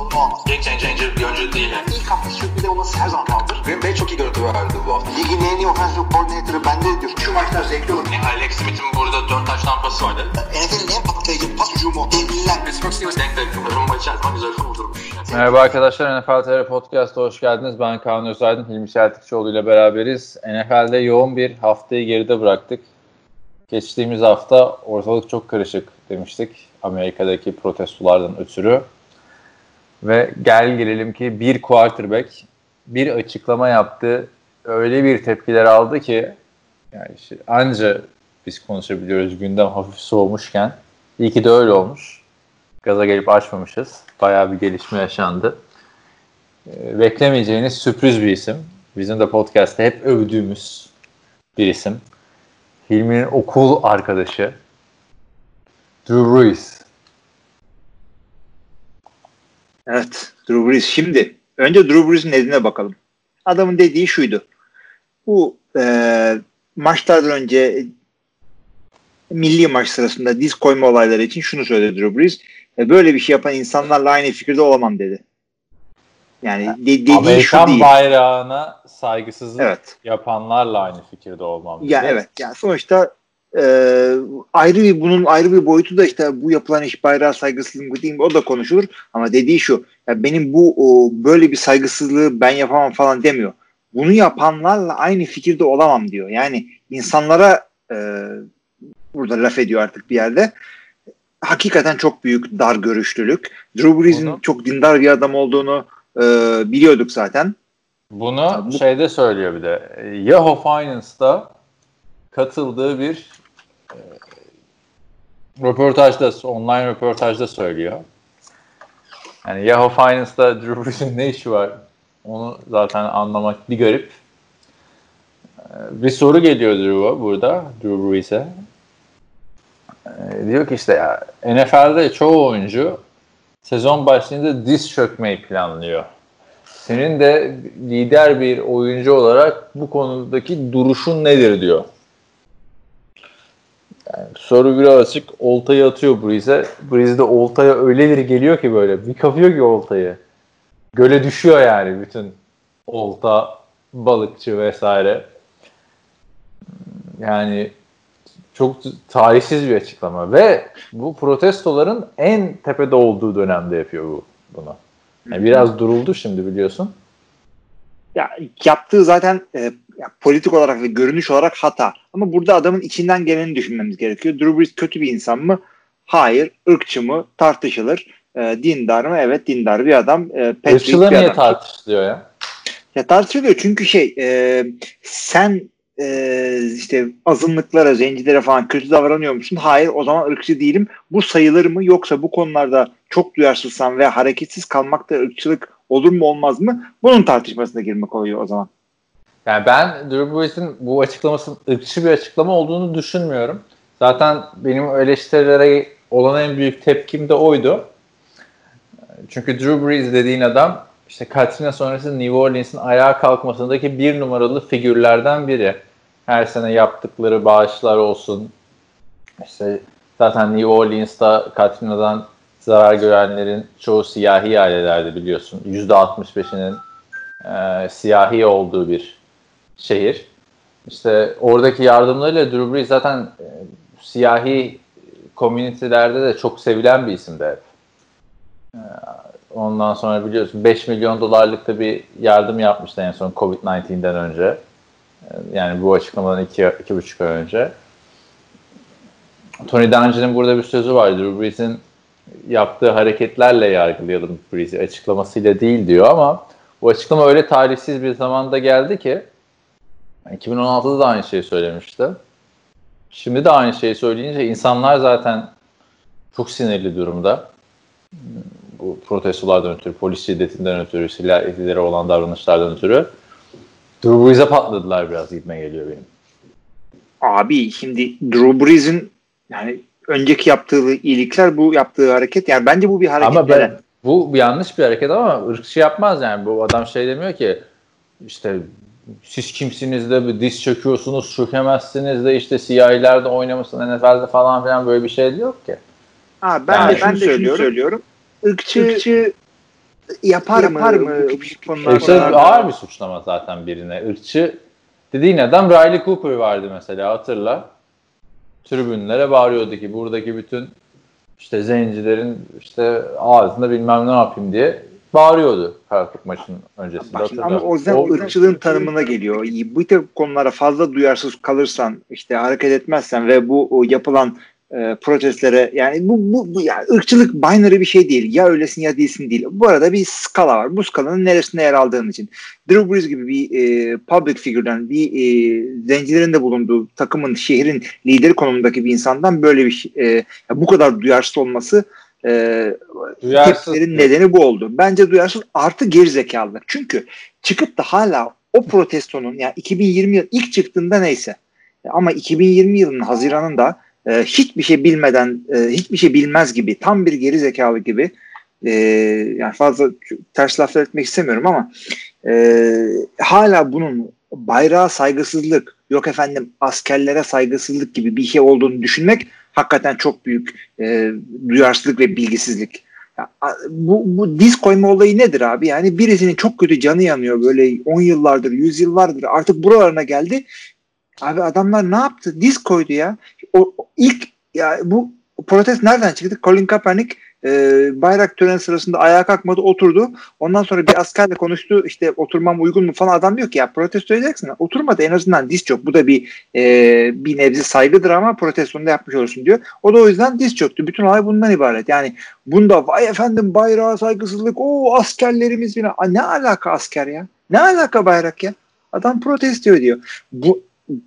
sorunu olmaz. Game changer bir oyuncu değil. Yani. İlk hafta sürpriz olması her zaman kaldır. Green Bay çok iyi görüntü verdi bu hafta. Ligin en iyi offensive coordinator'ı bende diyor. Şu maçlar zevkli olur. Yani Alex Smith'in burada 4 taş tampası vardı. NFL'in en patlayıcı pas hücumu. Devliler. Pittsburgh Steelers denk denk. Rumba içerisinde güzel kurdurmuş. Merhaba arkadaşlar NFL TR Podcast'a hoş geldiniz. Ben Kaan Özaydın, Hilmi Çeltikçioğlu ile beraberiz. NFL'de yoğun bir haftayı geride bıraktık. Geçtiğimiz hafta ortalık çok karışık demiştik Amerika'daki protestolardan ötürü. Ve gel gelelim ki bir quarterback bir açıklama yaptı. Öyle bir tepkiler aldı ki yani işte anca biz konuşabiliyoruz gündem hafif soğumuşken. İyi ki de öyle olmuş. Gaza gelip açmamışız. Bayağı bir gelişme yaşandı. Ee, beklemeyeceğiniz sürpriz bir isim. Bizim de podcast'te hep övdüğümüz bir isim. Hilmi'nin okul arkadaşı Drew Brees. Evet, Drew Brees. Şimdi önce Drew Brees'in nedine bakalım. Adamın dediği şuydu. Bu e, maçlardan önce milli maç sırasında diz koyma olayları için şunu söyledi Drew Brees. E, böyle bir şey yapan insanlarla aynı fikirde olamam dedi. Yani de, dediği Amerikan şu değil. bayrağına saygısızlık Evet. yapanlarla aynı fikirde olmam. Ya dedi. evet. Yani sonuçta e, ayrı bir bunun ayrı bir boyutu da işte bu yapılan iş bayrağı saygısızlık değil mi? O da konuşulur. Ama dediği şu. Ya benim bu o, böyle bir saygısızlığı ben yapamam falan demiyor. Bunu yapanlarla aynı fikirde olamam diyor. Yani insanlara e, burada laf ediyor artık bir yerde. Hakikaten çok büyük dar görüşlülük. Drew Brees'in çok dindar bir adam olduğunu e, biliyorduk zaten. Bunu Ya bu- şeyde söylüyor bir de. Yahoo Finance'da katıldığı bir röportajda, online röportajda söylüyor. Yani Yahoo Finance'da Drew Brees'in ne işi var? Onu zaten anlamak bir garip. E, Bir soru geliyor Drew'a burada, Drew Brees'e. E, Diyor ki işte ya NFL'de çoğu oyuncu sezon başlayınca diz çökmeyi planlıyor. Senin de lider bir oyuncu olarak bu konudaki duruşun nedir diyor. Yani soru biraz açık. Oltayı atıyor Breeze'e. Breeze de oltaya öyle bir geliyor ki böyle. Bir kapıyor ki oltayı. Göle düşüyor yani bütün olta, balıkçı vesaire. Yani çok tarihsiz bir açıklama ve bu protestoların en tepede olduğu dönemde yapıyor bu bunu. Yani biraz duruldu şimdi biliyorsun. Ya yaptığı zaten e, ya, politik olarak ve görünüş olarak hata. Ama burada adamın içinden geleni düşünmemiz gerekiyor. Drew Brees kötü bir insan mı? Hayır. Irkçı mı? Tartışılır. E, dindar mı? Evet dindar bir adam. E, Irkçılığı niye adam. tartışılıyor ya? Ya tartışılıyor çünkü şey e, sen e, işte azınlıklara, zencilere falan kötü davranıyor musun? Hayır o zaman ırkçı değilim. Bu sayılır mı? Yoksa bu konularda çok duyarsızsan ve hareketsiz kalmak da ırkçılık olur mu olmaz mı? Bunun tartışmasına girmek oluyor o zaman. Yani ben Drew Brees'in bu açıklamasının ırkçı bir açıklama olduğunu düşünmüyorum. Zaten benim eleştirilere olan en büyük tepkim de oydu. Çünkü Drew Brees dediğin adam işte Katrina sonrası New Orleans'in ayağa kalkmasındaki bir numaralı figürlerden biri. Her sene yaptıkları bağışlar olsun. İşte zaten New Orleans'ta Katrina'dan zarar görenlerin çoğu siyahi ailelerdi biliyorsun. %65'inin e, siyahi olduğu bir şehir. İşte oradaki yardımlarıyla Drew Brees zaten e, siyahi komünitelerde de çok sevilen bir isimdi hep. E, ondan sonra biliyorsun 5 milyon dolarlık da bir yardım yapmıştı en son Covid-19'den önce. E, yani bu açıklamadan 2,5 ay önce. Tony Dungy'nin burada bir sözü var. Drew Brees'in yaptığı hareketlerle yargılayalım Brees'i açıklamasıyla değil diyor ama bu açıklama öyle tarihsiz bir zamanda geldi ki 2016'da da aynı şeyi söylemişti. Şimdi de aynı şeyi söyleyince insanlar zaten çok sinirli durumda. Bu protestolardan ötürü, polis şiddetinden ötürü, silah ihlali olan davranışlardan ötürü. Drew Brees'e patladılar biraz gitme geliyor benim. Abi şimdi Drew Brees'in yani önceki yaptığı iyilikler bu yaptığı hareket yani bence bu bir hareket. Ama ben, bu yanlış bir hareket ama ırkçı yapmaz yani. Bu adam şey demiyor ki işte siz kimsiniz de bir diz çöküyorsunuz, çökemezsiniz de işte CIA'lerde oynamışsın NFL'de falan filan böyle bir şey yok ki. Ha, ben Yani de şunu söylüyorum. söylüyorum. Irkçı, ırkçı yapar, yapar mı? mı? Irkçı ağır bir suçlama zaten birine. Irkçı dediğin adam Riley Cooper vardı mesela hatırla. Tribünlere bağırıyordu ki buradaki bütün işte zencilerin işte ağzında bilmem ne yapayım diye bağırıyordu Karabük maçının öncesinde. Bak, ama o yüzden o, ırkçılığın tanımına geliyor. Bu tip konulara fazla duyarsız kalırsan, işte hareket etmezsen ve bu yapılan e, protestlere yani bu, bu, bu yani ırkçılık binary bir şey değil. Ya öylesin ya değilsin değil. Bu arada bir skala var. Bu skalanın neresinde yer aldığın için. Drew Brees gibi bir e, public figürden bir e, zencilerin de bulunduğu takımın, şehrin lideri konumundaki bir insandan böyle bir e, bu kadar duyarsız olması e, tepkilerin nedeni bu oldu. Bence duyarsız artı gerizekalılık. Çünkü çıkıp da hala o protestonun yani 2020 yıl ilk çıktığında neyse ama 2020 yılının Haziran'ında e, hiçbir şey bilmeden, e, hiçbir şey bilmez gibi, tam bir geri zekalı gibi e, yani fazla ters laflar etmek istemiyorum ama e, hala bunun bayrağa saygısızlık, yok efendim askerlere saygısızlık gibi bir şey olduğunu düşünmek hakikaten çok büyük e, duyarsızlık ve bilgisizlik. Ya, bu, bu diz koyma olayı nedir abi? Yani birisinin çok kötü canı yanıyor böyle 10 yıllardır, 100 yıllardır artık buralarına geldi. Abi adamlar ne yaptı? Diz koydu ya. O, ilk ya bu protest nereden çıktı? Colin Kaepernick e, bayrak töreni sırasında ayağa kalkmadı oturdu. Ondan sonra bir askerle konuştu işte oturmam uygun mu falan adam diyor ki ya protesto edeceksin. Oturmadı en azından diz çök. Bu da bir e, bir nebze saygıdır ama protestonu da yapmış olursun diyor. O da o yüzden diz çöktü. Bütün olay bundan ibaret. Yani bunda vay efendim bayrağa saygısızlık o askerlerimiz yine. Ne alaka asker ya? Ne alaka bayrak ya? Adam protesto ediyor. Bu,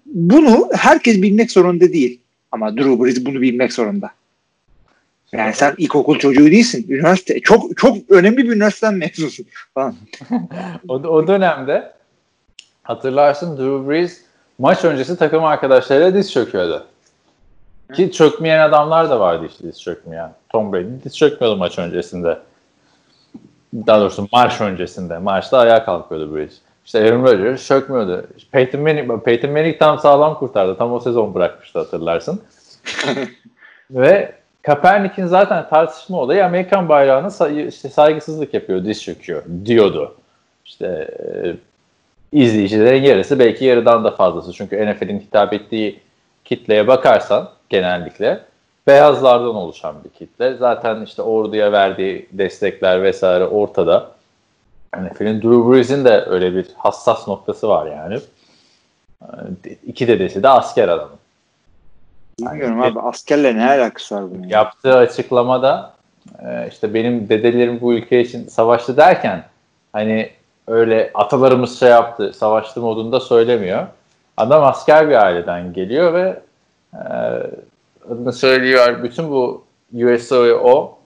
bunu herkes bilmek zorunda değil. Ama Drew Brees bunu bilmek zorunda. Yani sen ilkokul çocuğu değilsin. Üniversite çok çok önemli bir üniversiteden mezunsun falan. o, o dönemde hatırlarsın Drew Brees maç öncesi takım arkadaşlarıyla diz çöküyordu. Ki çökmeyen adamlar da vardı işte diz çökmeyen. Tom Brady diz çökmüyordu maç öncesinde. Daha doğrusu marş öncesinde. Marşta ayağa kalkıyordu Brees. İşte Aaron Rodgers çökmüyordu. Peyton Manning, Peyton Manning tam sağlam kurtardı. Tam o sezon bırakmıştı hatırlarsın. Ve Kaepernick'in zaten tartışma olayı Amerikan bayrağına say- işte saygısızlık yapıyor, diz çöküyor diyordu. İşte e, izleyicilerin yarısı belki yarıdan da fazlası. Çünkü NFL'in hitap ettiği kitleye bakarsan genellikle beyazlardan oluşan bir kitle. Zaten işte orduya verdiği destekler vesaire ortada. NFL'in Drew Brees'in de öyle bir hassas noktası var yani. İki dedesi de asker adamı. Bilmiyorum abi askerle ne alakası var bunun? Yaptığı açıklamada e, işte benim dedelerim bu ülke için savaştı derken hani öyle atalarımız şey yaptı savaştı modunda söylemiyor. Adam asker bir aileden geliyor ve e, adını söylüyor bütün bu USO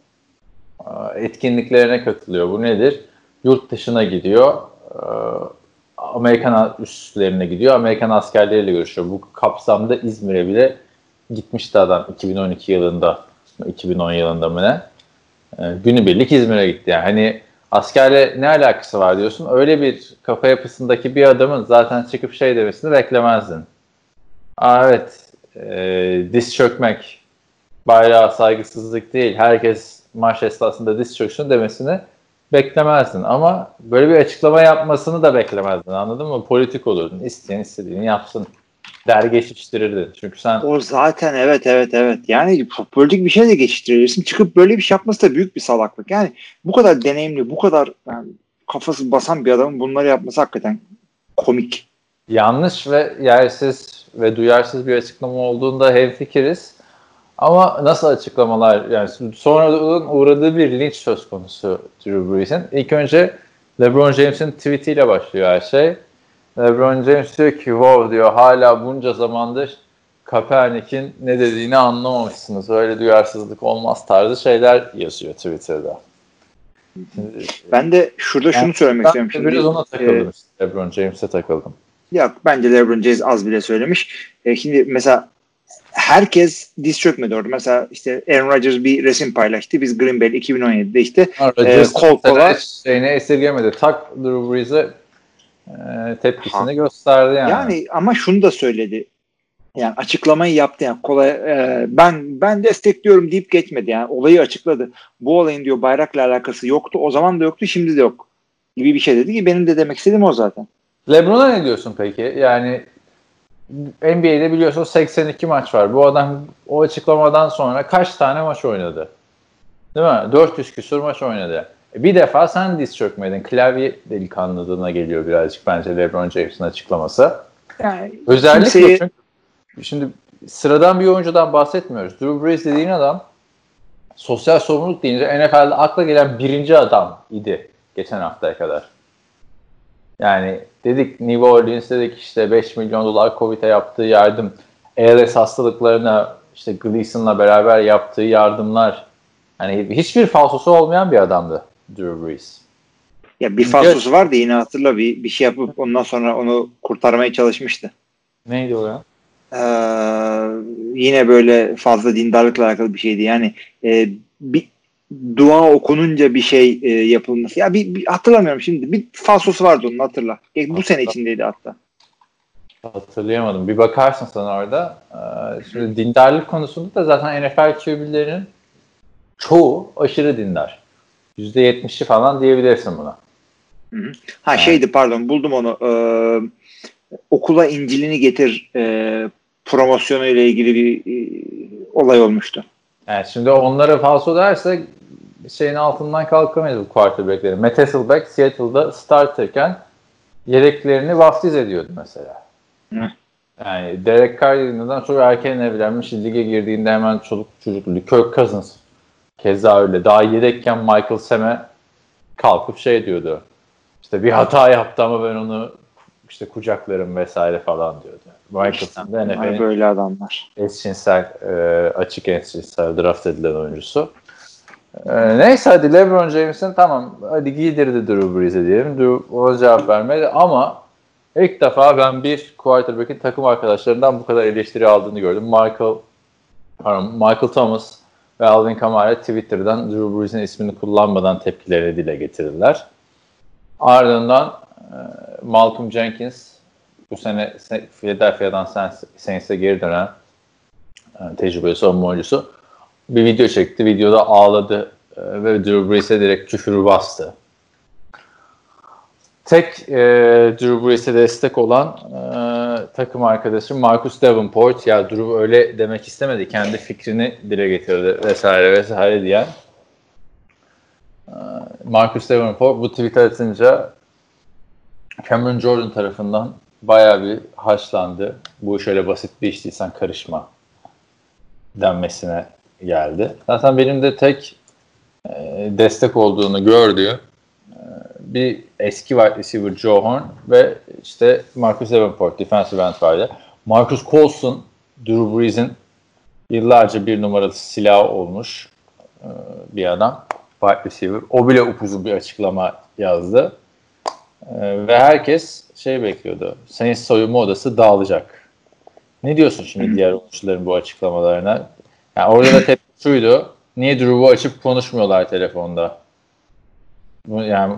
e, etkinliklerine katılıyor. Bu nedir? Yurt dışına gidiyor. Amerikan üslerine gidiyor. Amerikan askerleriyle görüşüyor. Bu kapsamda İzmir'e bile gitmişti adam 2012 yılında 2010 yılında mı ne? E, günübirlik İzmir'e gitti yani. Hani askerle ne alakası var diyorsun. Öyle bir kafa yapısındaki bir adamın zaten çıkıp şey demesini beklemezdin. Aa, evet e, diz çökmek bayrağa saygısızlık değil. Herkes maç esnasında diz çöksün demesini beklemezdin. Ama böyle bir açıklama yapmasını da beklemezdin. Anladın mı? Politik olurdun. İsteyen istediğini yapsın der geçiştirirdi. Çünkü sen o zaten evet evet evet. Yani politik bir şey de geçiştirirsin. Çıkıp böyle bir şey yapması da büyük bir salaklık. Yani bu kadar deneyimli, bu kadar yani kafası basan bir adamın bunları yapması hakikaten komik. Yanlış ve yersiz ve duyarsız bir açıklama olduğunda hemfikiriz. Ama nasıl açıklamalar yani sonradan uğradığı bir linç söz konusu Drew Brees'in. İlk önce LeBron James'in tweetiyle başlıyor her şey. LeBron James diyor ki wow diyor hala bunca zamandır Kaepernick'in ne dediğini anlamamışsınız. Öyle duyarsızlık olmaz tarzı şeyler yazıyor Twitter'da. ben de şurada şunu söylemek istiyorum. Şimdi, biraz ona takıldım. E, LeBron James'e takıldım. Yok bence LeBron James az bile söylemiş. E, şimdi mesela herkes diz çökmedi orada. Mesela işte Aaron Rodgers bir resim paylaştı. Biz Green Bay 2017'de işte e, kol kola şeyini esirgemedi. Tak Drew Brees'e e, tepkisini ha. gösterdi yani. Yani ama şunu da söyledi. Yani açıklamayı yaptı yani kolay e, ben ben destekliyorum deyip geçmedi yani olayı açıkladı. Bu olayın diyor bayrakla alakası yoktu. O zaman da yoktu, şimdi de yok. Gibi bir şey dedi ki benim de demek istediğim o zaten. LeBron'a ne diyorsun peki? Yani NBA'de biliyorsun 82 maç var. Bu adam o açıklamadan sonra kaç tane maç oynadı? Değil mi? 400 küsur maç oynadı. E, bir defa sen diz çökmedin. Klavye delikanlılığına geliyor birazcık bence LeBron James'in açıklaması. Yani Özellikle kimseyi... çünkü şimdi sıradan bir oyuncudan bahsetmiyoruz. Drew Brees dediğin adam sosyal sorumluluk deyince NFL'de akla gelen birinci adam idi geçen haftaya kadar. Yani dedik New Orleans dedik işte 5 milyon dolar Covid'e yaptığı yardım, ALS hastalıklarına işte Gleason'la beraber yaptığı yardımlar hani hiçbir falsosu olmayan bir adamdı Drew Brees. Ya bir falsosu vardı yine hatırla bir, bir şey yapıp ondan sonra onu kurtarmaya çalışmıştı. Neydi o ya? Ee, yine böyle fazla dindarlıkla alakalı bir şeydi. Yani e, bir dua okununca bir şey e, yapılması. Ya bir, bir hatırlamıyorum şimdi. Bir falsosu vardı onun hatırla. E, bu sene içindeydi hatta. Hatırlayamadım. Bir bakarsın sana orada. Ee, şimdi dindarlık konusunda da zaten NFL QB'lerinin çoğu aşırı dindar. %70'i falan diyebilirsin buna. Hı hı. Ha yani. şeydi pardon buldum onu. Ee, okula İncil'ini getir e, promosyonu ile ilgili bir e, olay olmuştu. Evet şimdi onlara falso derse şeyin altından kalkamayız bu quarterback'lerin. Matt Hasselbeck Seattle'da starterken yedeklerini vaftiz ediyordu mesela. Hı. Yani Derek Carr neden sonra erken evlenmiş. Lige girdiğinde hemen çocuk çocuklu. Kirk Cousins keza öyle. Daha yedekken Michael Sam'e kalkıp şey diyordu. İşte bir hata yaptı ama ben onu işte kucaklarım vesaire falan diyordu. Michael Sam de NFL'in böyle adamlar. Eşcinsel, e, açık eşcinsel draft edilen oyuncusu. E, neyse hadi LeBron James'in tamam hadi giydirdi Drew Brees'e diyelim. Drew ona cevap vermedi ama ilk defa ben bir quarterback'in takım arkadaşlarından bu kadar eleştiri aldığını gördüm. Michael pardon, Michael Thomas ve Alvin Kamara Twitter'dan Drew Brees'in ismini kullanmadan tepkileri dile getirdiler. Ardından e, Malcolm Jenkins bu sene Philadelphia'dan Saints'e geri dönen e, tecrübeli savunma oyuncusu bir video çekti. Videoda ağladı e, ve Drew Brees'e direkt küfür bastı. Tek e, Drew Brees'e destek olan e, takım arkadaşı Marcus Davenport ya Drew öyle demek istemedi. Kendi fikrini dile getirdi vesaire vesaire diyen e, Marcus Davenport bu tweet atınca Cameron Jordan tarafından baya bir haşlandı. Bu iş öyle basit bir iş değil sen karışma denmesine geldi. Zaten benim de tek e, destek olduğunu gördüğü bir eski wide receiver Joe Horn ve işte Marcus Davenport defensive end vardı. Marcus Colson Drew Brees'in yıllarca bir numaralı silah olmuş e, bir adam wide receiver. O bile upuzun bir açıklama yazdı. E, ve herkes şey bekliyordu. Saints soyunma odası dağılacak. Ne diyorsun şimdi diğer oyuncuların bu açıklamalarına? Yani orada da tepki şuydu. Niye Drew'u açıp konuşmuyorlar telefonda? Yani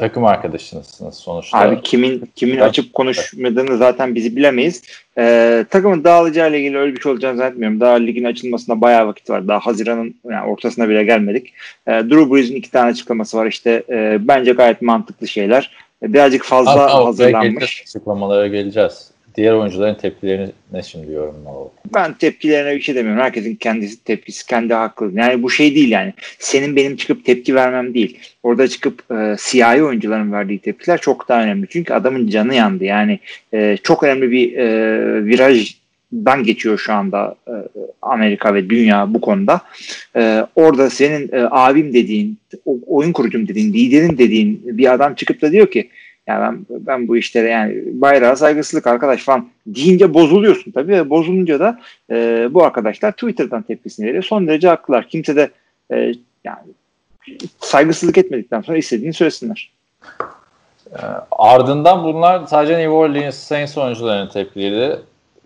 takım arkadaşınızsınız sonuçta. Abi kimin kimin ben, açıp konuşmadığını zaten bizi bilemeyiz. Ee, takımın dağılacağı ile ilgili öyle bir şey olacağını zannetmiyorum. Daha ligin açılmasına bayağı vakit var. Daha Haziran'ın yani ortasına bile gelmedik. Ee, Drew Brees'in iki tane açıklaması var. İşte e, bence gayet mantıklı şeyler. Birazcık fazla Hatta hazırlanmış. Açıklamalara geleceğiz diğer oyuncuların tepkilerini ne şimdi yorumlamalı? Ben tepkilerine bir şey demiyorum. Herkesin kendisi tepkisi, kendi haklı. Yani bu şey değil yani. Senin benim çıkıp tepki vermem değil. Orada çıkıp e, siyahi oyuncuların verdiği tepkiler çok daha önemli. Çünkü adamın canı yandı. Yani e, çok önemli bir e, virajdan geçiyor şu anda e, Amerika ve dünya bu konuda. E, orada senin e, abim dediğin, oyun kurucum dediğin, liderin dediğin bir adam çıkıp da diyor ki yani ben, ben bu işlere yani bayrağa saygısızlık arkadaş falan deyince bozuluyorsun tabii ve bozulunca da e, bu arkadaşlar Twitter'dan tepkisini veriyor. Son derece haklılar. Kimse de e, yani saygısızlık etmedikten sonra istediğini söylesinler. E, ardından bunlar sadece New Orleans Saints oyuncularının tepkileri.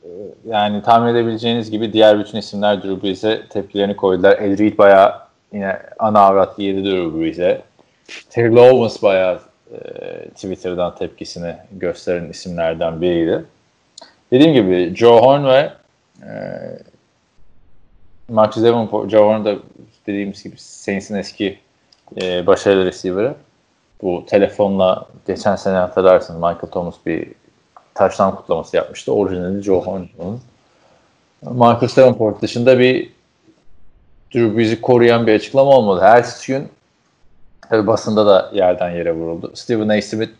E, yani tahmin edebileceğiniz gibi diğer bütün isimler Drew Brees'e tepkilerini koydular. El Reed bayağı yine ana avrat yedi Drew Brees'e. Terry Owens bayağı e, Twitter'dan tepkisini gösteren isimlerden biriydi. Dediğim gibi Joe Horn ve e, Marcus Davenport, Joe Horn da dediğimiz gibi Saints'in eski e, başarılı receiver'ı. Bu telefonla geçen sene hatırlarsın Michael Thomas bir taştan kutlaması yapmıştı. Orijinali Joe Horn'un. Marcus Davenport dışında bir Drew Brees'i koruyan bir açıklama olmadı. Her gün tabi basında da yerden yere vuruldu. Stephen A. Smith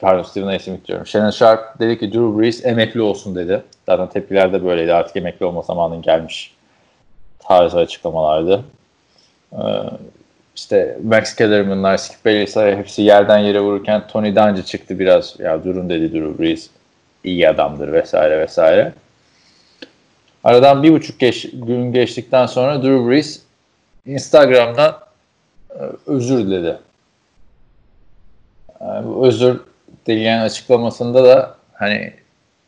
pardon Stephen A. Smith diyorum. Shannon Sharp dedi ki Drew Brees emekli olsun dedi. Zaten tepkiler de böyleydi. Artık emekli olma zamanın gelmiş tarzı açıklamalardı. Ee, işte Max Kellerman'lar, Skip Bayless'lar hepsi yerden yere vururken Tony Dungy çıktı biraz. Ya durun dedi Drew Brees. iyi adamdır vesaire vesaire. Aradan bir buçuk geç, gün geçtikten sonra Drew Brees Instagram'dan özür diledi. Özür dileyen açıklamasında da hani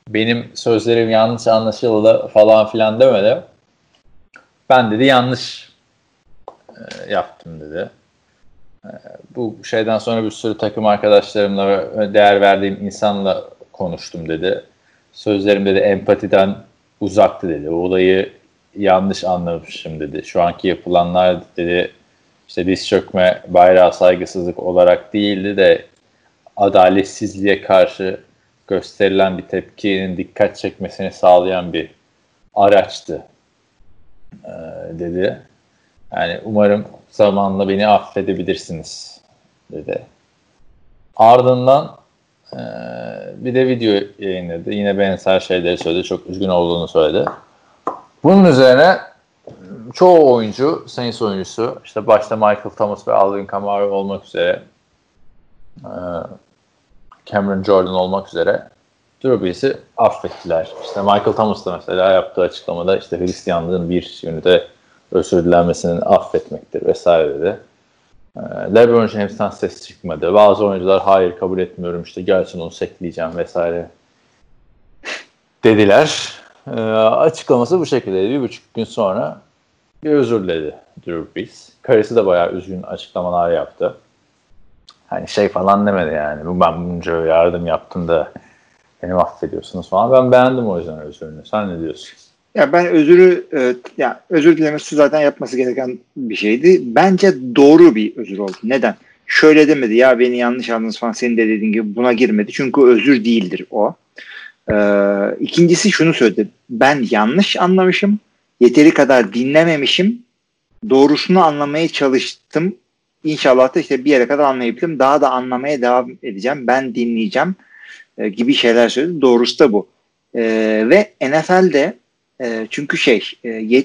benim sözlerim yanlış anlaşıldı falan filan demedi. Ben dedi yanlış e, yaptım dedi. E, bu şeyden sonra bir sürü takım arkadaşlarımla değer verdiğim insanla konuştum dedi. Sözlerim dedi empatiden uzaktı dedi. O olayı yanlış anlamışım dedi. Şu anki yapılanlar dedi işte diz çökme, bayrağı saygısızlık olarak değildi de adaletsizliğe karşı gösterilen bir tepkinin dikkat çekmesini sağlayan bir araçtı e, dedi. Yani umarım zamanla beni affedebilirsiniz dedi. Ardından e, bir de video yayınladı. Yine benzer şeyleri söyledi. Çok üzgün olduğunu söyledi. Bunun üzerine çoğu oyuncu, Saints oyuncusu, işte başta Michael Thomas ve Alvin Kamara olmak üzere e, Cameron Jordan olmak üzere Drew Brees'i affettiler. İşte Michael Thomas da mesela yaptığı açıklamada işte Hristiyanlığın bir yönü de özür dilenmesinin affetmektir vesaire dedi. Ee, LeBron James'ten ses çıkmadı. Bazı oyuncular hayır kabul etmiyorum işte gelsin onu sekleyeceğim vesaire dediler. Ee, açıklaması bu şekildeydi. Bir buçuk gün sonra bir özür diledi Drew Brees. Karısı da bayağı üzgün açıklamalar yaptı. Hani şey falan demedi yani. Ben bunca yardım yaptım da beni affediyorsunuz falan. Ben beğendim o yüzden özürünü. Sen ne diyorsun? Ya ben özürü e, ya özür dilemesi zaten yapması gereken bir şeydi. Bence doğru bir özür oldu. Neden? Şöyle demedi ya beni yanlış anladınız falan senin de dediğin gibi buna girmedi. Çünkü özür değildir o. Ee, ikincisi şunu söyledi. Ben yanlış anlamışım. Yeteri kadar dinlememişim. Doğrusunu anlamaya çalıştım. İnşallah da işte bir yere kadar anlayabildim. Daha da anlamaya devam edeceğim. Ben dinleyeceğim e, gibi şeyler söyledi. Doğrusu da bu. E, ve NFL'de e, çünkü şey e,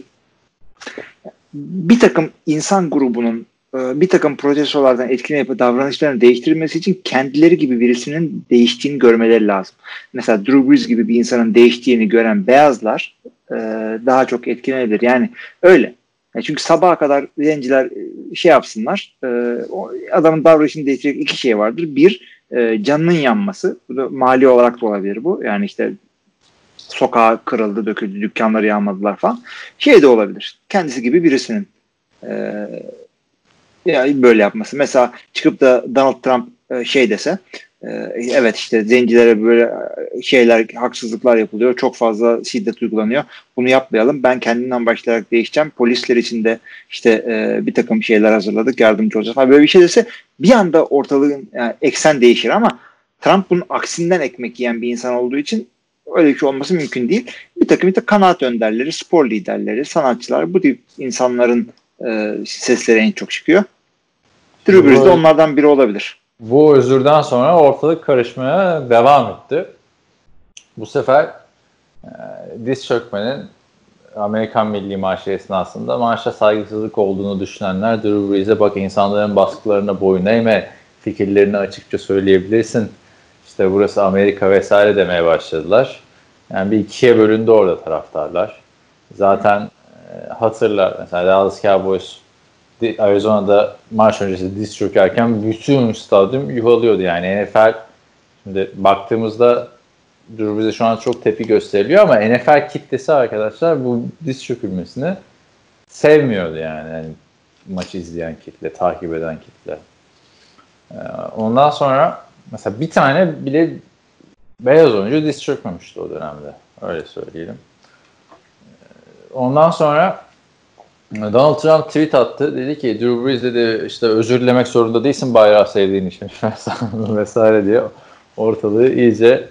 bir takım insan grubunun bir takım protestolardan etkilenip davranışlarını değiştirmesi için kendileri gibi birisinin değiştiğini görmeleri lazım. Mesela Drew Brees gibi bir insanın değiştiğini gören beyazlar e, daha çok etkilenebilir. Yani öyle. Yani çünkü sabaha kadar zenciler e, şey yapsınlar. E, adamın davranışını değiştirecek iki şey vardır. Bir, e, canının yanması. Bu da mali olarak da olabilir bu. Yani işte sokağa kırıldı, döküldü, dükkanları yağmadılar falan. Şey de olabilir. Kendisi gibi birisinin e, yani böyle yapması. Mesela çıkıp da Donald Trump e, şey dese e, evet işte zencilere böyle şeyler haksızlıklar yapılıyor. Çok fazla şiddet uygulanıyor. Bunu yapmayalım. Ben kendimden başlayarak değişeceğim. Polisler için de işte e, bir takım şeyler hazırladık. Yardımcı olacağız falan. Böyle bir şey dese bir anda ortalığın yani eksen değişir ama Trump bunun aksinden ekmek yiyen bir insan olduğu için öyle bir şey olması mümkün değil. Bir takım işte kanaat önderleri, spor liderleri, sanatçılar bu tip insanların e, sesleri en çok çıkıyor. Drew Brees de onlardan biri olabilir. Bu özürden sonra ortalık karışmaya devam etti. Bu sefer e, diz çökmenin Amerikan Milli Marşı esnasında marşa saygısızlık olduğunu düşünenler Drew Brees'e bak insanların baskılarına boyun eğme, fikirlerini açıkça söyleyebilirsin. İşte burası Amerika vesaire demeye başladılar. Yani bir ikiye bölündü orada taraftarlar. Zaten hatırlar mesela Dallas Cowboys Arizona'da maç öncesi diz çökerken bütün stadyum yuhalıyordu yani NFL şimdi baktığımızda Drew bize şu an çok tepki gösteriliyor ama NFL kitlesi arkadaşlar bu diz çökülmesini sevmiyordu yani. yani maçı izleyen kitle, takip eden kitle. Ee, ondan sonra mesela bir tane bile beyaz oyuncu diz çökmemişti o dönemde. Öyle söyleyelim. Ondan sonra Donald Trump tweet attı. Dedi ki Drew Brees dedi işte özür dilemek zorunda değilsin bayrağı sevdiğin için vesaire diye ortalığı iyice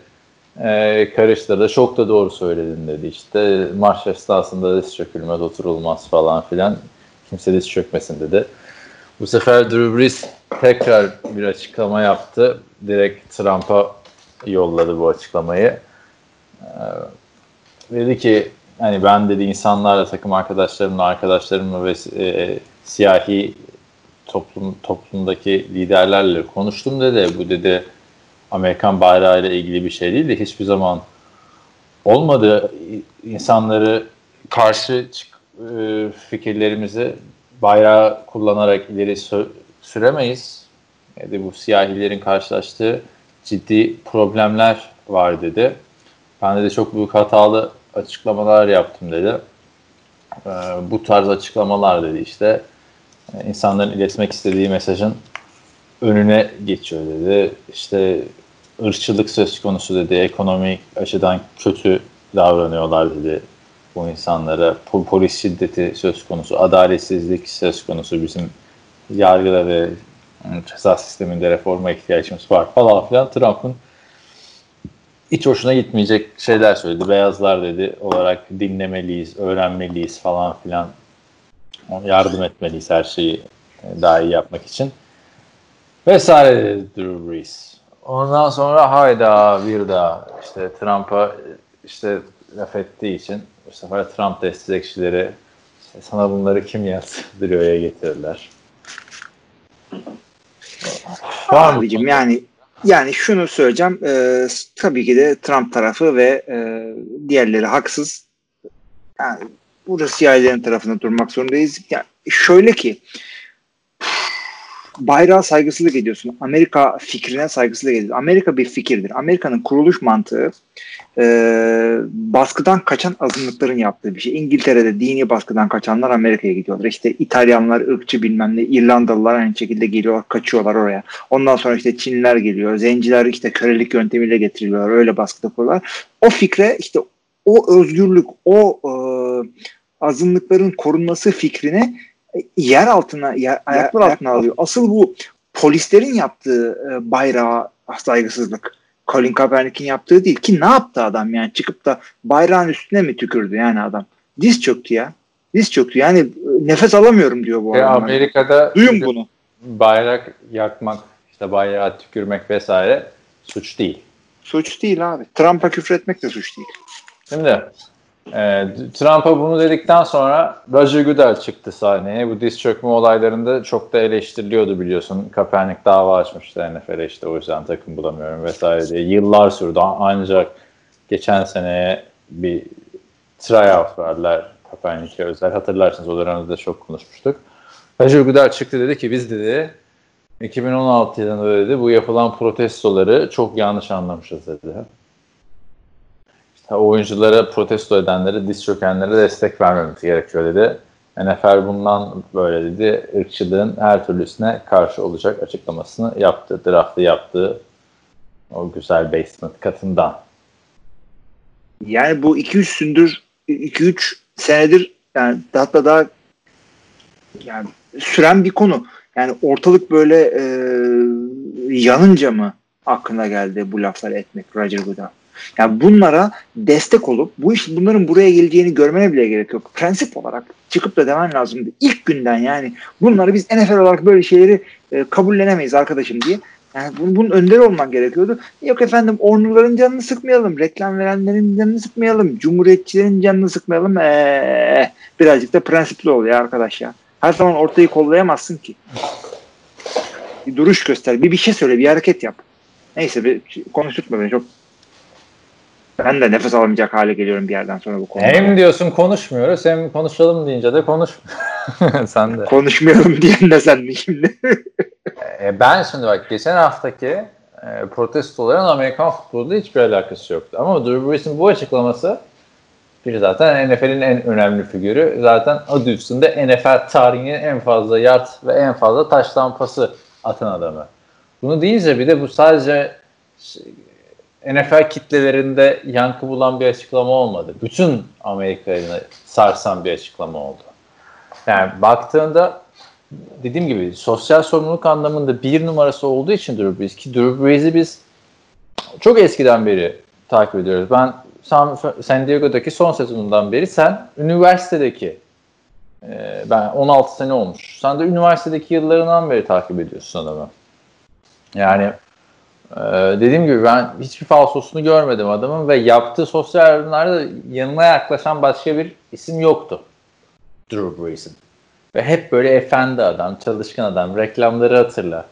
e, karıştırdı. Çok da doğru söyledin dedi işte. Marş esnasında diz çökülmez oturulmaz falan filan. Kimse diz çökmesin dedi. Bu sefer Drew Brees tekrar bir açıklama yaptı. Direkt Trump'a yolladı bu açıklamayı. Ee, dedi ki hani ben dedi insanlarla takım arkadaşlarımla arkadaşlarımla ve e, siyahi toplum toplumdaki liderlerle konuştum dedi. Bu dedi Amerikan bayrağı ile ilgili bir şey değil de hiçbir zaman olmadı. insanları karşı e, fikirlerimizi bayrağı kullanarak ileri süremeyiz. Yani bu siyahilerin karşılaştığı ciddi problemler var dedi. Ben de çok büyük hatalı açıklamalar yaptım dedi. Ee, bu tarz açıklamalar dedi işte e, insanların iletmek istediği mesajın önüne geçiyor dedi. İşte ırkçılık söz konusu dedi. Ekonomik açıdan kötü davranıyorlar dedi bu insanlara. Polis şiddeti söz konusu, adaletsizlik söz konusu bizim yargıda ve ceza sisteminde reforma ihtiyacımız var falan filan. Trump'ın hiç hoşuna gitmeyecek şeyler söyledi. Beyazlar dedi olarak dinlemeliyiz, öğrenmeliyiz falan filan. Yardım etmeliyiz her şeyi daha iyi yapmak için. Vesaire dedi Drew Brees. Ondan sonra hayda bir daha işte Trump'a işte laf ettiği için bu sefer Trump destekçileri işte sana bunları kim yazdırıyor'ya getirirler. Var Abicim yani yani şunu söyleyeceğim. E, tabii ki de Trump tarafı ve e, diğerleri haksız. Yani burada siyahlerin tarafında durmak zorundayız. Yani şöyle ki bayrağa saygısızlık ediyorsun. Amerika fikrine saygısızlık ediyorsun. Amerika bir fikirdir. Amerika'nın kuruluş mantığı e, baskıdan kaçan azınlıkların yaptığı bir şey. İngiltere'de dini baskıdan kaçanlar Amerika'ya gidiyorlar. İşte İtalyanlar, ırkçı bilmem ne, İrlandalılar aynı şekilde geliyorlar, kaçıyorlar oraya. Ondan sonra işte Çinliler geliyor. Zenciler işte kölelik yöntemiyle getiriliyorlar. Öyle baskıda yapıyorlar. O fikre işte o özgürlük, o e, azınlıkların korunması fikrine yer altına, yer, ayaklar altına alıyor. Asıl bu polislerin yaptığı e, bayrağa saygısızlık. Colin Kaepernick'in yaptığı değil ki ne yaptı adam yani çıkıp da bayrağın üstüne mi tükürdü yani adam. Diz çöktü ya. Diz çöktü yani e, nefes alamıyorum diyor bu adam. Amerika'da duyun bunu. Bayrak yakmak, işte bayrağı tükürmek vesaire suç değil. Suç değil abi. Trump'a küfretmek de suç değil. Şimdi e, Trump'a bunu dedikten sonra Roger Goodell çıktı sahneye. Bu diz çökme olaylarında çok da eleştiriliyordu biliyorsun. Kaepernick dava açmıştı NFL'e işte o yüzden takım bulamıyorum vesaire diye. Yıllar sürdü ancak geçen seneye bir tryout verdiler Kaepernick'e özel. Hatırlarsınız o dönemde çok konuşmuştuk. Roger Goodell çıktı dedi ki biz dedi 2016 yılında dedi bu yapılan protestoları çok yanlış anlamışız dedi oyunculara protesto edenlere, diz çökenlere destek vermemiz gerekiyor dedi. NFL bundan böyle dedi. ırkçılığın her türlüsüne karşı olacak açıklamasını yaptı. Draft'ı yaptığı o güzel basement katından. Yani bu 2-3 sündür 2-3 senedir yani hatta daha yani süren bir konu. Yani ortalık böyle e, yanınca mı aklına geldi bu lafları etmek Roger Goodell? Yani bunlara destek olup bu iş bunların buraya geleceğini görmene bile gerek yok. Prensip olarak çıkıp da demen lazım. İlk günden yani bunları biz NFL olarak böyle şeyleri e, kabullenemeyiz arkadaşım diye. Yani bunun, bunun önderi olman gerekiyordu. Yok efendim ornuların canını sıkmayalım. Reklam verenlerin canını sıkmayalım. Cumhuriyetçilerin canını sıkmayalım. Ee, birazcık da prensipli ol ya arkadaş ya. Her zaman ortayı kollayamazsın ki. Bir duruş göster. Bir bir şey söyle. Bir hareket yap. Neyse bir konuşturtma beni. Çok ben de nefes alamayacak hale geliyorum bir yerden sonra bu konuda. Hem diyorsun konuşmuyoruz hem konuşalım deyince de konuş. sen de. Konuşmayalım diyen de sen mi şimdi? e, ben şimdi bak geçen haftaki e, protestoların Amerikan futboluyla hiçbir alakası yoktu. Ama Drew Brees'in bu açıklaması bir zaten NFL'in en önemli figürü. Zaten adı üstünde NFL tarihinin en fazla yard ve en fazla taş pası atan adamı. Bunu deyince bir de bu sadece NFL kitlelerinde yankı bulan bir açıklama olmadı. Bütün Amerika'yı sarsan bir açıklama oldu. Yani baktığında dediğim gibi sosyal sorumluluk anlamında bir numarası olduğu için Drew Brees ki Drew Brees'i biz çok eskiden beri takip ediyoruz. Ben San Diego'daki son sezonundan beri sen üniversitedeki e, ben 16 sene olmuş. Sen de üniversitedeki yıllarından beri takip ediyorsun adamı. Yani ee, dediğim gibi ben hiçbir falsosunu görmedim adamın ve yaptığı sosyal yardımlarda yanına yaklaşan başka bir isim yoktu. Drew Brees'in. Ve hep böyle efendi adam, çalışkan adam, reklamları hatırla.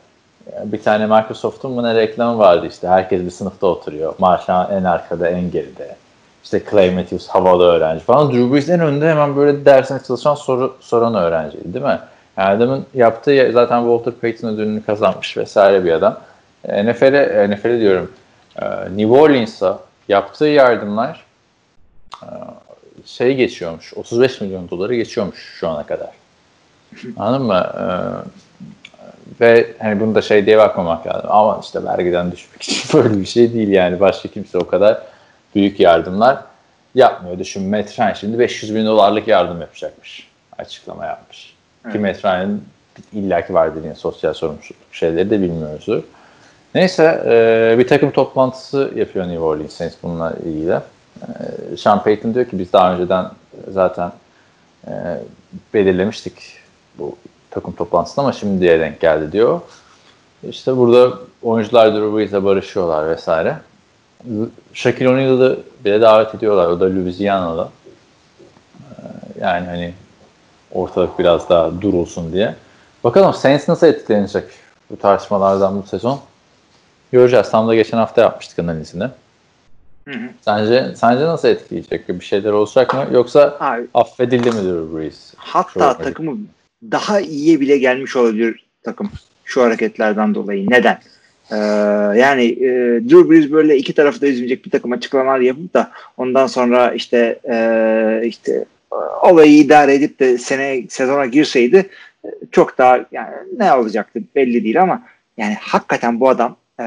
Bir tane Microsoft'un buna reklamı vardı işte. Herkes bir sınıfta oturuyor. Marshall en arkada, en geride. İşte Clay Matthews havalı öğrenci falan. Drew Brees en önde hemen böyle dersine çalışan soru, soran öğrenciydi değil mi? Yani adamın yaptığı zaten Walter Payton ödülünü kazanmış vesaire bir adam. NFL'e, NFL'e diyorum e, New Orleans'a yaptığı yardımlar e, şey geçiyormuş 35 milyon doları geçiyormuş şu ana kadar. Anladın mı? E, ve hani bunu da şey diye bakmamak lazım. Ama işte vergiden düşmek için böyle bir şey değil yani. Başka kimse o kadar büyük yardımlar yapmıyor. Düşün Metren şimdi 500 bin dolarlık yardım yapacakmış. Açıklama yapmış. Evet. Ki Metren'in illaki vardır yine sosyal sorumluluk şeyleri de bilmiyoruzdur. Neyse e, bir takım toplantısı yapıyor New Orleans Saints bununla ilgili. E, Sean Payton diyor ki biz daha önceden zaten e, belirlemiştik bu takım toplantısını ama şimdi diye denk geldi diyor. İşte burada oyuncular Drew Brees'le barışıyorlar vesaire. Shaquille O'Neal'ı bile davet ediyorlar. O da Louisiana'da. E, yani hani ortalık biraz daha durulsun diye. Bakalım Saints nasıl etkilenecek bu tartışmalardan bu sezon? Göreceğiz. Tam da geçen hafta yapmıştık analizini. Hı hı. Sence sence nasıl etkileyecek? Bir şeyler olacak mı? Yoksa Abi, affedildi mi Drew Brees? Hatta Şu takımı daha iyiye bile gelmiş olabilir takım şu hareketlerden dolayı. Neden? Ee, yani e, Drew Brees böyle iki tarafı da üzmeyecek bir takım açıklamalar yapıp da ondan sonra işte e, işte olayı idare edip de sene sezona girseydi e, çok daha yani ne olacaktı belli değil ama yani hakikaten bu adam e,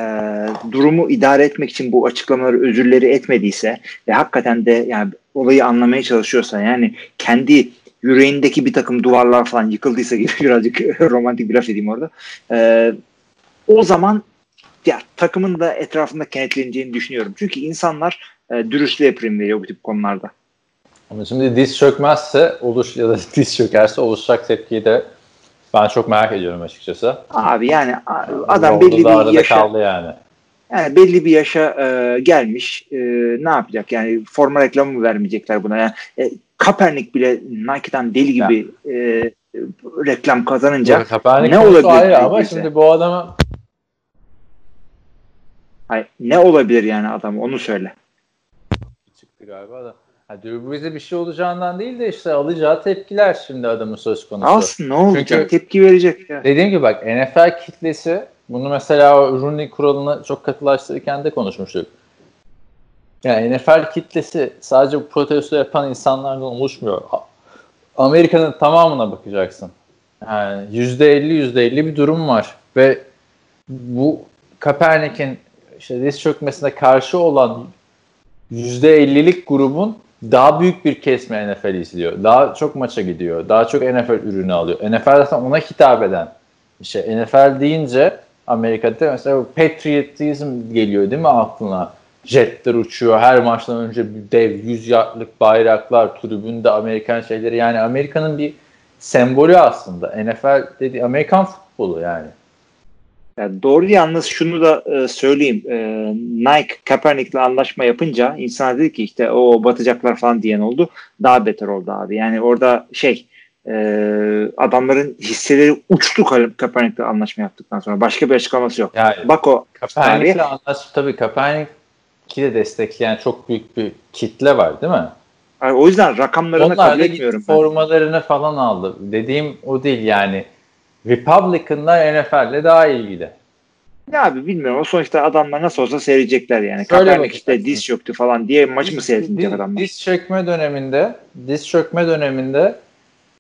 durumu idare etmek için bu açıklamaları, özürleri etmediyse ve hakikaten de yani olayı anlamaya çalışıyorsa yani kendi yüreğindeki bir takım duvarlar falan yıkıldıysa gibi birazcık romantik bir laf edeyim orada. E, o zaman ya takımın da etrafında kenetleneceğini düşünüyorum. Çünkü insanlar e, dürüstlüğe prim veriyor bu tip konularda. Ama şimdi diz çökmezse oluş ya da diz çökerse oluşacak tepkiyi de ben çok merak ediyorum açıkçası. Abi yani adam belli bir yaşa kaldı yani. Yani belli bir yaşa e, gelmiş. E, ne yapacak? Yani forma reklamı mı vermeyecekler buna? Yani e, Kaepernick bile Nike'dan deli gibi e, reklam kazanınca ne olabilir? Ama şimdi bu adama Hayır, ne olabilir yani adam onu söyle. Çıktı galiba da. Ha, Drew Brees'e bir şey olacağından değil de işte alacağı tepkiler şimdi adamın söz konusu. Alsın ne olacak Çünkü tepki verecek. Ya. Dediğim gibi bak NFL kitlesi bunu mesela Rooney kuralına çok katılaştırırken de konuşmuştuk. Yani NFL kitlesi sadece bu protesto yapan insanlardan oluşmuyor. Amerika'nın tamamına bakacaksın. Yani %50 %50 bir durum var ve bu Kaepernick'in işte diz çökmesine karşı olan %50'lik grubun daha büyük bir kesme NFL izliyor. Daha çok maça gidiyor. Daha çok NFL ürünü alıyor. NFL zaten ona hitap eden bir şey. NFL deyince Amerika'da mesela patriotizm geliyor değil mi aklına? Jetler uçuyor. Her maçtan önce dev 100 yardlık bayraklar, tribünde Amerikan şeyleri. Yani Amerika'nın bir sembolü aslında. NFL dedi Amerikan futbolu yani. Yani doğru yalnız şunu da e, söyleyeyim. E, Nike Kaepernick'le anlaşma yapınca insanlar dedi ki işte o batacaklar falan diyen oldu. Daha beter oldu abi. Yani orada şey e, adamların hisseleri uçtu Kaepernick'le anlaşma yaptıktan sonra. Başka bir açıklaması yok. Yani, Bak o Kaepernick'le anlaşma tabii Kaepernick'i de destekleyen çok büyük bir kitle var değil mi? Yani o yüzden rakamlarını Onlar kabul etmiyorum. Onlar formalarını falan aldı. Dediğim o değil yani Republican'lar NFL'le daha ilgili. Ya abi bilmiyorum. O sonuçta adamlar nasıl olsa seyredecekler yani. Kaepernick işte diz çöktü falan diye maç mı seyredecek adamlar? Diz çökme döneminde diz çökme döneminde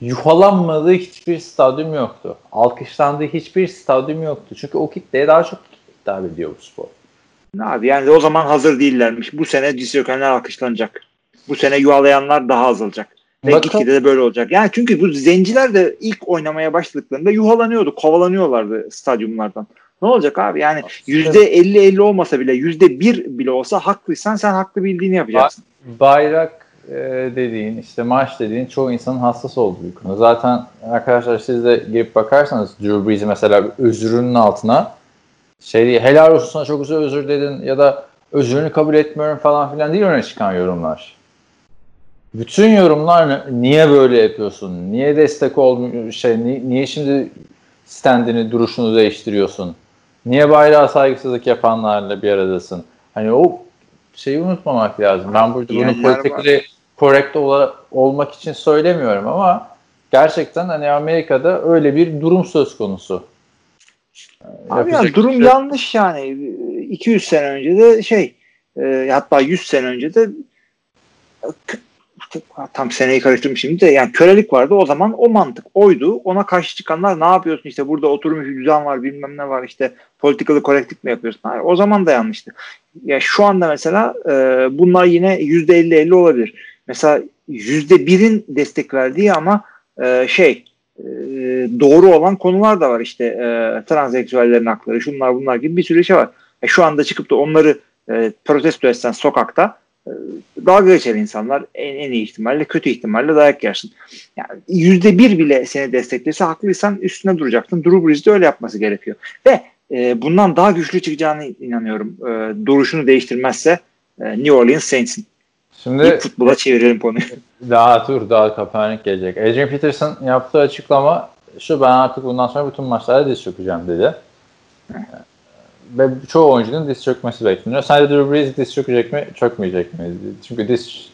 yuhalanmadığı hiçbir stadyum yoktu. Alkışlandığı hiçbir stadyum yoktu. Çünkü o kitleye daha çok hitap ediyor bu spor. Ne abi yani o zaman hazır değillermiş. Bu sene disyokenler alkışlanacak. Bu sene yuhalayanlar daha azalacak. Ve gitgide de böyle olacak. Yani çünkü bu zenciler de ilk oynamaya başladıklarında yuhalanıyordu. Kovalanıyorlardı stadyumlardan. Ne olacak abi? Yani yüzde 50-50 olmasa bile yüzde bir bile olsa haklıysan sen haklı bildiğini yapacaksın. Bayrak e, dediğin, işte maç dediğin çoğu insanın hassas olduğu bir konu. Zaten arkadaşlar siz de girip bakarsanız Drew Brees'i mesela özrünün altına şey değil, helal olsun sana çok güzel özür dedin ya da özrünü kabul etmiyorum falan filan değil öne çıkan yorumlar. Bütün yorumlar niye böyle yapıyorsun? Niye destek olmuyor şey ni- niye şimdi standini duruşunu değiştiriyorsun? Niye bayrağa saygısızlık yapanlarla bir aradasın? Hani o şeyi unutmamak lazım. Ben burada bunu correct ola- olmak için söylemiyorum ama gerçekten hani Amerika'da öyle bir durum söz konusu. Abi bir durum şey yanlış yani. 200 sene önce de şey e, hatta 100 sene önce de tam seneyi karıştırdım şimdi de yani kölelik vardı o zaman o mantık oydu. Ona karşı çıkanlar ne yapıyorsun işte burada oturmuş düzen var bilmem ne var işte politikalı korektik mi yapıyorsun? Hayır, o zaman da yanlıştı. Ya şu anda mesela e, bunlar yine %50-50 olabilir. Mesela %1'in destek verdiği ama e, şey e, doğru olan konular da var işte e, transseksüellerin hakları şunlar bunlar gibi bir sürü şey var. E, şu anda çıkıp da onları e, protesto etsen sokakta dalga geçer insanlar en, en iyi ihtimalle kötü ihtimalle dayak yersin. Yani yüzde bir bile seni desteklese haklıysan üstüne duracaksın. Drew Brees de öyle yapması gerekiyor. Ve e, bundan daha güçlü çıkacağını inanıyorum. E, duruşunu değiştirmezse e, New Orleans Saints'in. Şimdi İlk futbola çevirelim konuyu. Daha dur daha Kaepernick gelecek. Adrian Peterson yaptığı açıklama şu ben artık bundan sonra bütün maçlarda diz çökeceğim dedi. Ve çoğu oyuncunun diz çökmesi bekleniyor. Sence Drew Brees diz çökecek mi, çökmeyecek mi? Çünkü diz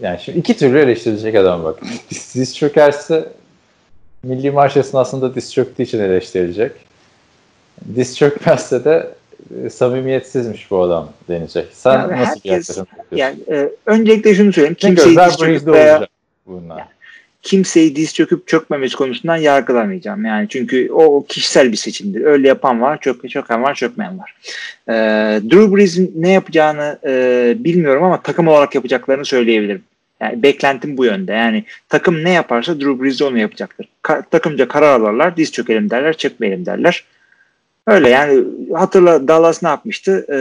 yani şimdi iki türlü eleştirilecek adam bak. Diz, diz çökerse milli marş esnasında diz çöktüğü için eleştirilecek. Diz çökmezse de e, samimiyetsizmiş bu adam denecek. Sen Yani nasıl bir herkes- yaklaşım yapıyorsun? Yani e, öncelikle şunu söyleyeyim. Kimseyi diz çöküp veya bunlar. Kimseyi diz çöküp çökmemesi konusundan yargılamayacağım. Yani çünkü o kişisel bir seçimdir. Öyle yapan var, çök, çöken var, çökmeyen var. Ee, Drew Brees'in ne yapacağını e, bilmiyorum ama takım olarak yapacaklarını söyleyebilirim. Yani beklentim bu yönde. Yani takım ne yaparsa Drew Brees de onu yapacaktır. Ka- takımca karar alırlar, diz çökelim derler, çökmeyelim derler. Öyle yani hatırla Dallas ne yapmıştı? Ee,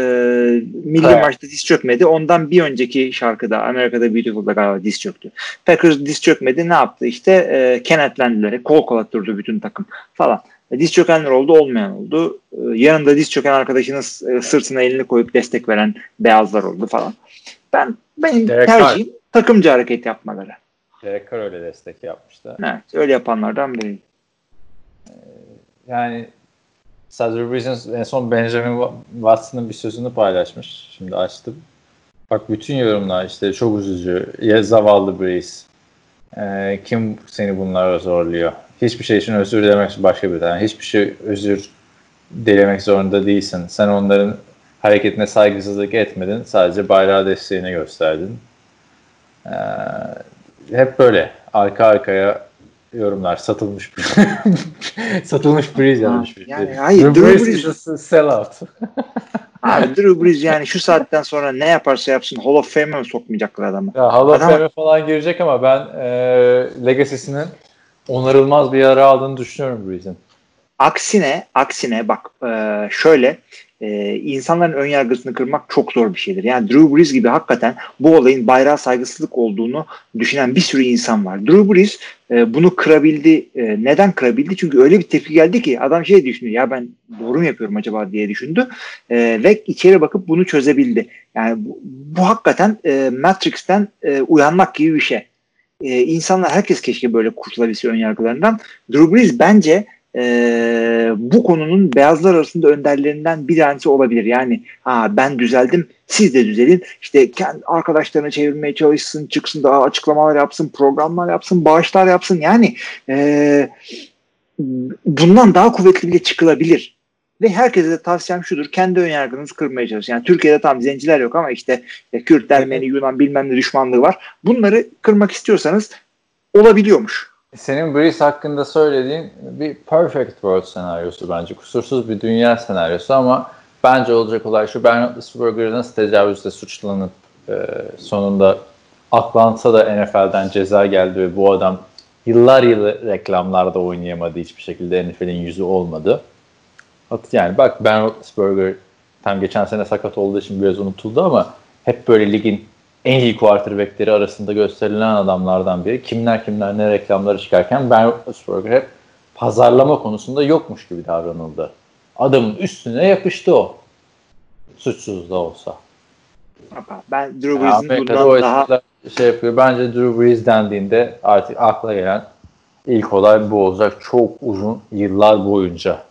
milli Evet. maçta diz çökmedi. Ondan bir önceki şarkıda Amerika'da Beautiful'da galiba diz çöktü. Packers diz çökmedi. Ne yaptı? İşte e, kenetlendiler. Kol kola durdu bütün takım falan. E, diz çökenler oldu, olmayan oldu. E, yanında diz çöken arkadaşının e, sırtına elini koyup destek veren beyazlar oldu falan. Ben benim Derek tercihim takımcı hareket yapmaları. Derek Carr öyle destek yapmıştı. Evet, öyle yapanlardan biri. Yani Sadri Brees'in en son Benjamin Watson'ın bir sözünü paylaşmış. Şimdi açtım. Bak bütün yorumlar işte çok üzücü. Ya zavallı Brees. Ee, kim seni bunlara zorluyor? Hiçbir şey için özür dilemek başka bir tane. Hiçbir şey özür dilemek zorunda değilsin. Sen onların hareketine saygısızlık etmedin. Sadece bayrağı desteğini gösterdin. Ee, hep böyle arka arkaya yorumlar satılmış satılmış Breeze yazmış. bir Yani şey. hayır, Drew Drew Brees sellout. Abi Drew Brees yani şu saatten sonra ne yaparsa yapsın Hall of Fame'e mi sokmayacaklar adamı? Ya Hall of Adam- Fame'e falan girecek ama ben e, Legacy'sinin onarılmaz bir yara aldığını düşünüyorum Breeze'in. Aksine, aksine bak e, şöyle e, insanların ön yargısını kırmak çok zor bir şeydir. Yani Drew Brees gibi hakikaten bu olayın bayrağa saygısızlık olduğunu düşünen bir sürü insan var. Drew Brees e, bunu kırabildi. E, neden kırabildi? Çünkü öyle bir tepki geldi ki adam şey düşündü. Ya ben doğru mu yapıyorum acaba diye düşündü. E, ve içeri bakıp bunu çözebildi. Yani bu, bu hakikaten e, Matrix'ten e, uyanmak gibi bir şey. E, insanlar herkes keşke böyle kurtulabilse ön yargılarından. Drew Brees bence e, bu konunun beyazlar arasında önderlerinden bir tanesi olabilir. Yani ha ben düzeldim siz de düzelin. İşte kendi arkadaşlarını çevirmeye çalışsın, çıksın daha açıklamalar yapsın, programlar yapsın, bağışlar yapsın. Yani e, bundan daha kuvvetli bile çıkılabilir. Ve herkese de tavsiyem şudur. Kendi ön yargınızı kırmaya çalışın. Yani Türkiye'de tam zenciler yok ama işte, işte Kürt, Ermeni, Yunan bilmem ne düşmanlığı var. Bunları kırmak istiyorsanız olabiliyormuş. Senin Breeze hakkında söylediğin bir perfect world senaryosu bence. Kusursuz bir dünya senaryosu ama bence olacak olay şu. Ben Roethlisberger'ı nasıl tecavüzle suçlanıp e, sonunda aklansa da NFL'den ceza geldi ve bu adam yıllar yılı reklamlarda oynayamadı. Hiçbir şekilde NFL'in yüzü olmadı. Yani bak Ben Roethlisberger tam geçen sene sakat olduğu için biraz unutuldu ama hep böyle ligin en iyi quarterbackleri arasında gösterilen adamlardan biri. Kimler kimler ne reklamları çıkarken Ben Roethlisberger hep pazarlama konusunda yokmuş gibi davranıldı. Adamın üstüne yapıştı o. Suçsuz da olsa. Ben Drew Brees'in bundan daha şey yapıyor. Bence Drew Brees dendiğinde artık akla gelen ilk olay bu olacak. Çok uzun yıllar boyunca.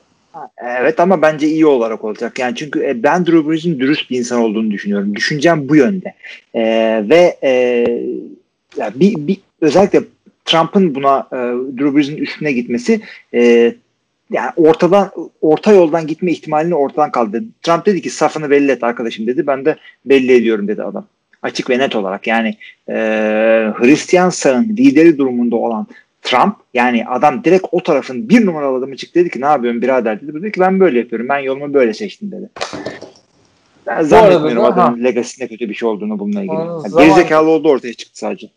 Evet ama bence iyi olarak olacak. Yani çünkü e, ben Drew Brees'in dürüst bir insan olduğunu düşünüyorum. Düşüncem bu yönde. Ee, ve e, yani bir, bir özellikle Trump'ın buna e, Drew Brees'in üstüne gitmesi e, yani ortadan orta yoldan gitme ihtimalini ortadan kaldırdı. Trump dedi ki safını belli et arkadaşım dedi. Ben de belli ediyorum dedi adam. Açık ve net olarak yani e, Hristiyan sağın lideri durumunda olan Trump yani adam direkt o tarafın bir numaralı adamı çıktı dedi ki ne yapıyorsun birader dedi. Dedi ki ben böyle yapıyorum. Ben yolumu böyle seçtim dedi. Ben zannetmiyorum adamın legasinde kötü bir şey olduğunu bununla ilgili. Yani zaman... Gerizekalı olduğu ortaya çıktı sadece.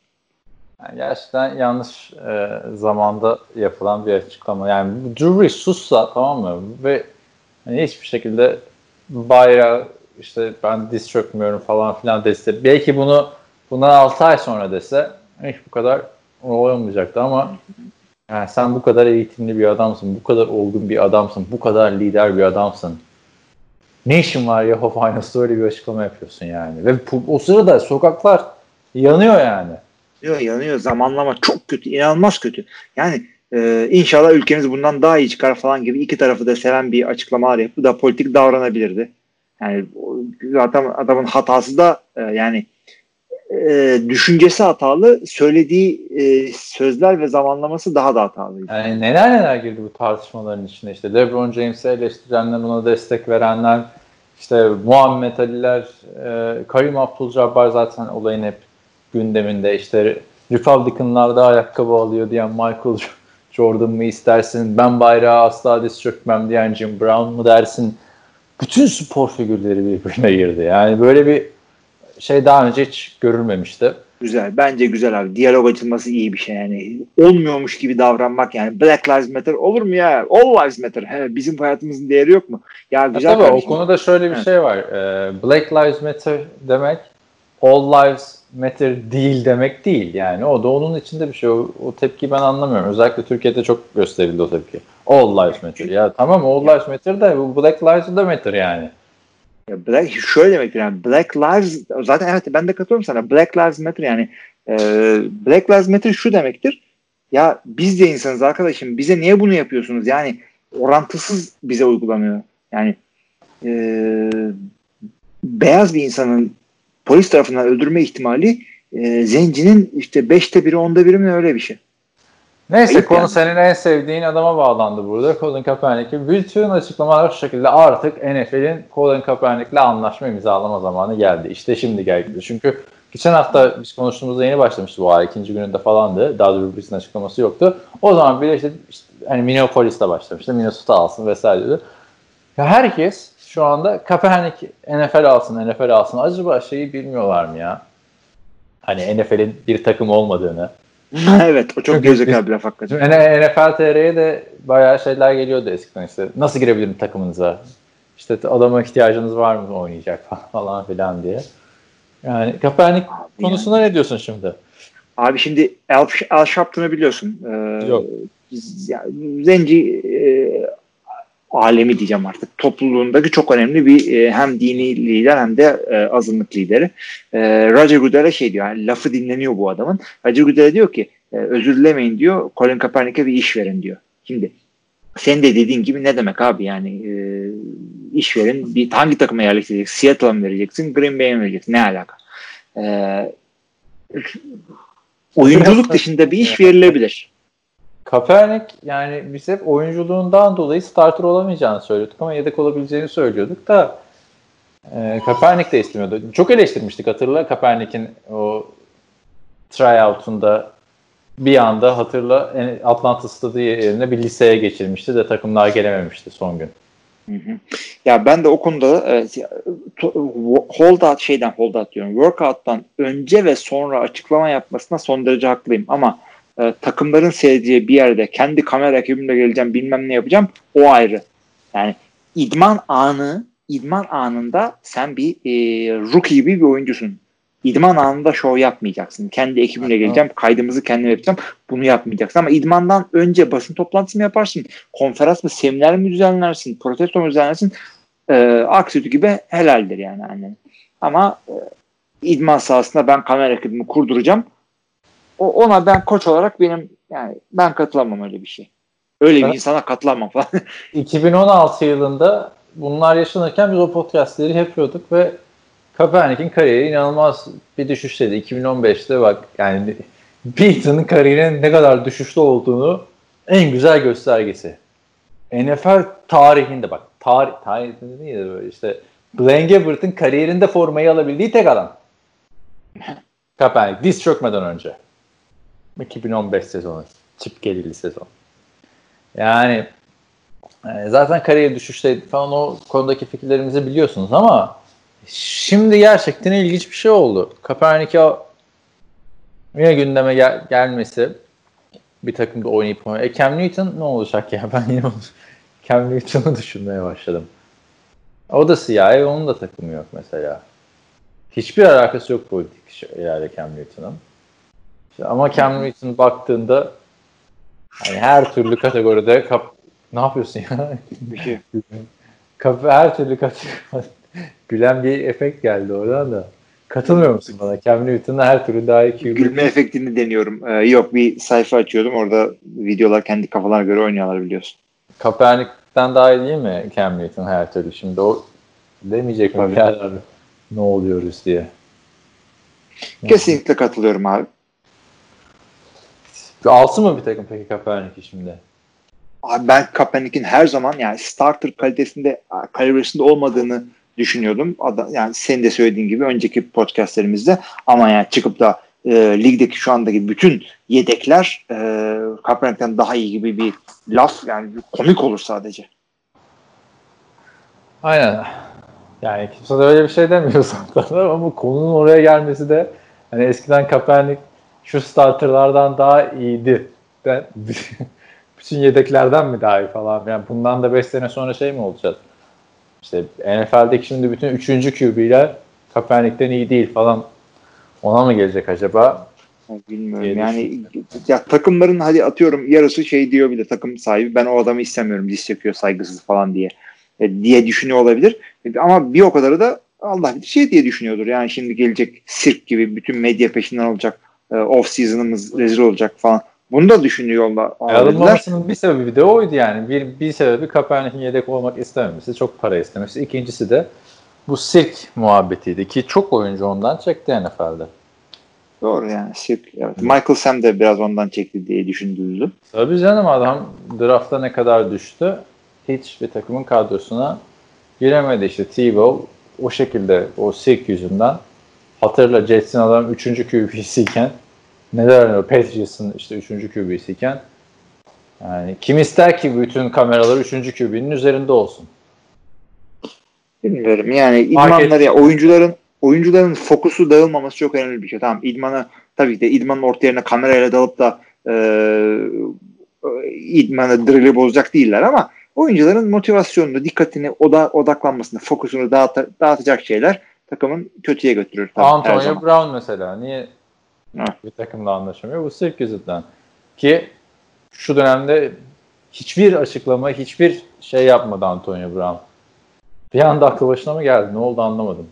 Yani gerçekten yanlış e, zamanda yapılan bir açıklama. Yani Brees sussa tamam mı? Ve hani hiçbir şekilde bayrağı işte ben diz çökmüyorum falan filan dese belki bunu bundan 6 ay sonra dese hiç bu kadar olamayacaktı ama yani sen bu kadar eğitimli bir adamsın, bu kadar olgun bir adamsın, bu kadar lider bir adamsın. Ne işin var ya Finals'ta öyle bir açıklama yapıyorsun yani. Ve o sırada sokaklar yanıyor yani. Yanıyor, yanıyor. Zamanlama çok kötü, inanılmaz kötü. Yani e, inşallah ülkemiz bundan daha iyi çıkar falan gibi iki tarafı da seven bir açıklamalar yapıp da politik davranabilirdi. Yani zaten adamın hatası da e, yani e, düşüncesi hatalı, söylediği e, sözler ve zamanlaması daha da hatalı. Yani neler neler girdi bu tartışmaların içine işte LeBron James'i eleştirenler, buna destek verenler, işte Muhammed Ali'ler, e, Karim Abdul-Jabbar zaten olayın hep gündeminde işte Republican'larda ayakkabı alıyor diyen Michael Jordan mı istersin, ben bayrağı asla diz çökmem diyen Jim Brown mu dersin, bütün spor figürleri birbirine girdi. Yani böyle bir şey daha önce hiç görülmemişti. Güzel. Bence güzel abi. Diyalog açılması iyi bir şey yani. Olmuyormuş gibi davranmak yani. Black Lives Matter olur mu ya? All Lives Matter. He, bizim hayatımızın değeri yok mu? Ya güzel tabii, o konuda şöyle bir evet. şey var. Ee, Black Lives Matter demek All Lives Matter değil demek değil yani. O da onun içinde bir şey. O, o tepkiyi ben anlamıyorum. Özellikle Türkiye'de çok gösterildi o tepki. All Lives Matter. Ya tamam All Lives Matter da bu Black Lives da Matter yani. Ya Black şöyle demek yani Black Lives zaten evet ben de katılıyorum sana. Black Lives Matter yani e, Black Lives Matter şu demektir. Ya biz de insanız arkadaşım. Bize niye bunu yapıyorsunuz? Yani orantısız bize uygulanıyor. Yani e, beyaz bir insanın polis tarafından öldürme ihtimali e, zencinin işte beşte biri onda biri mi öyle bir şey. Neyse Ayıp konu yani. senin en sevdiğin adama bağlandı burada. Colin Kaepernick'in bütün açıklamalar şu şekilde artık NFL'in Colin Kaepernick'le anlaşma imzalama zamanı geldi. İşte şimdi geldi. Çünkü geçen hafta biz konuştuğumuzda yeni başlamıştı bu ay. ikinci gününde falandı. Daha da birisinin açıklaması yoktu. O zaman bile işte, işte hani Minneapolis'te başlamıştı. Minnesota alsın vesaire dedi. Ya herkes şu anda Kaepernick NFL alsın, NFL alsın. Acaba şeyi bilmiyorlar mı ya? Hani NFL'in bir takım olmadığını, evet o çok gerizekalı bir laf hakikaten. NFL TR'ye de bayağı şeyler geliyordu eskiden işte. Nasıl girebilirim takımınıza? İşte adama ihtiyacınız var mı oynayacak falan filan diye. Yani Kaepernick konusuna yani. ne diyorsun şimdi? Abi şimdi Al, Al Sharpton'u biliyorsun. Ee, Yok. Zenci e, alemi diyeceğim artık topluluğundaki çok önemli bir e, hem dini lider hem de e, azınlık lideri. E, Roger Goodell'e şey diyor yani lafı dinleniyor bu adamın. Roger Goodell'e diyor ki e, özür dilemeyin diyor Colin Kaepernick'e bir iş verin diyor. Şimdi sen de dediğin gibi ne demek abi yani e, iş verin bir hangi takıma yerleştireceksin? Seattle'a mı vereceksin? Green Bay'e mi vereceksin? Ne alaka? E, oyunculuk dışında bir iş verilebilir. Kaepernick yani biz hep oyunculuğundan dolayı starter olamayacağını söylüyorduk ama yedek olabileceğini söylüyorduk da e, Kaepernick de istemiyordu. Çok eleştirmiştik hatırla Kaepernick'in o tryout'unda bir anda hatırla Atlanta Stadı yerine bir liseye geçirmişti de takımlar gelememişti son gün. Hı hı. Ya ben de o konuda e, hold out şeyden hold out diyorum. Workout'tan önce ve sonra açıklama yapmasına son derece haklıyım ama e, takımların seyredeceği bir yerde kendi kamera ekibimle geleceğim bilmem ne yapacağım o ayrı. Yani idman anı idman anında sen bir e, rookie gibi bir oyuncusun. İdman anında show yapmayacaksın. Kendi ekibimle geleceğim. Kaydımızı kendim yapacağım. Bunu yapmayacaksın. Ama idmandan önce basın toplantısı mı yaparsın? Konferans mı? Seminer mi düzenlersin? Protesto mu düzenlersin? E, aksi gibi helaldir yani annen. Ama e, idman sahasında ben kamera ekibimi kurduracağım. O, ona ben koç olarak benim yani ben katılamam öyle bir şey. Öyle bir insana katılamam falan. 2016 yılında bunlar yaşanırken biz o podcastleri yapıyorduk ve Kaepernick'in kariyeri inanılmaz bir düşüşteydi. 2015'te bak yani Peyton'ın kariyerinin ne kadar düşüşte olduğunu en güzel göstergesi. NFL tarihinde bak tarih tarihinde değil de böyle işte Blaine Gabbert'ın kariyerinde formayı alabildiği tek adam. Kaepernick diz çökmeden önce. 2015 sezonu. Çip gelili sezon. Yani e, zaten kariyer düşüşteydi falan o konudaki fikirlerimizi biliyorsunuz ama şimdi gerçekten ilginç bir şey oldu. Kaepernick'e yine gündeme gel- gelmesi bir takımda oynayıp oynayıp. E Cam Newton ne olacak ya? Ben yine Cam Newton'u düşünmeye başladım. O da siyahi onun da takımı yok mesela. Hiçbir alakası yok politik şeylerle Cam Newton'un. Ama Cam Newton baktığında hani her türlü kategoride kap ne yapıyorsun ya? Kap her türlü kategoride gülen bir efekt geldi oradan da. Katılmıyor musun bana? Cam Newton'da her türlü daha iyi QB. Gülme efektini deniyorum. Ee, yok bir sayfa açıyordum. Orada videolar kendi kafalarına göre oynuyorlar biliyorsun. Kaepernick'ten daha iyi değil mi Cam Newton her türlü? Şimdi o demeyecek mi ne oluyoruz diye. Kesinlikle katılıyorum abi. Alsın mı bir takım peki Kaepernick'i şimdi? Abi ben Kaepernick'in her zaman yani starter kalitesinde kalibresinde olmadığını düşünüyordum. Yani senin de söylediğin gibi önceki podcastlerimizde ama yani çıkıp da e, ligdeki şu andaki bütün yedekler e, Kaepernick'ten daha iyi gibi bir laf yani komik olur sadece. Aynen. Yani kimse de öyle bir şey demiyor zaten ama konunun oraya gelmesi de hani eskiden Kaepernick şu starterlardan daha iyiydi. Ben, bütün yedeklerden mi daha iyi falan. Yani bundan da 5 sene sonra şey mi olacak? İşte NFL'deki şimdi bütün 3. QB'ler Kaepernick'ten iyi değil falan. Ona mı gelecek acaba? Bilmiyorum. Yani ya takımların hadi atıyorum yarısı şey diyor bile takım sahibi ben o adamı istemiyorum diz çekiyor saygısız falan diye e, diye düşünüyor olabilir. Ama bir o kadarı da Allah bir şey diye düşünüyordur. Yani şimdi gelecek sirk gibi bütün medya peşinden olacak e, off season'ımız rezil olacak falan. Bunu da düşünüyorlar. Alınmamasının bir sebebi de oydu yani. Bir, bir sebebi Kaepernick'in yedek olmak istememesi, çok para istemesi. İkincisi de bu sirk muhabbetiydi ki çok oyuncu ondan çekti NFL'de. Doğru yani sirk. Evet. Michael Sam de biraz ondan çekti diye düşündürüldü. Tabii canım adam draftta ne kadar düştü hiç bir takımın kadrosuna giremedi işte Tebow o şekilde o sirk yüzünden hatırla Jets'in adam 3. QB'siyken neden öyle Patriots'ın işte 3. QB'siyken yani kim ister ki bütün kameralar 3. QB'nin üzerinde olsun? Bilmiyorum yani idmanlar ya oyuncuların oyuncuların fokusu dağılmaması çok önemli bir şey. Tamam idmanı tabii ki de idmanın orta yerine kamerayla dalıp da e, idmanı drill'i bozacak değiller ama oyuncuların motivasyonunu, dikkatini, oda, odaklanmasını, fokusunu dağıt, dağıtacak şeyler takımın kötüye götürür. Tabii, Antonio Brown mesela niye evet. bir takımla anlaşamıyor? Bu sırf yüzünden. Ki şu dönemde hiçbir açıklama, hiçbir şey yapmadı Antonio Brown. Bir anda aklı başına mı geldi? Ne oldu anlamadım.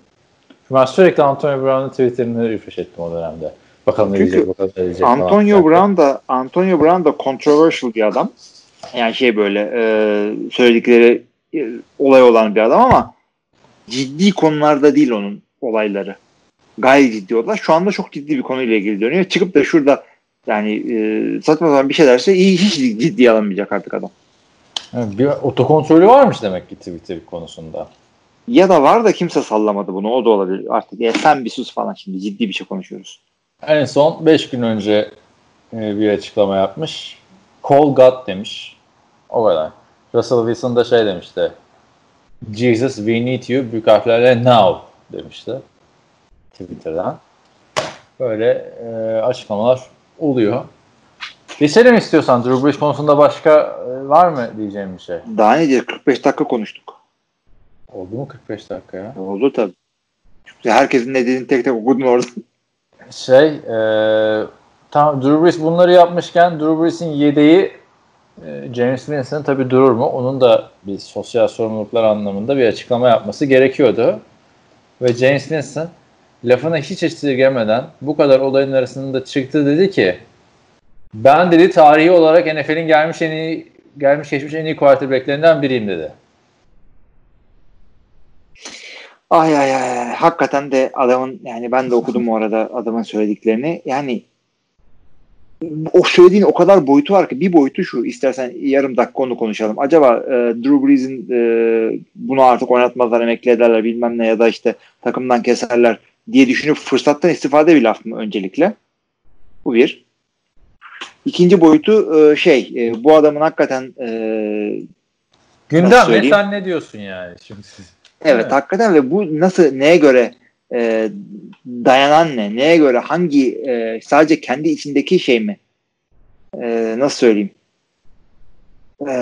Ben sürekli Antonio Brown'un Twitter'ını refresh ettim o dönemde. Bakalım ne diyecek, bakalım ne diyecek. Antonio Brown da Antonio Brown da controversial bir adam. Yani şey böyle e, söyledikleri e, olay olan bir adam ama ciddi konularda değil onun olayları. Gayet ciddi olay. Şu anda çok ciddi bir konuyla ilgili dönüyor. Çıkıp da şurada yani e, saçma sapan bir şey derse iyi hiç ciddiye alınmayacak artık adam. bir otokontrolü varmış demek ki Twitter konusunda. Ya da var da kimse sallamadı bunu. O da olabilir artık. Ya sen bir sus falan şimdi. Ciddi bir şey konuşuyoruz. En son 5 gün önce e, bir açıklama yapmış. Call God demiş. O kadar. Russell Wilson da şey demişti. Jesus we need you büyük harflerle now demişti. Twitter'dan. Böyle e, açıklamalar oluyor. Geçelim istiyorsan Drew Brees konusunda başka e, var mı diyeceğim bir şey? Daha ne diye 45 dakika konuştuk. Oldu mu 45 dakika ya? Oldu tabii. Çünkü herkesin ne dediğini tek tek okudun orada. Şey, e, tam Drew Brees bunları yapmışken Drew Brees'in yedeği James Winston tabii durur mu? Onun da bir sosyal sorumluluklar anlamında bir açıklama yapması gerekiyordu. Ve James Winston lafına hiç esirgemeden bu kadar olayın arasında çıktı dedi ki ben dedi tarihi olarak NFL'in gelmiş en iyi gelmiş geçmiş en iyi quarterbacklerinden biriyim dedi. Ay ay ay. Hakikaten de adamın yani ben de okudum o arada adamın söylediklerini. Yani o söylediğin o kadar boyutu var ki bir boyutu şu istersen yarım dakika onu konuşalım. Acaba e, Drew Brees'in e, bunu artık oynatmazlar emekli ederler bilmem ne ya da işte takımdan keserler diye düşünüp fırsattan istifade bir laf mı öncelikle? Bu bir. İkinci boyutu e, şey e, bu adamın hakikaten e, Gündem ve sen ne diyorsun yani şimdi siz? Evet, evet hakikaten ve bu nasıl neye göre e, dayanan ne? Neye göre hangi e, sadece kendi içindeki şey mi? E, nasıl söyleyeyim? E,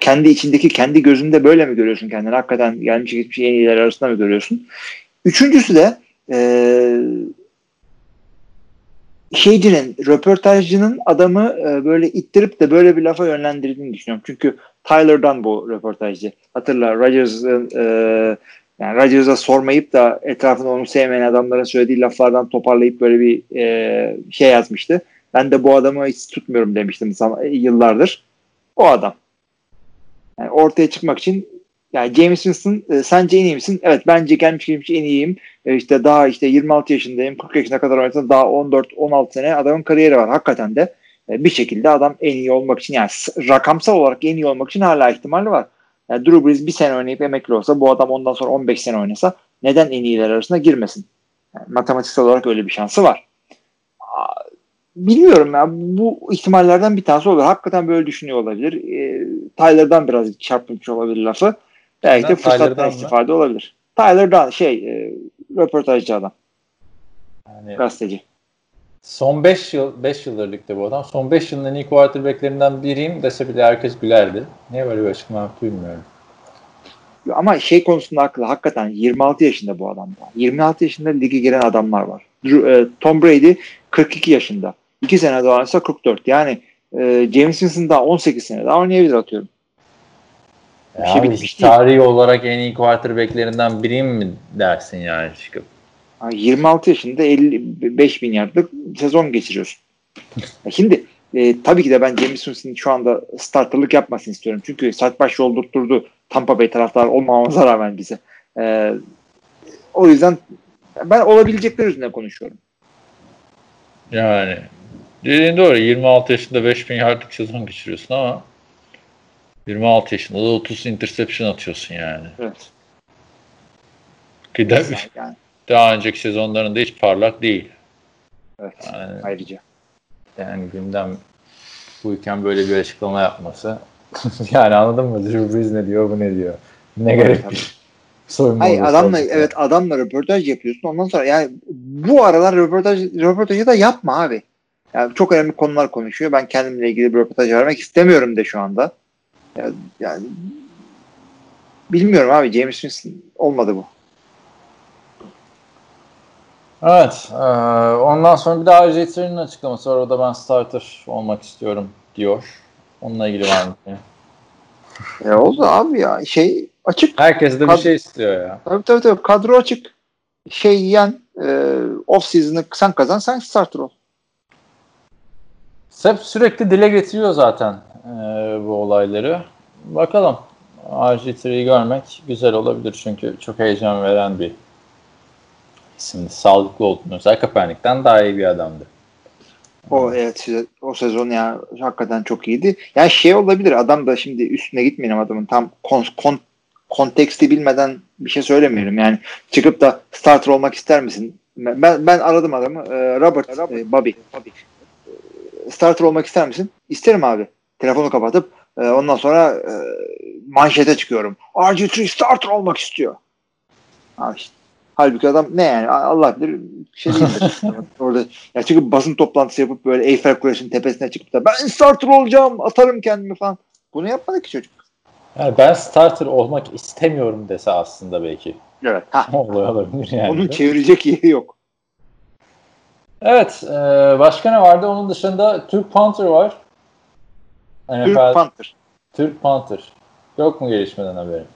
kendi içindeki kendi gözünde böyle mi görüyorsun kendini? Hakikaten gelmiş geçmiş en iyiler arasında mı görüyorsun? Üçüncüsü de e, şeycinin, röportajcının adamı e, böyle ittirip de böyle bir lafa yönlendirdiğini düşünüyorum. Çünkü Tyler'dan bu röportajcı. Hatırla Rodgers'ın e, yani Rodgers'a sormayıp da etrafında onu sevmeyen adamların söylediği laflardan toparlayıp böyle bir e, şey yazmıştı. Ben de bu adamı hiç tutmuyorum demiştim yıllardır. O adam. Yani ortaya çıkmak için yani James Winston e, sence en iyi misin? Evet bence gelmiş geçmiş en iyiyim. E, işte daha işte 26 yaşındayım. 40 yaşına kadar oynasam daha 14-16 sene adamın kariyeri var. Hakikaten de e, bir şekilde adam en iyi olmak için yani rakamsal olarak en iyi olmak için hala ihtimali var. Yani Drew Brees bir sene oynayıp emekli olsa bu adam ondan sonra 15 sene oynasa neden en iyiler arasında girmesin? Yani matematiksel olarak öyle bir şansı var. Bilmiyorum ya bu ihtimallerden bir tanesi olur. Hakikaten böyle düşünüyor olabilir. E, Tyler'dan biraz çarpmış olabilir lafı. Belki de fırsattan istifade mı? olabilir. Tyler'dan şey e, röportajcı adam. Yani, Gazeteci. Son 5 yıl 5 yıldır ligde bu adam. Son 5 yılın en iyi quarterbacklerinden biriyim dese bile herkes gülerdi. Niye böyle bir açıklama yaptı bilmiyorum. Ama şey konusunda haklı. Hakikaten 26 yaşında bu adam. 26 yaşında lige giren adamlar var. E, Tom Brady 42 yaşında. 2 sene daha oynasa 44. Yani e, James Winston daha 18 sene daha oynayabilir atıyorum. Ya şey bitmiş tarihi olarak en iyi quarterbacklerinden biriyim mi dersin yani çıkıp? 26 yaşında 55 bin yardlık sezon geçiriyorsun. Şimdi e, tabii ki de ben James Winston'ın şu anda starterlık yapmasını istiyorum. Çünkü saç baş yoldurtturdu Tampa Bay taraftarı olmamamıza rağmen bize. E, o yüzden ben olabilecekler üzerine konuşuyorum. Yani dediğin doğru 26 yaşında 5000 yardlık sezon geçiriyorsun ama 26 yaşında da 30 interception atıyorsun yani. Evet. Ki de, yani. Daha önceki sezonlarında hiç parlak değil. Evet. Yani, ayrıca. Yani gündem buyken böyle bir açıklama yapması. yani anladın mı? Drew Brees ne diyor, bu ne diyor? Ne gerek bir soyunma Hayır adamla olacak. evet adamla röportaj yapıyorsun. Ondan sonra yani bu aralar röportaj röportajı da yapma abi. Yani çok önemli konular konuşuyor. Ben kendimle ilgili bir röportaj vermek istemiyorum de şu anda. Yani, yani bilmiyorum abi James Winston olmadı bu. Evet. E, ondan sonra bir daha Jets'in açıklaması var. Orada ben starter olmak istiyorum diyor. Onunla ilgili var mı? E oldu abi ya. Şey açık. Herkes de bir şey istiyor ya. Tabii tabii tabii. Kadro açık. Şey yiyen e, off season'ı sen kazan sen starter ol. Hep sürekli dile getiriyor zaten e, bu olayları. Bakalım. RG3'yi görmek güzel olabilir çünkü çok heyecan veren bir isimdi. Sağlıklı olduğunu. Özel Kaepernick'ten daha iyi bir adamdı. O evet o sezon ya hakikaten çok iyiydi. Yani şey olabilir adam da şimdi üstüne gitmeyelim adamın tam kon, kon, konteksti bilmeden bir şey söylemiyorum. Yani çıkıp da starter olmak ister misin? Ben ben aradım adamı. Robert, Robert Bobby. Bobby. starter olmak ister misin? İsterim abi. Telefonu kapatıp e, ondan sonra e, manşete çıkıyorum. RG3 starter olmak istiyor. Abi işte. Halbuki adam ne yani Allah bilir şey değildir. Orada ya çünkü basın toplantısı yapıp böyle Eiffel Kulesi'nin tepesine çıkıp da ben starter olacağım atarım kendimi falan. Bunu yapmadı ki çocuk. Yani ben starter olmak istemiyorum dese aslında belki. Evet. Ha. Olay olabilir yani. Onun çevirecek yeri yok. Evet. E, başka ne vardı? Onun dışında Türk Panther var. Türk NFL, Panther. Türk Panther. Yok mu gelişmeden haberim?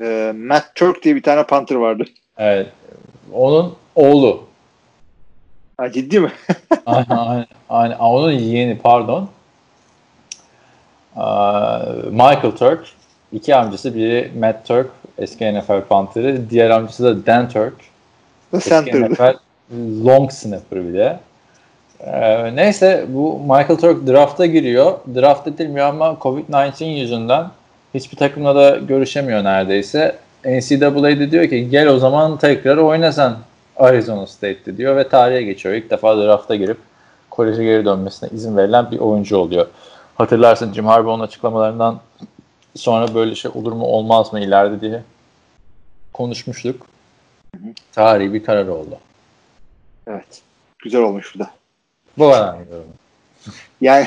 Ee, Matt Turk diye bir tane Panther vardı. Evet. Onun oğlu. Ha, ciddi mi? aynen, aynen, Onun yeğeni pardon. Michael Turk. İki amcası biri Matt Turk eski NFL Panther'ı. Diğer amcası da Dan Turk. Eski. NFL long snapper bir de. Ee, neyse bu Michael Turk drafta giriyor. Draft edilmiyor ama Covid-19 yüzünden hiçbir takımla da görüşemiyor neredeyse. NCAA'de diyor ki gel o zaman tekrar oyna sen Arizona State'de diyor ve tarihe geçiyor. İlk defa drafta girip koleje geri dönmesine izin verilen bir oyuncu oluyor. Hatırlarsın Jim Harbaugh'un açıklamalarından sonra böyle şey olur mu olmaz mı ileride diye konuşmuştuk. Tarihi bir karar oldu. Evet. Güzel olmuş bu da. Bu kadar. Yani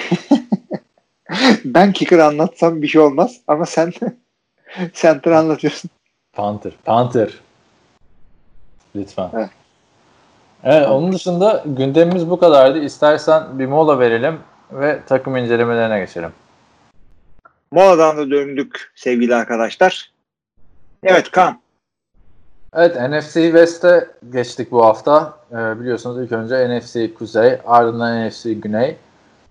ben kicker anlatsam bir şey olmaz ama sen center anlatıyorsun. Panther. Panther. Lütfen. Evet. Evet, onun dışında gündemimiz bu kadardı. İstersen bir mola verelim ve takım incelemelerine geçelim. Moladan da döndük sevgili arkadaşlar. Evet Kaan. Evet NFC West'e geçtik bu hafta. Ee, biliyorsunuz ilk önce NFC Kuzey, ardından NFC Güney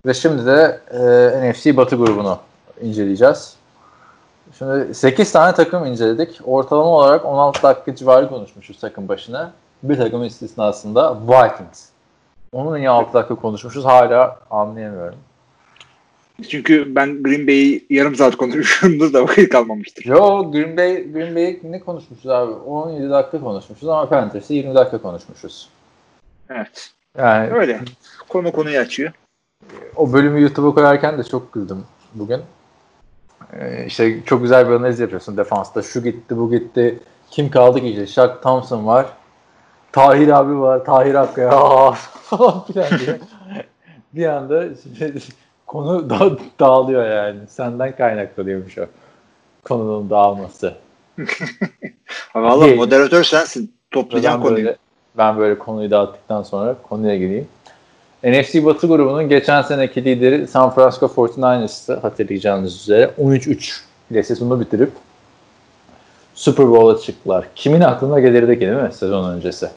ve şimdi de e, NFC Batı grubunu inceleyeceğiz. Şimdi 8 tane takım inceledik. Ortalama olarak 16 dakika civarı konuşmuşuz takım başına. Bir takım istisnasında Vikings. Onun niye 6 dakika konuşmuşuz hala anlayamıyorum. Çünkü ben Green Bay'i yarım saat konuşmuşumdur da vakit kalmamıştır. Yo Green Bay Green Bay ne konuşmuşuz abi? 17 dakika konuşmuşuz ama Panthers'ı 20 dakika konuşmuşuz. Evet. Yani Öyle. Konu konuyu açıyor. o bölümü YouTube'a koyarken de çok güldüm bugün. Ee, işte çok güzel bir analiz yapıyorsun defansta. Şu gitti, bu gitti. Kim kaldı ki? İşte Shaq Thompson var. Tahir abi var. Tahir Akkaya falan filan diye. bir anda konu da dağılıyor yani. Senden kaynaklanıyormuş o. Konunun dağılması. Valla moderatör sensin. Toplayacaksın konuyu. böyle, ben böyle konuyu dağıttıktan sonra konuya gireyim. NFC Batı grubunun geçen seneki lideri San Francisco 49ers'tı hatırlayacağınız üzere. 13-3 ile sezonu bitirip Super Bowl'a çıktılar. Kimin aklına gelirdi ki değil mi sezon öncesi?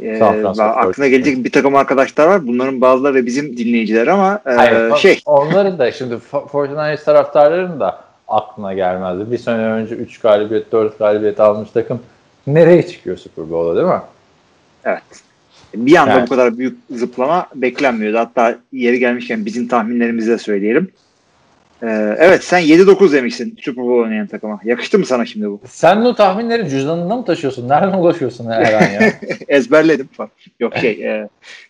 Ee, San Francisco aklına gelecek bir takım arkadaşlar var. Bunların bazıları da bizim dinleyiciler ama e, Hayır, şey Onların da şimdi 49ers taraftarların da aklına gelmezdi. Bir sene önce 3 galibiyet, 4 galibiyet almış takım nereye çıkıyor Super Bowl'a değil mi? evet. Bir anda Evet. bu kadar büyük zıplama beklenmiyordu. Hatta yeri gelmişken bizim tahminlerimizi de söyleyelim. Ee, evet sen 7-9 demişsin Super Bowl oynayan takıma. Yakıştı mı sana şimdi bu? Sen o tahminleri cüzdanında mı taşıyorsun? Nereden ulaşıyorsun her an ya? Ezberledim falan. Yok şey e,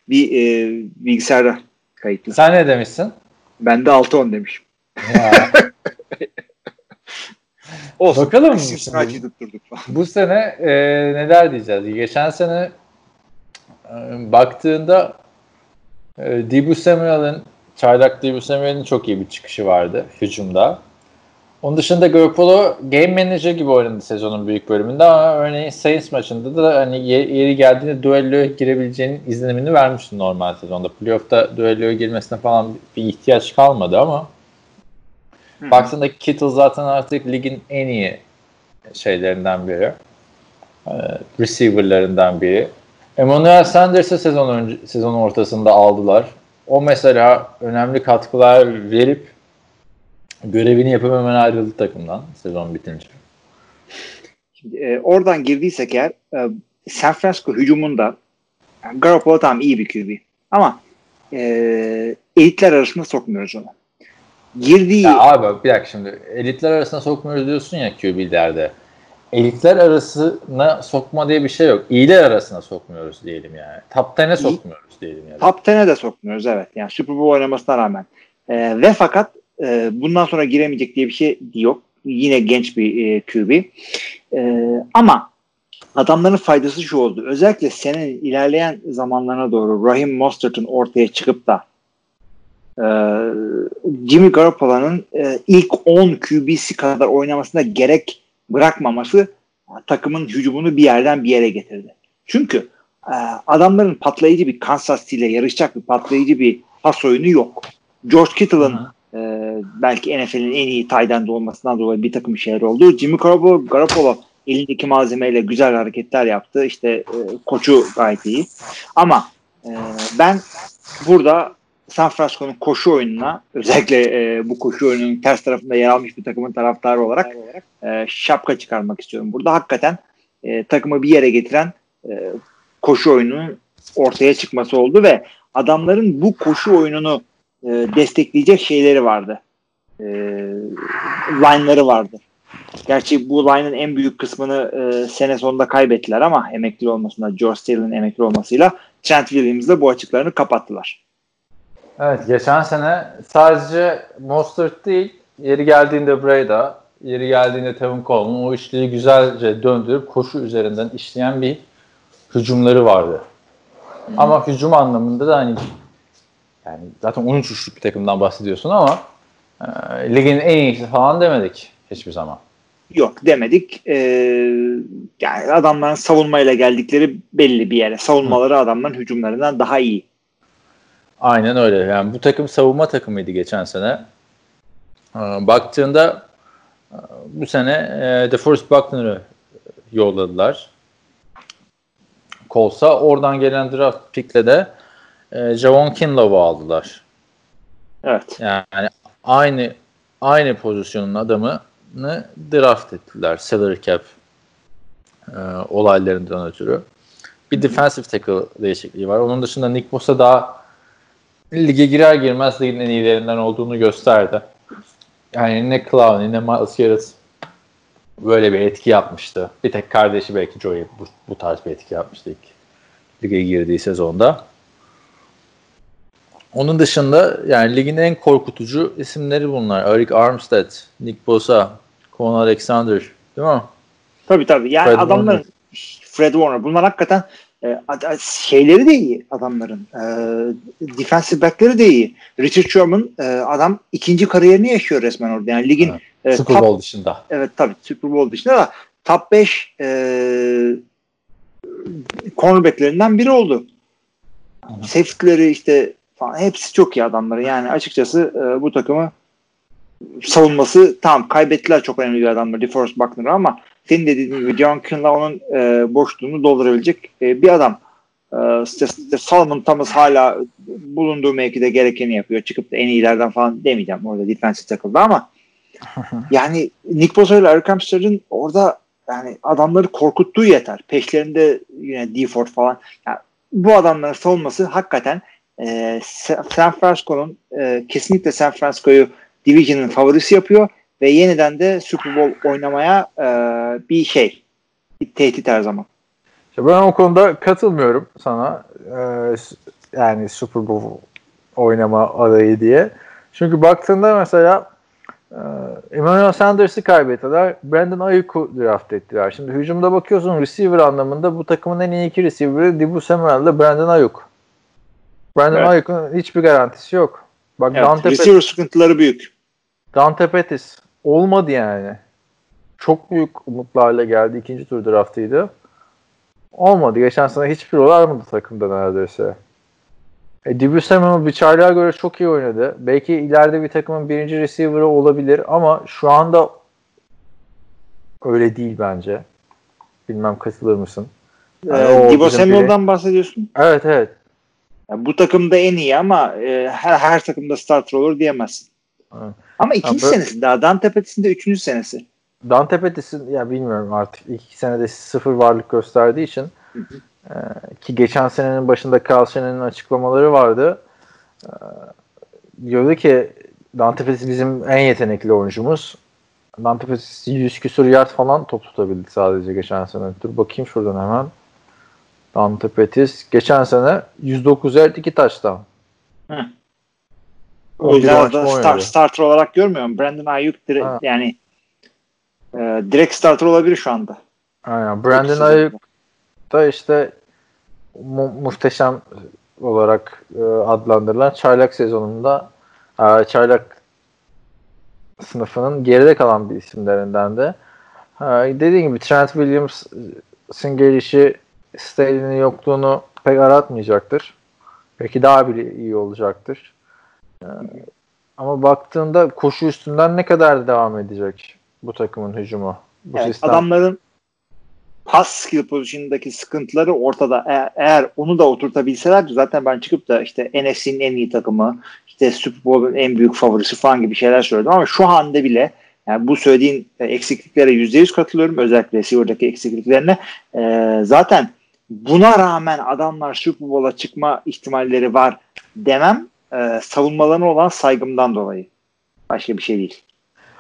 bir e, bilgisayarda kayıtlı. Sen ne demişsin? Ben de 6-10 demişim. Olsun. Bakalım falan. bu sene e, neler diyeceğiz? Geçen sene baktığında e, Dibu Samuel'in çaylak Dibu Samuel'in çok iyi bir çıkışı vardı hücumda. Onun dışında Garoppolo game manager gibi oynadı sezonun büyük bölümünde ama örneğin Saints maçında da hani ye- yeri geldiğinde duelloya girebileceğinin izlenimini vermişti normal sezonda. Playoff'ta duelloya girmesine falan bir ihtiyaç kalmadı ama Hı hı. baktığında Kittle zaten artık ligin en iyi şeylerinden biri. Ee, receiver'larından biri. Emmanuel Sanders'ı sezon önce, sezon ortasında aldılar. O mesela önemli katkılar verip görevini yapıp hemen ayrıldı takımdan sezon bitince. Şimdi, e, oradan girdiysek eğer e, San Francisco hücumunda yani Garoppolo tamam iyi bir QB ama e, elitler arasında sokmuyoruz onu. Girdiği Ya abi bir dakika şimdi elitler arasında sokmuyoruz diyorsun ya QB'lerde. Elitler arasına sokma diye bir şey yok. İyiler arasına sokmuyoruz diyelim yani. Top 10'e sokmuyoruz diyelim yani. Top 10'e de sokmuyoruz evet. Yani Super Bowl oynamasına rağmen. E, ve fakat e, bundan sonra giremeyecek diye bir şey yok. Yine genç bir e, QB. E, ama adamların faydası şu oldu. Özellikle senin ilerleyen zamanlarına doğru Rahim Mostert'ın ortaya çıkıp da e, Jimmy Garoppolo'nun e, ilk 10 QB'si kadar oynamasına gerek bırakmaması takımın hücumunu bir yerden bir yere getirdi. Çünkü e, adamların patlayıcı bir Kansas City ile yarışacak bir patlayıcı bir pas oyunu yok. George Kittle'ın e, belki NFL'in en iyi tight olmasından dolayı bir takım şeyler oldu. Jimmy Garoppolo, Garoppolo elindeki malzemeyle güzel hareketler yaptı. İşte e, koçu gayet iyi. Ama e, ben burada San Francisco'nun koşu oyununa özellikle e, bu koşu oyununun ters tarafında yer almış bir takımın taraftarı olarak e, şapka çıkarmak istiyorum. Burada hakikaten e, takımı bir yere getiren e, koşu oyununun ortaya çıkması oldu ve adamların bu koşu oyununu e, destekleyecek şeyleri vardı. E, line'ları vardı. Gerçi bu line'ın en büyük kısmını e, sene sonunda kaybettiler ama emekli olmasında George Staley'nin emekli olmasıyla Trent Williams'la bu açıklarını kapattılar. Evet geçen sene sadece Mostert değil yeri geldiğinde Breda, yeri geldiğinde Tevin Coleman o işliği güzelce döndürüp koşu üzerinden işleyen bir hücumları vardı. Hmm. Ama hücum anlamında da hani yani zaten 13 üçlük bir takımdan bahsediyorsun ama e, ligin en iyisi falan demedik hiçbir zaman. Yok demedik. Ee, yani adamların savunmayla geldikleri belli bir yere. Savunmaları Hı. adamların hücumlarından daha iyi. Aynen öyle. Yani bu takım savunma takımıydı geçen sene. Ee, baktığında e, bu sene e, DeForest Buckner'ı yolladılar. Colts'a oradan gelen draft pickle de e, Javon Kinlow'u aldılar. Evet. Yani aynı aynı pozisyonun adamını draft ettiler. Salary cap e, olaylarından ötürü. Bir defensive tackle değişikliği var. Onun dışında Nick Bosa daha lige girer girmez ligin en iyilerinden olduğunu gösterdi. Yani ne Clowney ne Miles Garrett böyle bir etki yapmıştı. Bir tek kardeşi belki Joey bu, bu tarz bir etki yapmıştı ilk lige girdiği sezonda. Onun dışında yani ligin en korkutucu isimleri bunlar. Eric Armstead, Nick Bosa, Con Alexander değil mi? Tabii tabii. Yani Fred adamların Warner. Fred Warner bunlar hakikaten e, şeyleri de iyi adamların. E, defensive backleri de iyi. Richard Sherman e, adam ikinci kariyerini yaşıyor resmen orada. Yani ligin evet. e, Super Bowl dışında. Evet tabii Super Bowl dışında da top 5 e, cornerbacklerinden biri oldu. Safety'leri işte falan hepsi çok iyi adamları. Yani açıkçası e, bu takımı savunması tam kaybettiler çok önemli bir adamlar DeForest Buckner'ı ama senin dediğin gibi John Kinla onun e, boşluğunu doldurabilecek e, bir adam. E, işte, işte Solomon Thomas hala bulunduğu mevkide gerekeni yapıyor. Çıkıp da en iyilerden falan demeyeceğim orada defensive tackle'da ama yani Nick Bosa ile Eric Armstead'ın orada yani adamları korkuttuğu yeter. Peşlerinde yine DeFord falan. Yani bu adamların savunması hakikaten e, San Francisco'nun e, kesinlikle San Francisco'yu Division'ın favorisi yapıyor ve yeniden de Super Bowl oynamaya e, bir şey bir tehdit her zaman. İşte ben o konuda katılmıyorum sana. Ee, yani Super Bowl oynama adayı diye. Çünkü baktığında mesela e, Emmanuel Sanders'ı kaybettiler. Brandon Ayuk'u draft ettiler. Şimdi hücumda bakıyorsun receiver anlamında bu takımın en iyi iki receiver'ı Dibu Samuel ile Brandon Ayuk. Brandon evet. Ayuk'un hiçbir garantisi yok. Bak evet, Dante receiver Pet- sıkıntıları büyük. Dante Pettis olmadı yani. Çok büyük umutlarla geldi. ikinci tur draftıydı. Olmadı. Geçen sene hiçbir rol almadı takımda neredeyse. E, Dibu Samuel bir çaylığa göre çok iyi oynadı. Belki ileride bir takımın birinci receiver'ı olabilir ama şu anda öyle değil bence. Bilmem katılır mısın? Yani ee, Dibu Samuel'dan bahsediyorsun. Evet evet. Yani bu takımda en iyi ama e, her, her takımda starter olur diyemezsin. Evet. Ama ikinci ha, senesi daha. Dante Pettis'in de üçüncü senesi. Dante Pettis'in ya bilmiyorum artık iki senede sıfır varlık gösterdiği için e, ki geçen senenin başında Shannon'ın açıklamaları vardı. E, diyordu ki Dante Pettis bizim en yetenekli oyuncumuz. Dante Pettis 100 küsur yard falan top tutabildi sadece geçen sene. Dur bakayım şuradan hemen. Dante Pettis geçen sene 109 yard 2 taştan. O yüzden da star, starter olarak görmüyorum. Brandon Ayuk dire- yani e, direkt starter olabilir şu anda. Aynen. Brandon Ayuk da işte mu- muhteşem olarak e, adlandırılan çaylak sezonunda e, çaylak sınıfının geride kalan bir isimlerinden de. E, dediğim gibi Trent Williams'ın gelişi Staley'nin yokluğunu pek aratmayacaktır. Belki daha bile iyi olacaktır. E, ama baktığında koşu üstünden ne kadar devam edecek bu takımın hücumu? Bu evet, sistem. Adamların pas skill pozisyonundaki sıkıntıları ortada. Eğer, eğer onu da oturtabilseler zaten ben çıkıp da işte NFC'nin en iyi takımı, işte Super Bowl'un en büyük favorisi falan gibi şeyler söyledim ama şu anda bile yani bu söylediğin e, eksikliklere %100 katılıyorum. Özellikle receiver'daki eksikliklerine. Ee, zaten buna rağmen adamlar Super Bowl'a çıkma ihtimalleri var demem e, savunmalarına olan saygımdan dolayı. Başka bir şey değil.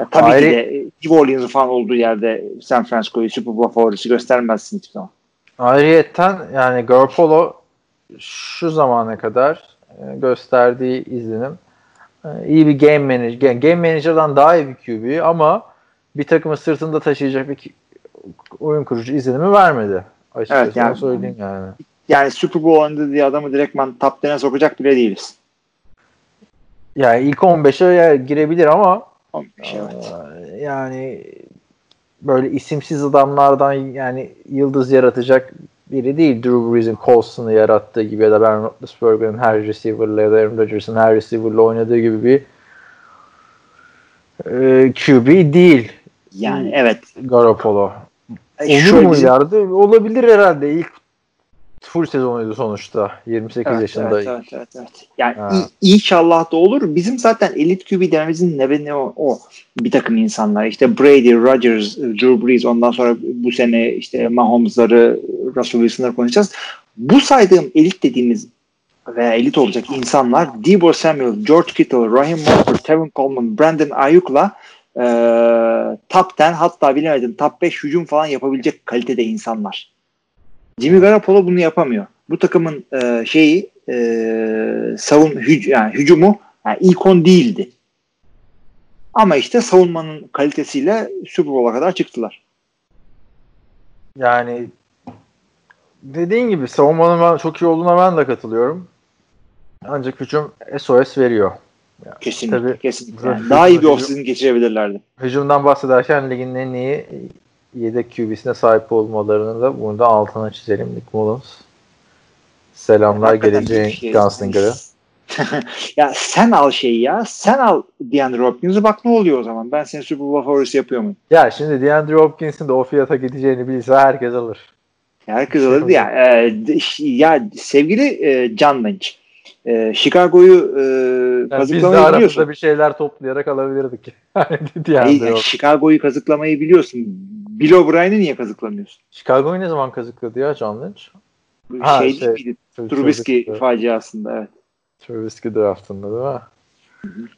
Ya, tabii Ayrı... ki de New Orleans'ın falan olduğu yerde San Francisco'yu Super Bowl favorisi göstermezsin hiçbir zaman. Ayrıyetten yani Garoppolo şu zamana kadar e, gösterdiği izlenim e, iyi bir game manager. Game manager'dan daha iyi bir QB ama bir takımı sırtında taşıyacak bir oyun kurucu izlenimi vermedi. Açıkçası evet, yani, söyleyeyim yani. Yani Super Bowl oynadı diye adamı direktman top 10'e sokacak bile değiliz. Yani ilk 15'e girebilir ama 15 evet. Yani böyle isimsiz adamlardan yani yıldız yaratacak biri değil. Drew Brees'in Colson'ı yarattığı gibi ya da Ben Roethlisberger'in her receiver'la ya da Aaron Rodgers'ın her receiver'la oynadığı gibi bir e, QB değil. Yani evet. Garoppolo. E, Olur mu ileride? Olabilir herhalde. İlk full sezonuydu sonuçta. 28 evet, yaşında. Evet, evet, evet, evet. Yani ha. inşallah da olur. Bizim zaten elit QB dememizin nedeni o, o. Bir takım insanlar. İşte Brady, Rodgers, Drew Brees ondan sonra bu sene işte Mahomes'ları, Russell Wilson'ları konuşacağız. Bu saydığım elit dediğimiz veya elit olacak insanlar Debo Samuel, George Kittle, Raheem Mostert, Tevin Coleman, Brandon Ayuk'la e, top 10 hatta bilemedim top 5 hücum falan yapabilecek kalitede insanlar. Jimmy Garoppolo bunu yapamıyor. Bu takımın e, şeyi e, savun hüc yani hücumu yani ilk on değildi. Ama işte savunmanın kalitesiyle Super Bowl'a kadar çıktılar. Yani dediğin gibi savunmanın ben çok iyi olduğuna ben de katılıyorum. Ancak hücum SOS veriyor. Yani kesinlikle. Tabii, kesinlikle. Yani daha iyi bir offseason geçirebilirlerdi. Hücumdan bahsederken ligin en iyi yedek QB'sine sahip olmalarını da burada altına çizelim Nick Mullins. Selamlar geleceğin şey Gunslinger'ı. ya sen al şeyi ya. Sen al DeAndre Hopkins'i bak ne oluyor o zaman. Ben seni Super Bowl favorisi yapıyor muyum? Ya şimdi DeAndre Hopkins'in de o fiyata gideceğini bilse herkes alır. Herkes alır ya. E, ya sevgili e, John Lynch. E, Chicago'yu e, yani kazıklamayı biz biliyorsun. bir şeyler toplayarak alabilirdik. yani Chicago'yu kazıklamayı biliyorsun. Bill O'Brien'i niye kazıklamıyorsun? Chicago'yu ne zaman kazıkladı ya John Lynch? Ha, şey, şey miydi? Trubisky faciasında evet. Trubisky draftında değil mi? Hı-hı.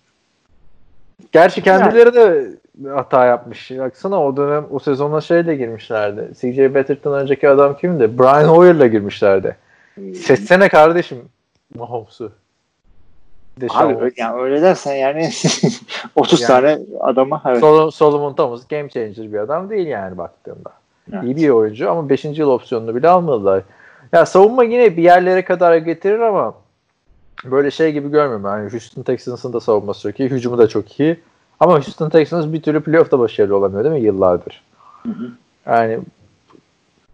Gerçi kendileri de hata yapmış. Baksana o dönem o sezona şeyle girmişlerdi. CJ Beathard'dan önceki adam kimdi? Brian Hoyer'la girmişlerdi. Seçsene kardeşim Mahomes'u. Abi öyle, yani öyle dersen yani 30 yani, tane adama evet. Sol, Solomon Thomas game changer bir adam değil yani baktığında. Evet. İyi bir oyuncu ama 5. yıl opsiyonunu bile almadılar. Ya savunma yine bir yerlere kadar getirir ama böyle şey gibi görmüyorum. Yani Houston Texans'ın da savunması çok iyi. Hücumu da çok iyi. Ama Houston Texans bir türlü playoff'ta başarılı olamıyor değil mi yıllardır? Hı hı. Yani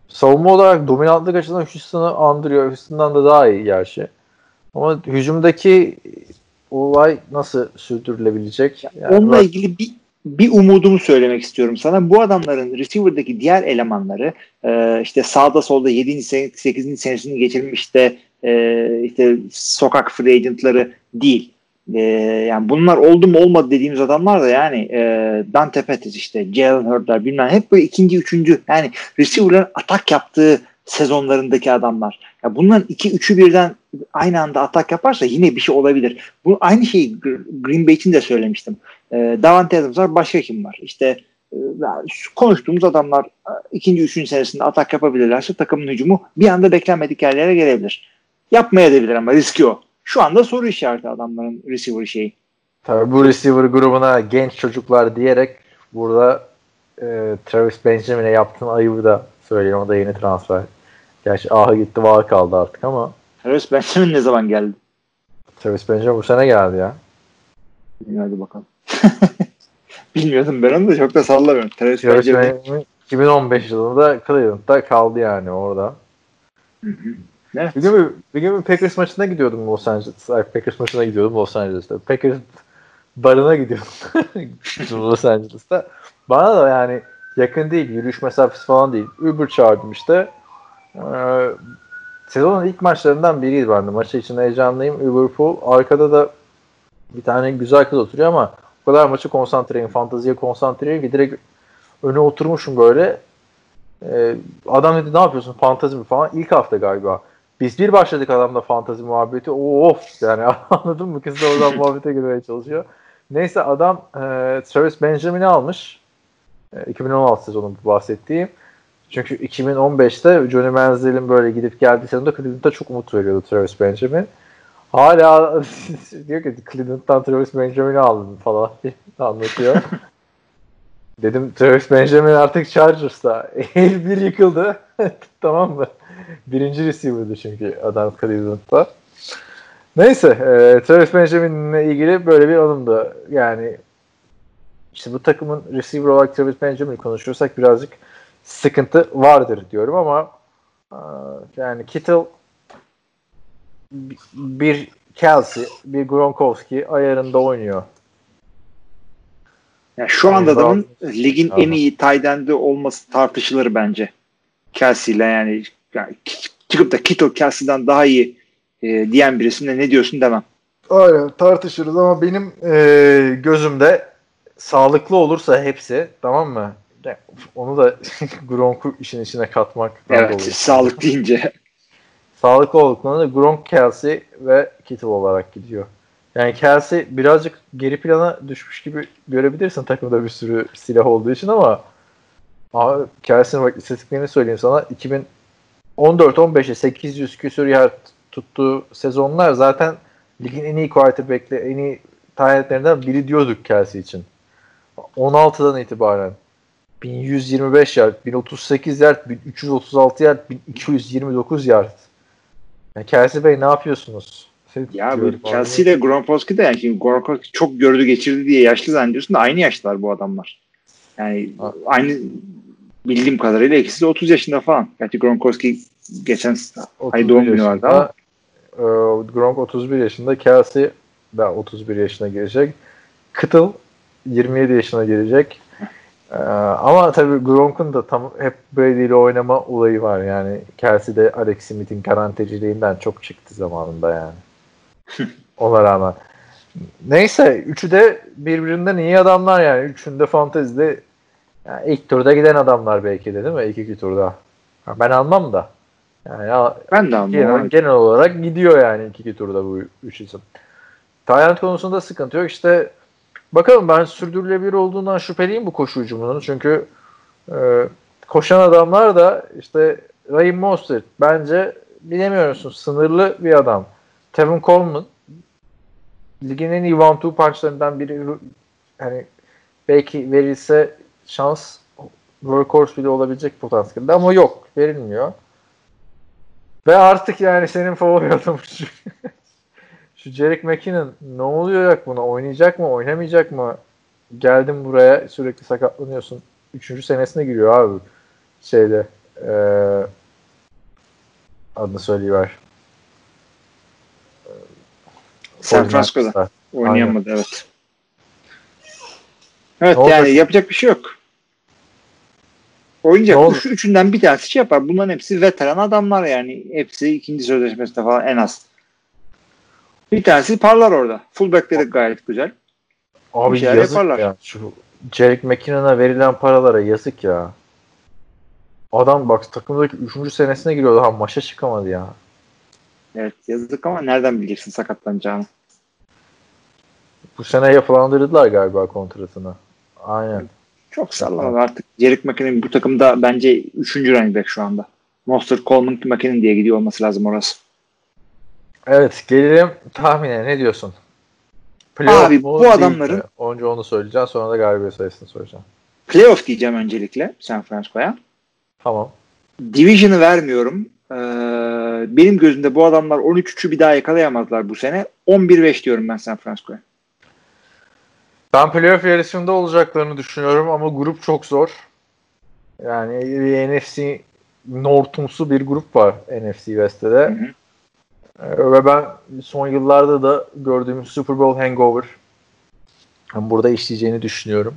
savunma olarak dominantlık açısından Houston'ı andırıyor. Houston'dan da daha iyi gerçi. Ama hücumdaki olay nasıl sürdürülebilecek? Yani Onunla bak... ilgili bir bir umudumu söylemek istiyorum sana. Bu adamların receiver'daki diğer elemanları e, işte sağda solda 7. 8. senesini geçirmiş de e, işte sokak free agentları değil. E, yani bunlar oldu mu olmadı dediğimiz adamlar da yani e, Dante Pettis işte Jalen Hurd'lar bilmem hep böyle ikinci üçüncü yani receiver'ların atak yaptığı sezonlarındaki adamlar. Ya bunların iki üçü birden aynı anda atak yaparsa yine bir şey olabilir. Bu aynı şeyi Green Bay için de söylemiştim. E, Davante Adams var başka kim var? İşte şu konuştuğumuz adamlar e, ikinci, üçüncü senesinde atak yapabilirlerse takımın hücumu bir anda beklenmedik yerlere gelebilir. Yapmaya da ama riski o. Şu anda soru işareti adamların receiver şeyi. Tabii bu receiver grubuna genç çocuklar diyerek burada e, Travis Benjamin'e yaptığın ayıbı da söyleyeyim. O da yeni transfer. Gerçi aha gitti var kaldı artık ama. Travis Benjamin ne zaman geldi? Travis Benjamin bu sene geldi ya. Hadi bakalım. Bilmiyordum ben onu da çok da sallamıyorum. Travis, Travis Benjamin 2015 yılında Cleveland'da kaldı yani orada. Hı hı. Evet. Bir gün, bir gün Packers maçına gidiyordum Los Angeles. Ay, Packers maçına gidiyordum Los Angeles'ta. Packers barına gidiyordum Los Angeles'ta. Bana da yani yakın değil. Yürüyüş mesafesi falan değil. Uber çağırdım işte. Ee, sezonun ilk maçlarından biriydi bende. Maçı için heyecanlıyım. Liverpool. Arkada da bir tane güzel kız oturuyor ama o kadar maçı konsantreyim, fanteziye konsantreyim ki direkt öne oturmuşum böyle. Ee, adam dedi ne yapıyorsun fantezi mi falan. İlk hafta galiba. Biz bir başladık adamla fantazi muhabbeti. Of yani anladın mı? Kız da oradan muhabbete girmeye çalışıyor. Neyse adam e, Travis Benjamin'i almış. E, 2016 sezonu bahsettiğim. Çünkü 2015'te Johnny Manziel'in böyle gidip geldiği sezonda Cleveland'a çok umut veriyordu Travis Benjamin. Hala diyor ki Cleveland'dan Travis Benjamin'i aldım falan anlatıyor. Dedim Travis Benjamin artık Chargers'ta. El bir yıkıldı. tamam mı? Birinci receiver'dı çünkü adam Cleveland'da. Neyse e, Travis Benjamin'le ilgili böyle bir anımdı. Yani işte bu takımın receiver olarak Travis Benjamin'i konuşursak birazcık sıkıntı vardır diyorum ama e, yani Kittle bir Kelsey, bir Gronkowski ayarında oynuyor. Yani şu anda adamın ligin en iyi tight olması tartışılır bence. Kelsey ile yani, yani çıkıp da Kittle Kelsey'den daha iyi e, diyen birisine ne diyorsun demem. Aynen tartışırız ama benim e, gözümde sağlıklı olursa hepsi tamam mı? Onu da Gronk'u işin içine katmak. Evet sağlık deyince. sağlıklı olduklarında Gronk, Kelsey ve Kittle olarak gidiyor. Yani Kelsey birazcık geri plana düşmüş gibi görebilirsin takımda bir sürü silah olduğu için ama abi Kelsey'nin bak istatistiklerini söyleyeyim sana 2014-15'e 800 küsur yer tuttuğu sezonlar zaten ligin en iyi quarterback'li en iyi tanetlerinden biri diyorduk Kelsey için. 16'dan itibaren 1125 yard, 1038 yard, 1336 yard, 1229 yard. Yani Kelsey Bey ne yapıyorsunuz? Ya bu Kelsey ile Gronkowski de yani şimdi Gronkowski çok gördü geçirdi diye yaşlı zannediyorsun da aynı yaşlar bu adamlar. Yani ha. aynı bildiğim kadarıyla ikisi de 30 yaşında falan. Gerçi Gronkowski geçen ay doğum günü vardı ama. E, Gronk 31 yaşında. Kelsey da 31 yaşına gelecek. Kittle 27 yaşına gelecek. Ee, ama tabii Gronk'un da tam hep Brady ile oynama olayı var. Yani Kelsey de Alex Smith'in garanteciliğinden çok çıktı zamanında yani. Ona rağmen. Neyse üçü de birbirinden iyi adamlar yani. Üçünde fantezide yani ilk turda giden adamlar belki de değil mi? İlk iki turda. Ben almam da. Yani ben de almam. Genel, genel olarak gidiyor yani ilk iki turda bu üç isim. Tayland konusunda sıkıntı yok. İşte bakalım ben sürdürülebilir olduğundan şüpheliyim bu koşu hücumunun. Çünkü e, koşan adamlar da işte Raheem Mostert bence bilemiyorsun sınırlı bir adam. Tevin Coleman ligin en iyi one two punchlarından biri hani belki verilse şans workhorse bile olabilecek potansiyelde ama yok verilmiyor. Ve artık yani senin favori adamın şu, Jerick McKinnon ne oluyor buna? Oynayacak mı? Oynamayacak mı? Geldim buraya sürekli sakatlanıyorsun. Üçüncü senesine giriyor abi. Şeyde ee, adını söyleyiver. San Francisco'da oynayamadı Aynen. evet. Evet ne yani olur? yapacak bir şey yok. Oynayacak. Şu üçünden bir tanesi şey yapar. Bunların hepsi veteran adamlar yani. Hepsi ikinci sözleşmesinde falan en az. Bir tanesi parlar orada. Fullback'leri gayet güzel. Abi yazık yaparlar. ya. Şu Jerick McKinnon'a verilen paralara yazık ya. Adam bak takımdaki 3. senesine giriyor daha maça çıkamadı ya. Evet yazık ama nereden bileceksin sakatlanacağını? Bu sene yapılandırdılar galiba kontratını. Aynen. Çok sallamadı artık. Jerick McKinnon bu takımda bence 3. running back şu anda. Monster Coleman McKinnon diye gidiyor olması lazım orası. Evet gelelim tahmine ne diyorsun? Playoff Abi, bu adamların-? Önce onu söyleyeceğim sonra da galibiyet sayısını soracağım. Playoff diyeceğim öncelikle San Francisco'ya. Tamam. Division'ı vermiyorum. Ee, benim gözümde bu adamlar 13-3'ü bir daha yakalayamazlar bu sene. 11-5 diyorum ben San Francisco'ya. Ben playoff yarışında olacaklarını düşünüyorum ama grup çok zor. Yani NFC North'umsu bir grup var NFC West'te de. Hı hı. Ee, Ve ben son yıllarda da gördüğümüz Super Bowl hangover yani burada işleyeceğini düşünüyorum.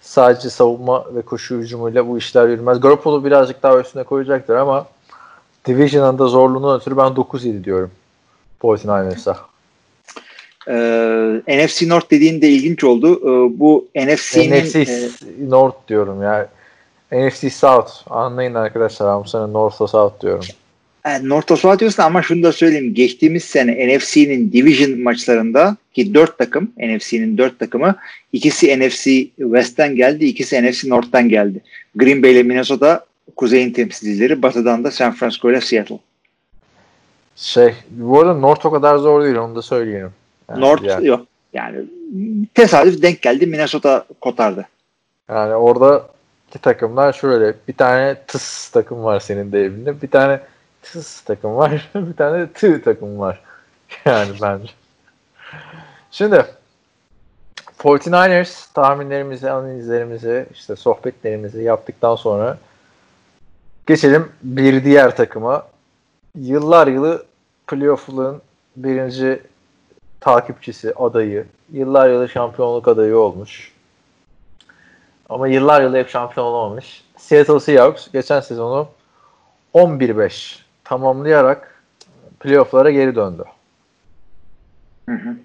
Sadece savunma ve koşu hücumuyla bu işler yürümez. Garoppolo birazcık daha üstüne koyacaktır ama Division'ın da zorluğundan ötürü ben 9-7 diyorum. 49ers'a. Ee, NFC North dediğin de ilginç oldu. Ee, bu NFC'nin NFC e, North diyorum ya. NFC South. Anlayın arkadaşlar. Ben bu sene North'a South diyorum. E, North South diyorsun ama şunu da söyleyeyim. Geçtiğimiz sene NFC'nin Division maçlarında ki 4 takım NFC'nin 4 takımı ikisi NFC West'ten geldi, ikisi NFC North'tan geldi. Green Bay ile Minnesota kuzeyin temsilcileri, batıdan da San Francisco ile Seattle. Şey, bu arada North o kadar zor değil onu da söyleyelim. Yani North diğer- yok. Yani tesadüf denk geldi Minnesota kotardı. Yani orada iki takımlar şöyle. Bir tane tıs takım var senin de evinde. Bir tane tıs takım var. bir tane de tı takım var. Yani bence. Şimdi 49ers tahminlerimizi, analizlerimizi, işte sohbetlerimizi yaptıktan sonra geçelim bir diğer takıma. Yıllar yılı playoff'un birinci takipçisi, adayı, yıllar yılı şampiyonluk adayı olmuş. Ama yıllar yılı hep şampiyon olamamış. Seattle Seahawks geçen sezonu 11-5 tamamlayarak playoff'lara geri döndü. Hı hı.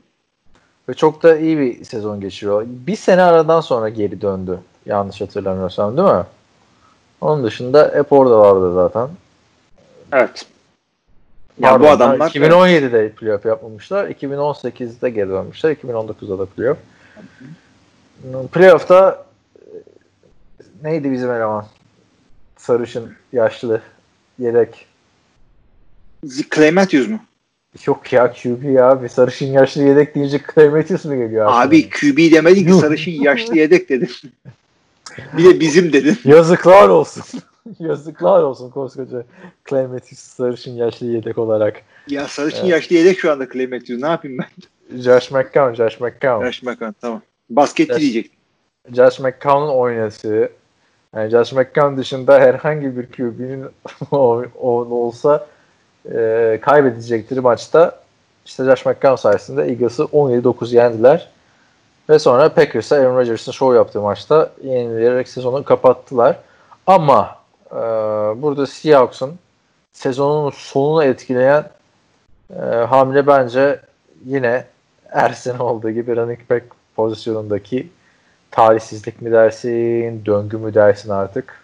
Ve çok da iyi bir sezon geçiriyor. Bir sene aradan sonra geri döndü. Yanlış hatırlamıyorsam değil mi? Onun dışında hep orada vardı zaten. Evet. Ya bu adamlar 2017'de playoff yapmamışlar. 2018'de geri dönmüşler. 2019'da da playoff. Playoff'ta e, neydi bizim eleman? Sarışın, yaşlı, yedek. Clay Matthews mu? Yok ya QB ya. Bir sarışın yaşlı yedek deyince Clay Matthews mu geliyor? Abi QB demedin ki sarışın yaşlı yedek dedin. bir de bizim dedin. Yazıklar olsun. Yazıklar olsun koskoca Clay Matthews sarışın yaşlı yedek olarak. Ya sarışın Evet. yaşlı yedek şu anda Clay Matthews. Ne yapayım ben? Josh McCown, Josh McCown. Josh McCown tamam. Basketçi Josh- diyecektim. Josh McCown'un oynadığı yani Josh McCown dışında herhangi bir QB'nin olsa e, kaybedecektir maçta. İşte Josh McCown sayesinde Eagles'ı 17-9 yendiler. Ve sonra Packers'a Aaron Rodgers'ın show yaptığı maçta yenilerek sezonu kapattılar. Ama e, burada Seahawks'ın sezonun sonunu etkileyen e, hamle bence yine her sene olduğu gibi running back pozisyonundaki talihsizlik mi dersin, döngü mü dersin artık.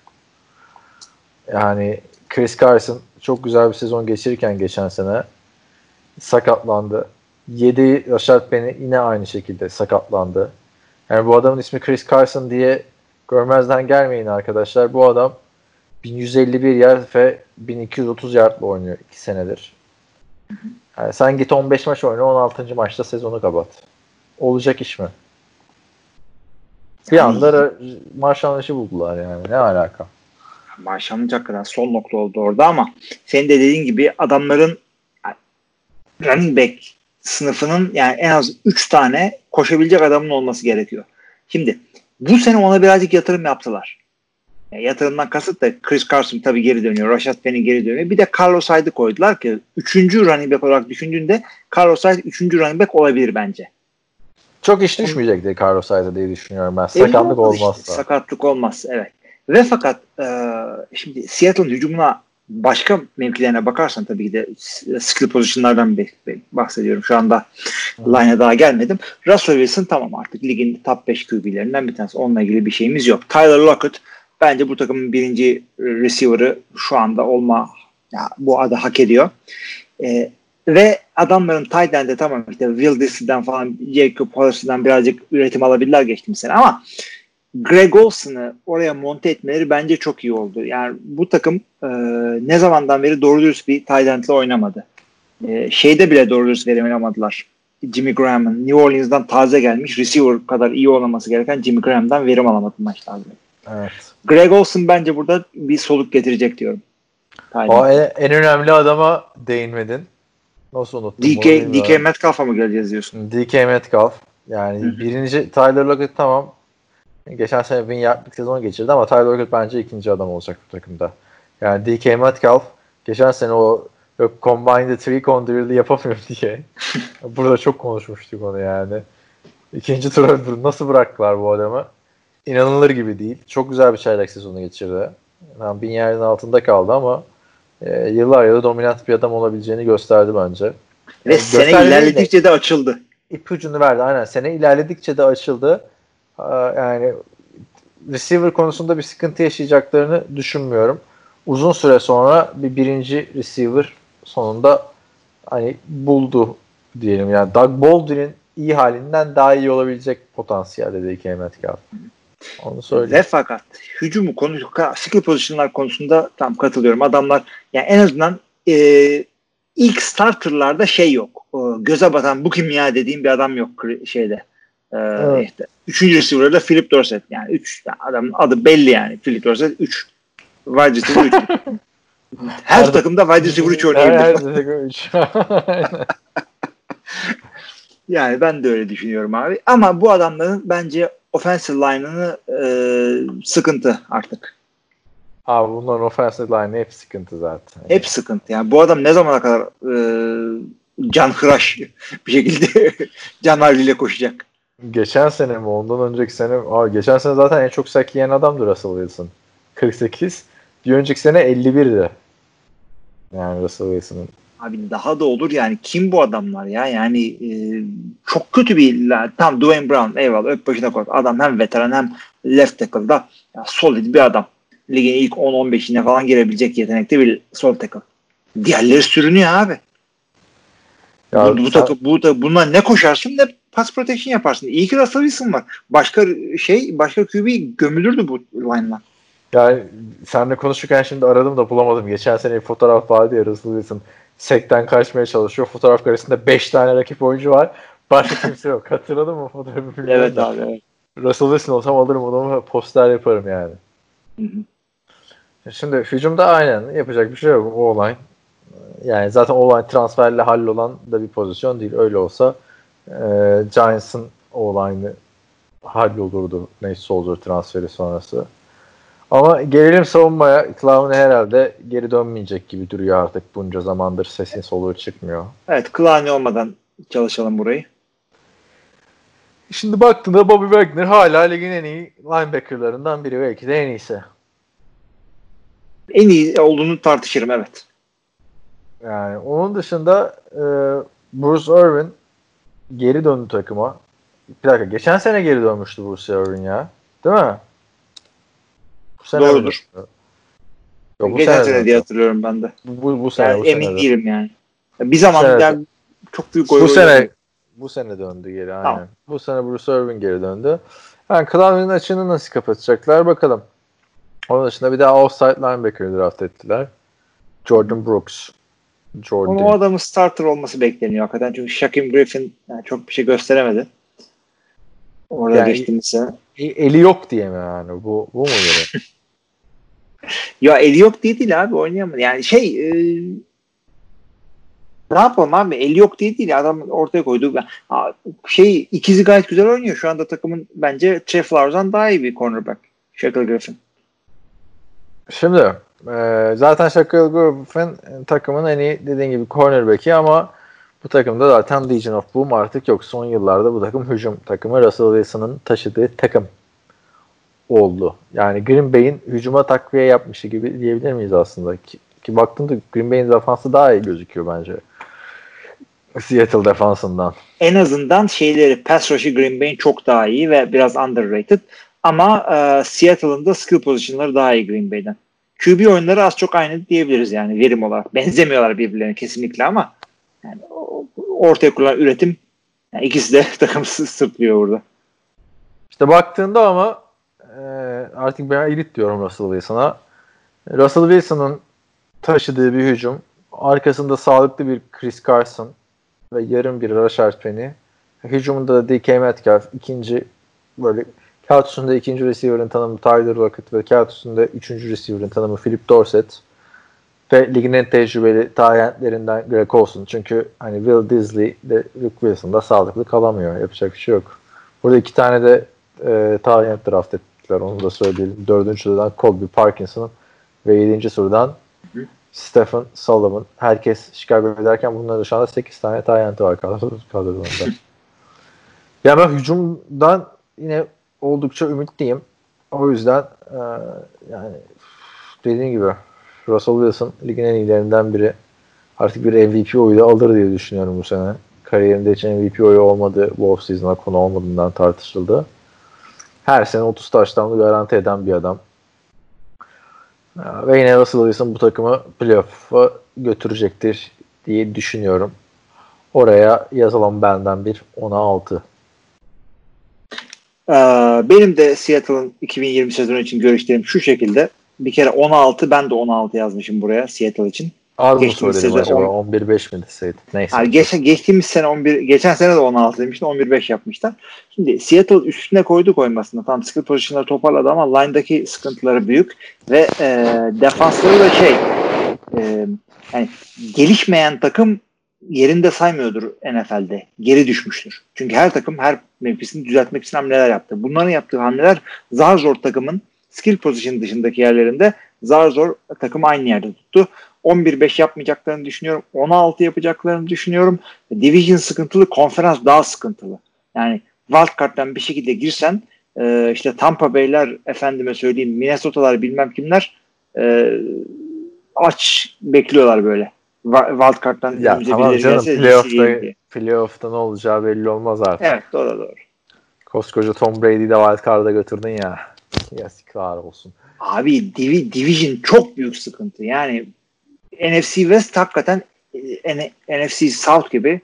Yani Chris Carson çok güzel bir sezon geçirirken geçen sene sakatlandı. 7 Rashad Penny yine aynı şekilde sakatlandı. Yani bu adamın ismi Chris Carson diye görmezden gelmeyin arkadaşlar. Bu adam 1151 yard ve 1230 yardla oynuyor 2 senedir. Yani sen git 15 maç oyna 16. maçta sezonu kapat. Olacak iş mi? Bir anda Lynch'i buldular yani. Ne alaka? Marşanlık hakikaten son nokta oldu orada ama senin de dediğin gibi adamların running back sınıfının yani en az 3 tane koşabilecek adamın olması gerekiyor. Şimdi bu sene ona birazcık yatırım yaptılar. Yani yatırımdan kasıt da Chris Carson tabii geri dönüyor. Rashad Penny geri dönüyor. Bir de Carlos Hyde'ı koydular ki 3. running back olarak düşündüğünde Carlos Hyde 3. running back olabilir bence. Çok iş düşmeyecek diye Carlos Hyde'a diye düşünüyorum ben. Belli Sakatlık olmaz işte. olmazsa. Sakatlık olmaz evet. Ve fakat e, şimdi Seattle'ın hücumuna başka mevkilerine bakarsan tabii ki de skill pozisyonlardan bahsediyorum. Şu anda line'a daha gelmedim. Russell Wilson tamam artık ligin top 5 QB'lerinden bir tanesi. Onunla ilgili bir şeyimiz yok. Tyler Lockett bence bu takımın birinci receiver'ı şu anda olma ya, bu adı hak ediyor. E, ve adamların tight end'e tamam işte Will Dissly'den falan Jacob Hollis'den birazcık üretim alabilirler geçtiğimiz sene ama Greg Olson'ı oraya monte etmeleri bence çok iyi oldu. Yani bu takım e, ne zamandan beri doğru dürüst bir tight end'le oynamadı. E, şeyde bile doğru dürüst verim alamadılar. Jimmy Graham'ın New Orleans'dan taze gelmiş receiver kadar iyi olması gereken Jimmy Graham'dan verim alamadı maçlarda. Evet. Greg Olson bence burada bir soluk getirecek diyorum. O en, en önemli adama değinmedin. Nasıl unuttun? DK, DK Metcalf'a mı geleceğiz diyorsun? DK Metcalf. Yani Hı. birinci Tyler Lockett tamam. Geçen sene win yardlık sezonu geçirdi ama Tyler Lockett bence ikinci adam olacak bu takımda. Yani DK Metcalf geçen sene o yok Combine'de three con drill'i yapamıyor diye. Burada çok konuşmuştuk onu yani. İkinci tura nasıl bıraktılar bu adamı? İnanılır gibi değil. Çok güzel bir çaylak sezonu geçirdi. Yani bin yerin altında kaldı ama e, yıllar yılı dominant bir adam olabileceğini gösterdi bence. Ve yani sene ilerledikçe de, de açıldı. İpucunu verdi aynen. Sene ilerledikçe de açıldı. Yani receiver konusunda bir sıkıntı yaşayacaklarını düşünmüyorum. Uzun süre sonra bir birinci receiver sonunda hani buldu diyelim. Yani Doug Baldwin'in iyi halinden daha iyi olabilecek potansiyelde DK Metcalf. Onu söyleyeyim. Ve fakat hücumu konu, skill pozisyonlar konusunda tam katılıyorum. Adamlar yani en azından e, ilk starterlarda şey yok. E, göze batan bu kim ya dediğim bir adam yok şeyde. E, evet. işte, üçüncü receiver'da Philip Dorsett. Yani üç adamın adı belli yani. Philip Dorsett üç. Wide receiver üç. Her takımda wide receiver 3 oynayabilir. yani ben de öyle düşünüyorum abi. Ama bu adamların bence offensive line'ını e, sıkıntı artık. Abi bunların offensive line hep sıkıntı zaten. Hep sıkıntı. Yani bu adam ne zamana kadar e, can hıraş bir şekilde can havliyle koşacak. Geçen sene mi? Ondan önceki sene abi geçen sene zaten en çok sack yiyen adamdı Russell Wilson. 48. Bir önceki sene 51'di. Yani Russell Wilson'ın. Abi daha da olur yani. Kim bu adamlar ya? Yani e, çok kötü bir tam Dwayne Brown eyvallah öp başına koy. Adam hem veteran hem left tackle'da. Ya, solid bir adam. Ligin ilk 10-15'ine falan girebilecek yetenekte bir sol tackle. Diğerleri sürünüyor abi. Ya, bu, bu, takı, bu, bunlar ne koşarsın? Ne pass protection yaparsın. İyi ki Russell Wilson var. Başka şey, başka QB gömülürdü bu line'la. Yani seninle konuşurken şimdi aradım da bulamadım. Geçen sene bir fotoğraf vardı ya Russell Wilson sekten kaçmaya çalışıyor. Fotoğraf karesinde 5 tane rakip oyuncu var. Başka kimse yok. Hatırladın mı fotoğrafı? Evet abi. Evet. Russell Wilson olsam alırım onu poster yaparım yani. Hı hı. Şimdi hücumda aynen yapacak bir şey yok. O olay. Yani zaten o transferle hallolan da bir pozisyon değil. Öyle olsa e, Giants'ın olayını hallolurdu. Nate Soldier transferi sonrası. Ama gelelim savunmaya. Clowney herhalde geri dönmeyecek gibi duruyor artık. Bunca zamandır sesin soluğu çıkmıyor. Evet Clowney olmadan çalışalım burayı. Şimdi baktığında Bobby Wagner hala ligin en iyi linebackerlarından biri. Belki de en iyisi. En iyi olduğunu tartışırım evet. Yani onun dışında e, Bruce Irvin geri döndü takıma. Bir dakika geçen sene geri dönmüştü Bruce Irvin ya. Değil mi? Bu sene Doğrudur. Yok, bu Geçen sene, diye hatırlıyorum ben de. Bu, bu sene. Yani bu emin sene değilim yani. Bir zaman çok büyük gol Bu sene bu sene döndü geri aynen. Tamam. Bu sene Bruce Irvin geri döndü. Yani Clowney'nin açığını nasıl kapatacaklar bakalım. Onun dışında bir daha offside linebacker draft ettiler. Jordan Brooks. Jordan. o adamın starter olması bekleniyor hakikaten. Çünkü Shaquem Griffin yani çok bir şey gösteremedi. Orada yani, geçtiğimiz sene. E, eli yok diye mi yani? Bu, bu mu göre? ya eli yok diye değil abi oynayamadı. Yani şey e, ne yapalım abi eli yok diye değil adam ortaya koydu. Şey ikizi gayet güzel oynuyor. Şu anda takımın bence Trey Flowers'dan daha iyi bir cornerback. Shaquille Griffin. Şimdi e, zaten Shaquille Griffin takımın en iyi dediğin gibi cornerback'i ama bu takımda zaten Legion of Boom artık yok. Son yıllarda bu takım hücum takımı Russell Wilson'ın taşıdığı takım oldu. Yani Green Bay'in hücuma takviye yapmışı gibi diyebilir miyiz aslında? Ki, ki baktığımda Green Bay'in defansı daha iyi gözüküyor bence. Seattle defansından. En azından şeyleri pass rush'ı Green Bay'in çok daha iyi ve biraz underrated. Ama e, Seattle'ın da skill pozisyonları daha iyi Green Bay'den. QB oyunları az çok aynı diyebiliriz yani verim olarak. Benzemiyorlar birbirlerine kesinlikle ama yani ortaya kurulan üretim yani ikisi de takım sırtlıyor burada. İşte baktığında ama e, artık ben elit diyorum Russell Wilson'a. Russell Wilson'ın taşıdığı bir hücum. Arkasında sağlıklı bir Chris Carson ve yarım bir Rashard Penny. Hücumunda da DK Metcalf ikinci böyle kağıt üstünde ikinci receiver'ın tanımı Tyler Lockett ve kağıt üstünde üçüncü receiver'ın tanımı Philip Dorsett ve ligin en tecrübeli tayentlerinden Greg Olson. Çünkü hani Will Disley de Luke Wilson da sağlıklı kalamıyor. Yapacak bir şey yok. Burada iki tane de e, tayent draft ettiler. Onu da söyleyelim. Dördüncü sıradan Colby Parkinson ve yedinci sıradan Stephen Solomon. Herkes Chicago ederken bunların anda 8 tane tayenti var kadroda. yani ben hücumdan yine oldukça ümitliyim. O yüzden e, yani dediğim gibi Russell Wilson ligin en iyilerinden biri. Artık bir MVP oyu da alır diye düşünüyorum bu sene. Kariyerinde hiç MVP oyu olmadı. Bu offseason'a konu olmadığından tartışıldı. Her sene 30 taştanlı garanti eden bir adam. Ve yine Russell Wilson bu takımı playoff'a götürecektir diye düşünüyorum. Oraya yazalım benden bir 10'a 6. Ee, benim de Seattle'ın 2020 sezonu için görüşlerim şu şekilde. Bir kere 16 ben de 16 yazmışım buraya Seattle için. Az mı söyledim acaba? 11-5 mi deseydi? Neyse. Yani geç, geçtiğimiz sene 11, geçen sene de 16 demiştin. 11-5 yapmışlar. Şimdi Seattle üstüne koydu koymasında. Tam skill pozisyonları toparladı ama line'daki sıkıntıları büyük ve e, defansları da şey e, yani gelişmeyen takım yerinde saymıyordur NFL'de. Geri düşmüştür. Çünkü her takım her mevkisini düzeltmek için hamleler yaptı. Bunların yaptığı hamleler zar zor takımın skill position dışındaki yerlerinde zar zor takım aynı yerde tuttu. 11-5 yapmayacaklarını düşünüyorum. 16 yapacaklarını düşünüyorum. Division sıkıntılı, konferans daha sıkıntılı. Yani wildcard'dan bir şekilde girsen e, işte Tampa Bay'ler efendime söyleyeyim Minnesota'lar bilmem kimler e, aç bekliyorlar böyle. Wildcard'dan ya tamam canım playoff'ta, playoff'ta ne olacağı belli olmaz artık. Evet doğru doğru. Koskoca Tom Brady'yi de wildcard'a götürdün ya. Yazıklar olsun. Abi divi, Division çok büyük sıkıntı. Yani NFC West hakikaten e, NFC South gibi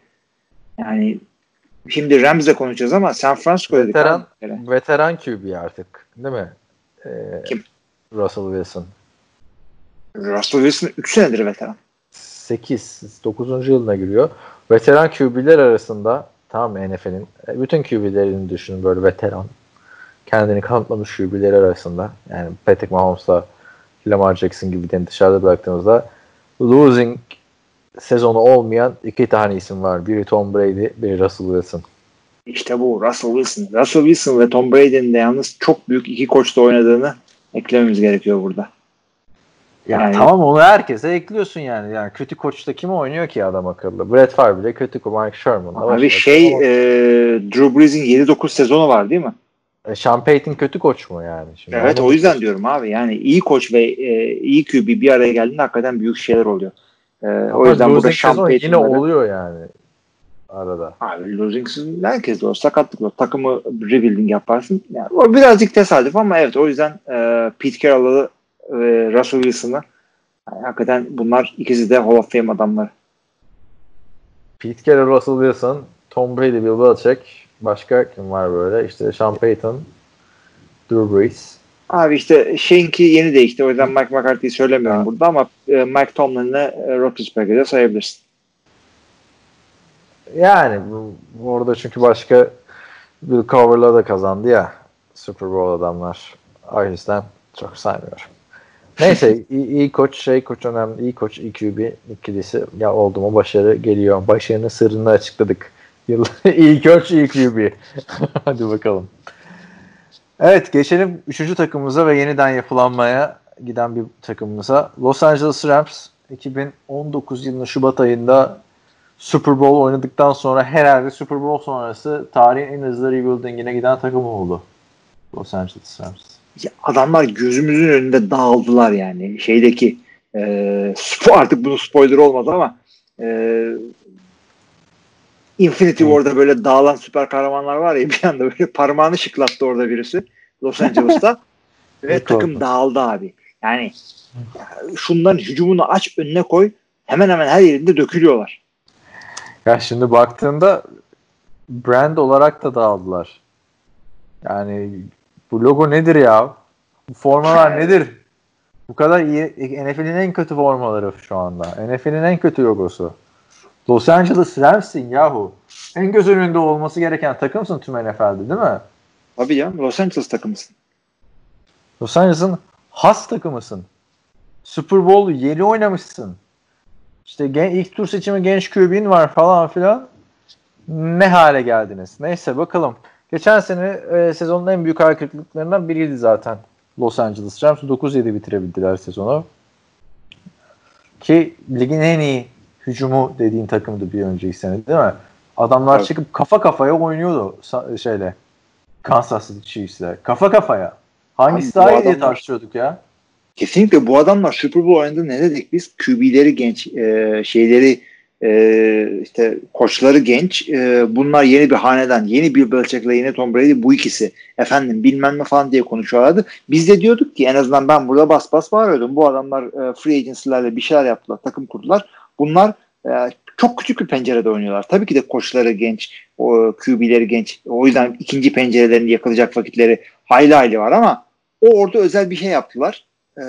yani şimdi Rams'le konuşacağız ama San Francisco dedik. Veteran, veteran QB artık değil mi? Ee, Kim? Russell Wilson. Russell Wilson 3 senedir veteran. 8, 9. yılına giriyor. Veteran QB'ler arasında tamam NFL'in e, bütün QB'lerini düşünün böyle veteran kendini kanıtlamış QB'ler arasında yani Patrick Mahomes'la Lamar Jackson gibi dışarıda bıraktığımızda losing sezonu olmayan iki tane isim var. Biri Tom Brady, biri Russell Wilson. İşte bu Russell Wilson. Russell Wilson ve Tom Brady'nin de yalnız çok büyük iki koçta oynadığını eklememiz gerekiyor burada. Ya yani, tamam onu herkese ekliyorsun yani. Yani kötü koçta kim oynuyor ki adam akıllı? Brett Favre bile kötü Mike Sherman. Abi şey e, Drew Brees'in 7-9 sezonu var değil mi? E, Sean Payton kötü koç mu yani? Şimdi evet o yüzden diyorum abi. Yani iyi koç ve e, iyi QB bir araya geldiğinde hakikaten büyük şeyler oluyor. E, o yüzden burada Sean Payton yine oluyor yani arada. Abi losing season herkes de o sakatlık var. Takımı rebuilding yaparsın. Yani o birazcık tesadüf ama evet o yüzden e, Pete Carroll'ı ve Russell Wilson'ı yani hakikaten bunlar ikisi de Hall of Fame adamları. Pete Carroll, Russell Wilson, Tom Brady, Bill Belichick, Başka kim var böyle? İşte Sean Payton, Drew Brees. Abi işte şeyinki yeni değişti. O yüzden Mike McCarthy'yi söylemiyorum ha. burada ama e, Mike Tomlin'le e, Roethlisberger'ı sayabilirsin. Yani orada çünkü başka Bill Cover'la da kazandı ya Super Bowl adamlar. O yüzden çok saymıyorum. Neyse iyi, iyi koç, şey koç önemli. İyi koç, iyi QB ikilisi ya oldu mu başarı geliyor. Başarının sırrını açıkladık. İyi koç, iyi QB. Hadi bakalım. Evet geçelim 3. takımımıza ve yeniden yapılanmaya giden bir takımımıza. Los Angeles Rams 2019 yılının Şubat ayında Super Bowl oynadıktan sonra herhalde Super Bowl sonrası tarihin en hızlı rebuilding'ine giden takım oldu. Los Angeles Rams. Adamlar gözümüzün önünde dağıldılar yani. Şeydeki e, artık bunu spoiler olmadı ama e, Infinity War'da böyle dağılan süper kahramanlar var ya bir anda böyle parmağını şıklattı orada birisi Los Angeles'ta ve takım dağıldı abi. Yani şundan hücumunu aç önüne koy hemen hemen her yerinde dökülüyorlar. Ya şimdi baktığında brand olarak da dağıldılar. Yani Bu logo nedir ya? Bu formalar nedir? Bu kadar iyi. NFL'in en kötü formaları şu anda. NFL'in en kötü logosu. Los Angeles Rams'in yahu. En göz önünde olması gereken takımsın tüm NFL'de değil mi? Tabii ya Los Angeles takımısın. Los Angeles'ın has takımısın. Super Bowl yeni oynamışsın. İşte gen, ilk tur seçimi genç QB'in var falan filan. Ne hale geldiniz? Neyse bakalım. Geçen sene e, sezonun en büyük hareketliklerinden biriydi zaten. Los Angeles Rams 9-7 bitirebildiler sezonu. Ki ligin en iyi hücumu dediğin takımdı bir önceki sene değil mi? Adamlar Evet. çıkıp kafa kafaya oynuyordu şeyle. Kansas City Chiefs'le. Kafa kafaya. Hangisi daha iyi diye tartışıyorduk ya. Kesinlikle bu adamlar Super Bowl oynadı ne dedik biz? QB'leri genç, e, şeyleri e, işte koçları genç. E, bunlar yeni bir hanedan. Yeni Bill Belichick'le yeni Tom Brady bu ikisi. Efendim bilmem ne falan diye konuşuyorlardı. Biz de diyorduk ki en azından ben burada bas bas bağırıyordum. Bu adamlar e, free agency'lerle bir şeyler yaptılar. Takım kurdular. Bunlar e, çok küçük bir pencerede oynuyorlar. Tabii ki de koçları genç, o QB'leri genç. O yüzden ikinci pencerelerini yakalayacak vakitleri hayli hayli var ama o orada özel bir şey yaptılar. Ee,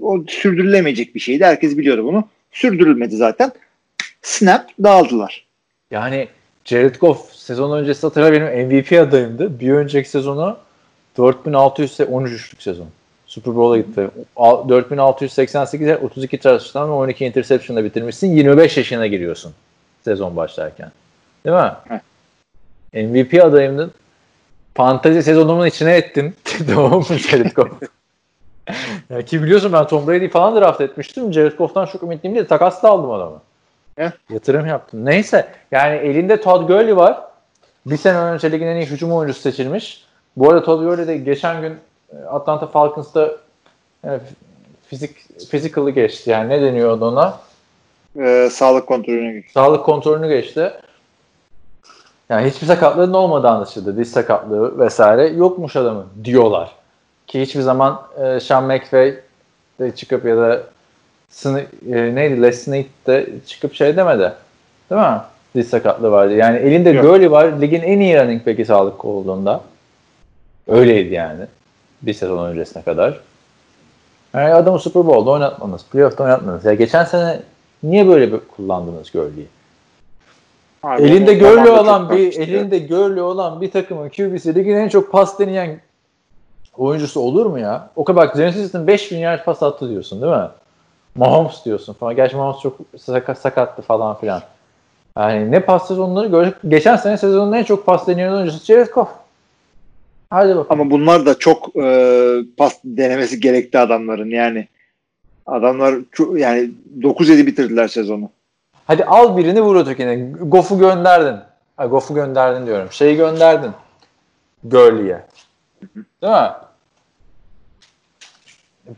o sürdürülemeyecek bir şeydi. Herkes biliyordu bunu. Sürdürülmedi zaten. Snap dağıldılar. Yani Jared Goff sezon öncesi hatırla benim MVP adayımdı. Bir önceki sezonu 4613'lük sezon. Super Bowl'a gitti. Al- 4688'e 32 touchdown ve 12 interception'la bitirmişsin. 25 yaşına giriyorsun sezon başlarken. Değil mi? Evet. MVP adayımdın. Fantezi sezonumun içine ettin. tamam mı Jared Goff? ya ki biliyorsun ben Tom Brady falan draft etmiştim. Jared Goff'tan çok ümitliyim diye takas da aldım adamı. Yatırım yaptım. Neyse yani elinde Todd Gurley var. Bir sene önce ligin en iyi hücum oyuncusu seçilmiş. Bu arada Todd Gurley de geçen gün e, Atlanta Falcons'ta e, fizik physical'ı geçti. Yani ne deniyor ona? Ee, sağlık kontrolüne geçti. Sağlık kontrolünü geçti. Yani hiçbir sakatlığının olmadığı anlaşıldı. Diz sakatlığı vesaire yokmuş adamın diyorlar. Ki hiçbir zaman e, Sean McVay de çıkıp ya da Sne- e, neydi Les Snead de çıkıp şey demedi. Değil mi? Diz sakatlığı vardı. Yani elinde Yok. Gurley var. Ligin en iyi running back'i sağlık olduğunda. Öyleydi yani. Bir sezon öncesine kadar. Yani adamı Super Bowl'da oynatmanız, playoff'ta oynatmanız. Ya geçen sene niye böyle bir kullandınız Gurley'i? Abi, Elinde görlü olan bir tartıştı. elinde görlü olan bir takımın QB'si ligin en çok pas deneyen oyuncusu olur mu ya? O kadar bak James Winston 5000 yard pas attı diyorsun değil mi? Mahomes diyorsun falan. Gerçi Mahomes çok sakat, sakattı falan filan. Yani ne pas sezonları gördük. Geçen sene sezonun en çok pas deneyen oyuncusu Goff. Hadi bakalım. Ama bunlar da çok e, pas denemesi gerekti adamların yani. Adamlar çok, yani 9-7 bitirdiler sezonu. Hadi al birini vur ötekine. Goff'u gönderdin. Ha, Goff'u gönderdin diyorum. Şeyi gönderdin. Gurley'e. Değil mi?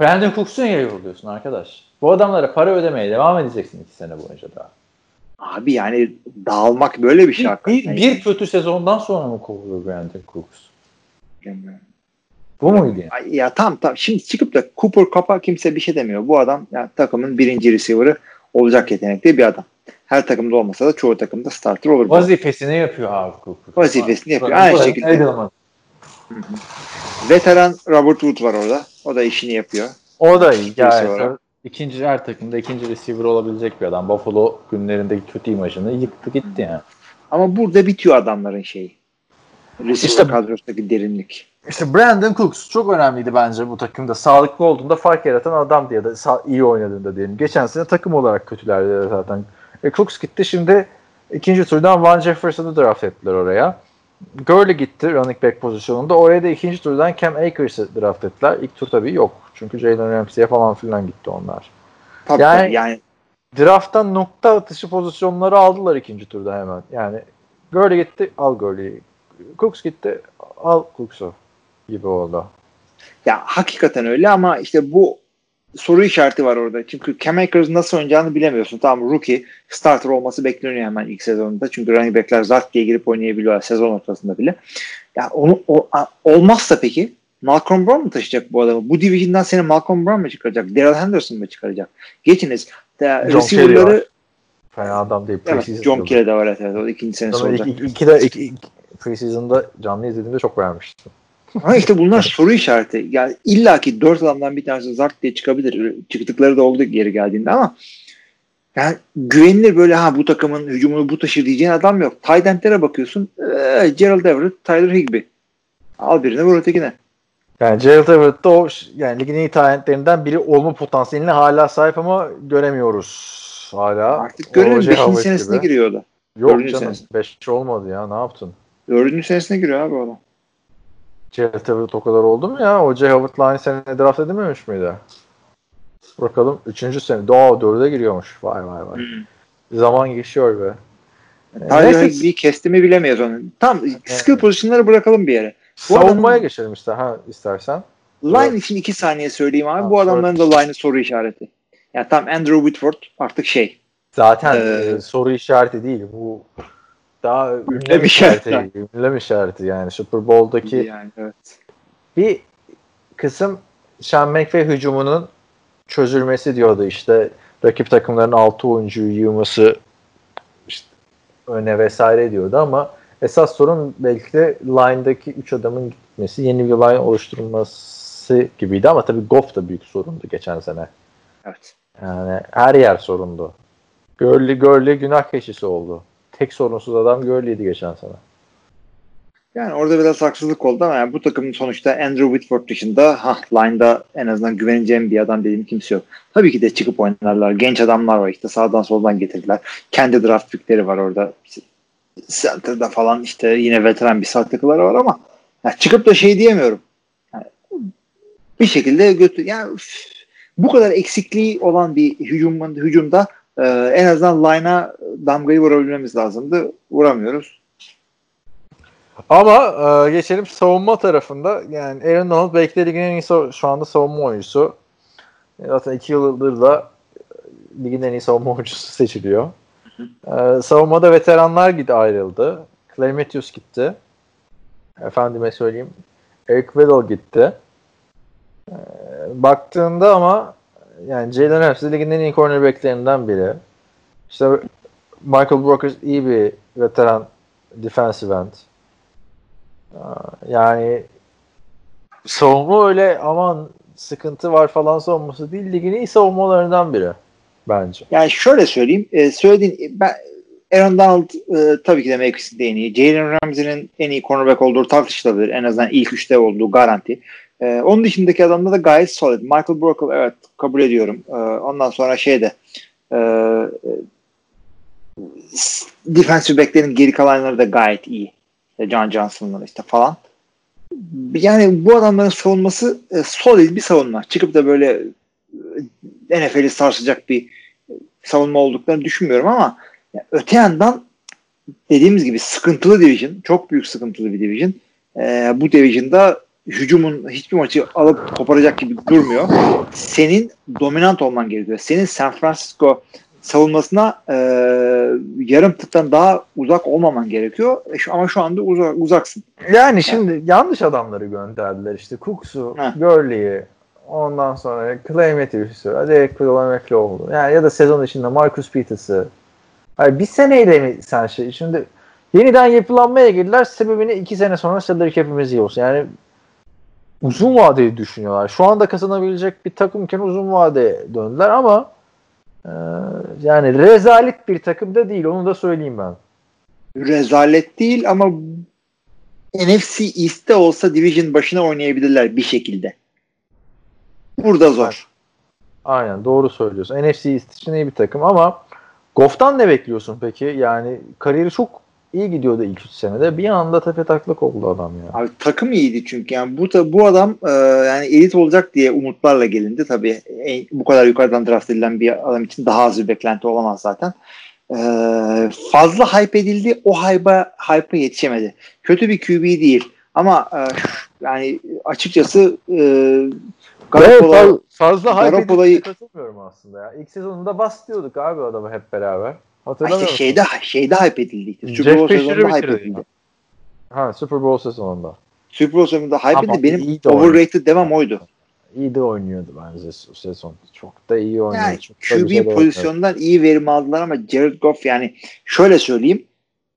Brandon Cooks'u niye yolluyorsun arkadaş? Bu adamlara para ödemeye devam edeceksin iki sene boyunca daha. Abi yani dağılmak böyle bir şey Bir, hakikaten. bir, bir kötü sezondan sonra mı kovuluyor Brandon Cooks? Bu muydu yani? Ya tamam tamam. Şimdi çıkıp da Cooper Cup'a kimse bir şey demiyor. Bu adam yani takımın birinci receiver'ı olacak yetenekli bir adam. Her takımda olmasa da çoğu takımda starter olur. bu. Vazifesini yapıyor abi Cooper. Vazifesini yapıyor. Bu- Aynı bu- şekilde. Edelman. Veteran Robert Wood var orada. O da işini yapıyor. O da iyi. Gayet. İkinci her takımda ikinci receiver olabilecek bir adam. Buffalo günlerindeki kötü imajını yıktı gitti yani. Ama burada bitiyor adamların şeyi. Receiver İşte- kadrosundaki derinlik. İşte Brandon Cooks çok önemliydi bence bu takımda. Sağlıklı olduğunda fark yaratan adam diye de iyi oynadığında diyelim. Geçen sene takım olarak kötülerdi zaten. E, Cooks gitti şimdi ikinci turdan Van Jefferson'ı draft ettiler oraya. Gurley gitti running back pozisyonunda. Oraya da ikinci turdan Cam Akers'ı draft ettiler. İlk tur tabii yok. Çünkü Jalen Ramsey'e falan filan gitti onlar. Tabii Yani- yani, Draft'tan nokta atışı pozisyonları aldılar ikinci turda hemen. Yani Gurley gitti al Gurley'i. Cooks gitti al Cooks'u gibi oldu. ya hakikaten öyle ama işte bu soru işareti var orada. Çünkü Cam Akers nasıl oynayacağını bilemiyorsun. Tamam rookie starter olması bekleniyor hemen ilk sezonunda. Çünkü running backler zart diye girip oynayabiliyorlar sezon ortasında bile. Ya onu o, a- olmazsa peki Malcolm Brown mu taşıyacak bu adamı? Bu division'dan seni Malcolm Brown mu çıkaracak? Daryl Henderson mı çıkaracak? Geçiniz. De, receiver'ları Fena adam değil. evet, John. Kelly de var evet, evet. O ikinci Ama olacak. iki, iki iki, iki, preseason'da canlı izlediğimde çok beğenmiştim. Ama işte bunlar soru işareti. Yani illaki dört adamdan bir tanesi zart diye çıkabilir. Çıktıkları da oldu geri geldiğinde ama yani güvenilir böyle ha bu takımın hücumunu bu taşır diyeceğin adam yok. Tight bakıyorsun. Ee, Gerald Everett, Tyler Higby. Al birini vur ötekine. Yani Gerald Everett de o yani ligin iyi talentlerinden biri olma potansiyeline hala sahip ama göremiyoruz hala. Artık görelim 5. senesine gibi. giriyor o da. Yok Dördüncü canım 5 olmadı ya ne yaptın? 4. senesine giriyor abi o Gerald Everett o kadar oldu mu ya? O J. Howard'la aynı sene draft edilmemiş miydi? Bakalım 3. sene. Doğa 4'e giriyormuş. Vay vay vay. Hmm. Zaman geçiyor be. Tyler bir kestimi bilemeyiz onu. Tam skill pozisyonları bırakalım bir yere. Bu Savunmaya adamın, geçelim işte ha istersen. Line evet. için iki saniye söyleyeyim abi. Ha, bu adamların da line'ı soru işareti. Yani tam Andrew Whitford artık şey. Zaten ee, soru işareti değil. Bu daha ünlem işareti. işareti ünlem işareti yani Super Bowl'daki yani, evet. bir kısım Sean McVay hücumunun çözülmesi diyordu işte rakip takımların 6 oyuncuyu yığması işte öne vesaire diyordu ama esas sorun belki de line'daki 3 adamın gitmesi, yeni bir line oluşturulması gibiydi ama tabii Goff da büyük sorundu geçen sene. Evet. Yani her yer sorundu. Gurley, Gurley günah keçisi oldu. Tek sorunsuz adam Gurley'di geçen sene. Yani orada biraz haksızlık oldu ama yani bu takımın sonuçta Andrew Whitford dışında ha line'da en azından güveneceğim bir adam dediğim kimse yok. Tabii ki de çıkıp oynarlar. Genç adamlar var işte sağdan soldan getirdiler. Kendi draft pickleri var orada. Center'da falan işte yine veteran bir saklıkları var ama yani çıkıp da şey diyemiyorum. Yani bir şekilde götür yani bu kadar eksikliği olan bir hücumun hücumda e, en azından line'a damgayı vurabilmemiz lazımdı. Vuramıyoruz. Ama e, geçelim savunma tarafında. Yani Aaron Donald belki ligin en iyi şu anda savunma oyuncusu. Zaten iki yıldır da ligin en iyi savunma oyuncusu seçiliyor. Ee, savunmada veteranlar gitti ayrıldı. Clay Matthews gitti. Efendime söyleyeyim. Eric Weddle gitti. Ee, baktığında ama yani Jalen Hurts ligin en iyi cornerbacklerinden biri. İşte Michael Brokers iyi bir veteran defensive end. Yani savunma öyle aman sıkıntı var falan savunması değil. Ligin iyi savunmalarından biri bence. Yani şöyle söyleyeyim. E, söylediğin ben Aaron Donald e, tabii ki de de en iyi. Jalen Ramsey'nin en iyi cornerback olduğu tartışılabilir. En azından ilk üçte olduğu garanti. E, onun dışındaki adamda da gayet solid. Michael Brockle evet kabul ediyorum. E, ondan sonra şeyde e, e, defensive backlerin geri kalanları da gayet iyi. İşte John Johnson'lar işte falan. Yani bu adamların savunması e, solid bir savunma. Çıkıp da böyle e, NFL'i sarsacak bir savunma olduklarını düşünmüyorum ama yani öte yandan dediğimiz gibi sıkıntılı division. Çok büyük sıkıntılı bir division. E, bu division'da hücumun hiçbir maçı alıp koparacak gibi durmuyor. Senin dominant olman gerekiyor. Senin San Francisco savunmasına e, yarım tıktan daha uzak olmaman gerekiyor. E, şu, ama şu anda uzak, uzaksın. Yani şimdi yani. yanlış adamları gönderdiler. İşte Cooks'u, Gurley'i, ondan sonra Clay Matthews'u, Ekwil emekli oldu. Yani ya da sezon içinde Marcus Peters'ı. Hayır, bir seneyle mi sen şey? Şimdi yeniden yapılanmaya girdiler. Sebebini iki sene sonra Cedric hepimiz iyi olsun. Yani uzun vadeyi düşünüyorlar. Şu anda kazanabilecek bir takımken uzun vadeye döndüler ama e, yani rezalet bir takım da değil. Onu da söyleyeyim ben. Rezalet değil ama NFC East'te olsa division başına oynayabilirler bir şekilde. Burada zor. Aynen doğru söylüyorsun. NFC East için iyi bir takım ama Goff'tan ne bekliyorsun peki? Yani kariyeri çok iyi gidiyordu ilk 3 senede. Bir anda tepe taklak oldu adam ya. Abi takım iyiydi çünkü yani bu bu adam e, yani elit olacak diye umutlarla gelindi. Tabii en, bu kadar yukarıdan draft edilen bir adam için daha az bir beklenti olamaz zaten. E, fazla hype edildi. O hype'a hype'a yetişemedi. Kötü bir QB değil. Ama e, yani açıkçası e, Garoppolo, fazla hype katılmıyorum aslında ya. İlk sezonunda bas diyorduk abi adamı hep beraber. Hatırlamıyor işte şeyde, şeyde hype edildi. Işte. Super Bowl sezonunda hype edildi. Ha Super Bowl sezonunda. Super Bowl sezonunda hype edildi. Benim overrated devam oydu. İyi de oynuyordu bence o sezon. Çok da iyi oynuyordu. Yani Çok QB pozisyondan iyi verim aldılar ama Jared Goff yani şöyle söyleyeyim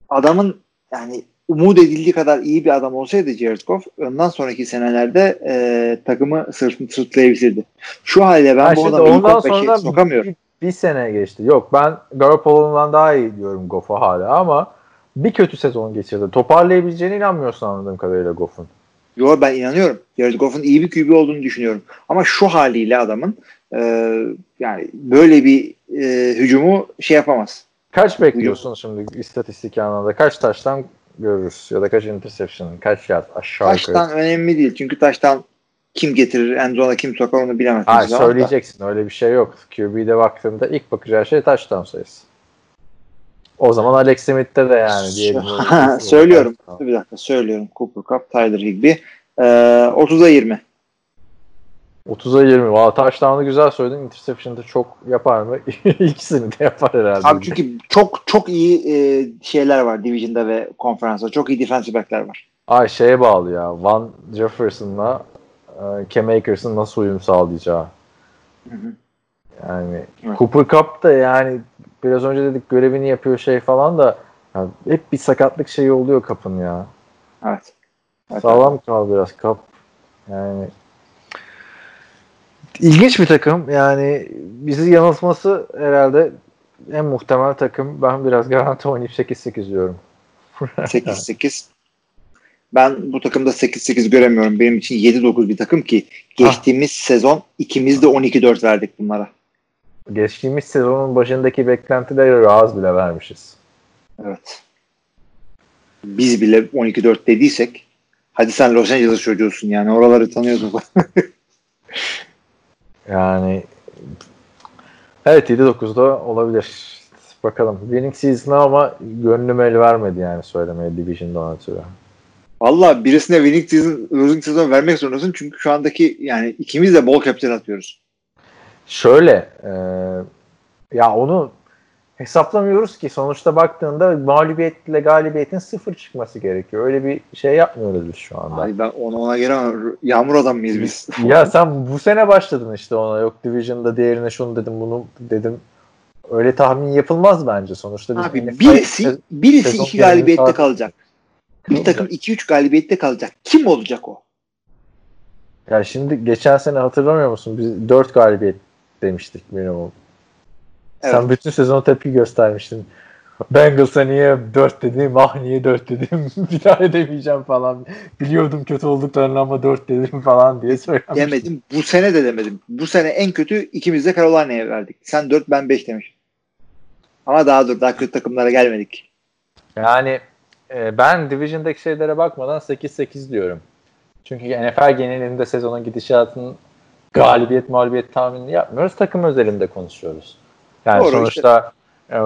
adamın yani umut edildiği kadar iyi bir adam olsaydı Jared Goff ondan sonraki senelerde e, takımı sırtını sırtlayabilirdi. Şu halde ben Ha, bu adamı ondan sonra sokamıyorum. Bir, sene geçti. Yok ben Garoppolo'dan daha iyi diyorum Goff'a hala ama bir kötü sezon geçirdi. Toparlayabileceğine inanmıyorsun anladığım kadarıyla Goff'un. Yo ben inanıyorum. Jared Goff'un iyi bir QB olduğunu düşünüyorum. Ama şu haliyle adamın e, yani böyle bir e, hücumu şey yapamaz. Kaç bekliyorsun şimdi istatistik anlamda? Kaç taştan görürüz? Ya da kaç interception? Kaç yard aşağı yukarı? Taştan önemli değil. Çünkü taştan kim getirir, Enzo'na kim sokar onu bilemezsiniz. Hayır ama da- söyleyeceksin. Öyle bir şey yok. QB'de baktığında ilk bakacağı şey taştan sayısı. O zaman Alex Smith'te de yani diyelim. söylüyorum. Bir dakika söylüyorum. Cooper Cup, Tyler Higby. Ee, 30'a 20. 30'a 20. Valla touchdown'ı güzel söyledin. Interception'da çok yapar mı? İkisini de yapar herhalde. Abi çünkü çok çok iyi e, şeyler var Division'da ve konferansta. Çok iyi defensive back'ler var. Ay şeye bağlı ya. Van Jefferson'la Cam Akers'ın nasıl uyum sağlayacağı. Hı hı. Yani Evet. Cooper Cup da yani biraz önce dedik görevini yapıyor şey falan da ya hep bir sakatlık şeyi oluyor kapın ya. Evet. evet. Sağlam kal biraz kap. Yani ilginç bir takım. Yani bizi yanıltması herhalde en muhtemel takım. Ben biraz garanti oynayıp 8-8 diyorum. 8-8. Ben bu takımda 8-8 göremiyorum. Benim için 7-9 bir takım ki geçtiğimiz sezon ikimiz de 12-4 verdik bunlara. Geçtiğimiz sezonun başındaki beklentileri az bile vermişiz. Evet. Biz bile 12-4 dediysek hadi sen Los Angeles çocuğusun yani oraları tanıyorsun. Yani evet 7-9'da olabilir. Bakalım. Winning season'a ama gönlüm el vermedi yani söylemeye Division'dan ötürü. Valla birisine winning season, losing season vermek zorundasın çünkü şu andaki yani ikimiz de bol captain atıyoruz. Şöyle e, ya onu hesaplamıyoruz ki sonuçta baktığında mağlubiyetle galibiyetin sıfır çıkması gerekiyor. Öyle bir şey yapmıyoruz biz şu anda. Ay ben ona, ona giremem. Yağmur adam mıyız biz? ya sen bu sene başladın işte ona yok Division'da diğerine şunu dedim bunu dedim. Öyle tahmin yapılmaz bence sonuçta. Biz Abi birisi birisi iki galibiyette kalacak. Bir takım 2-3 galibiyette kalacak. Kim olacak o? Ya şimdi geçen sene hatırlamıyor musun? Biz 4 galibiyet demiştik minimum. Evet. Sen bütün sezon tepki göstermiştin. Bengals'a niye 4 dedim, ah niye 4 dedim, bir daha edemeyeceğim falan. Biliyordum kötü olduklarını ama 4 dedim falan diye söylemiştin. Demedim. Bu sene de demedim. Bu sene en kötü ikimiz de Carolina'ya verdik. Sen 4 ben 5 demiş. Ama daha dur. Daha kötü takımlara gelmedik. Yani e, ben Division'daki şeylere bakmadan 8-8 diyorum. Çünkü NFL genelinde sezonun gidişatının galibiyet mağlubiyet tahminini yapmıyoruz. Takım özelinde konuşuyoruz. Yani Doğru, sonuçta e,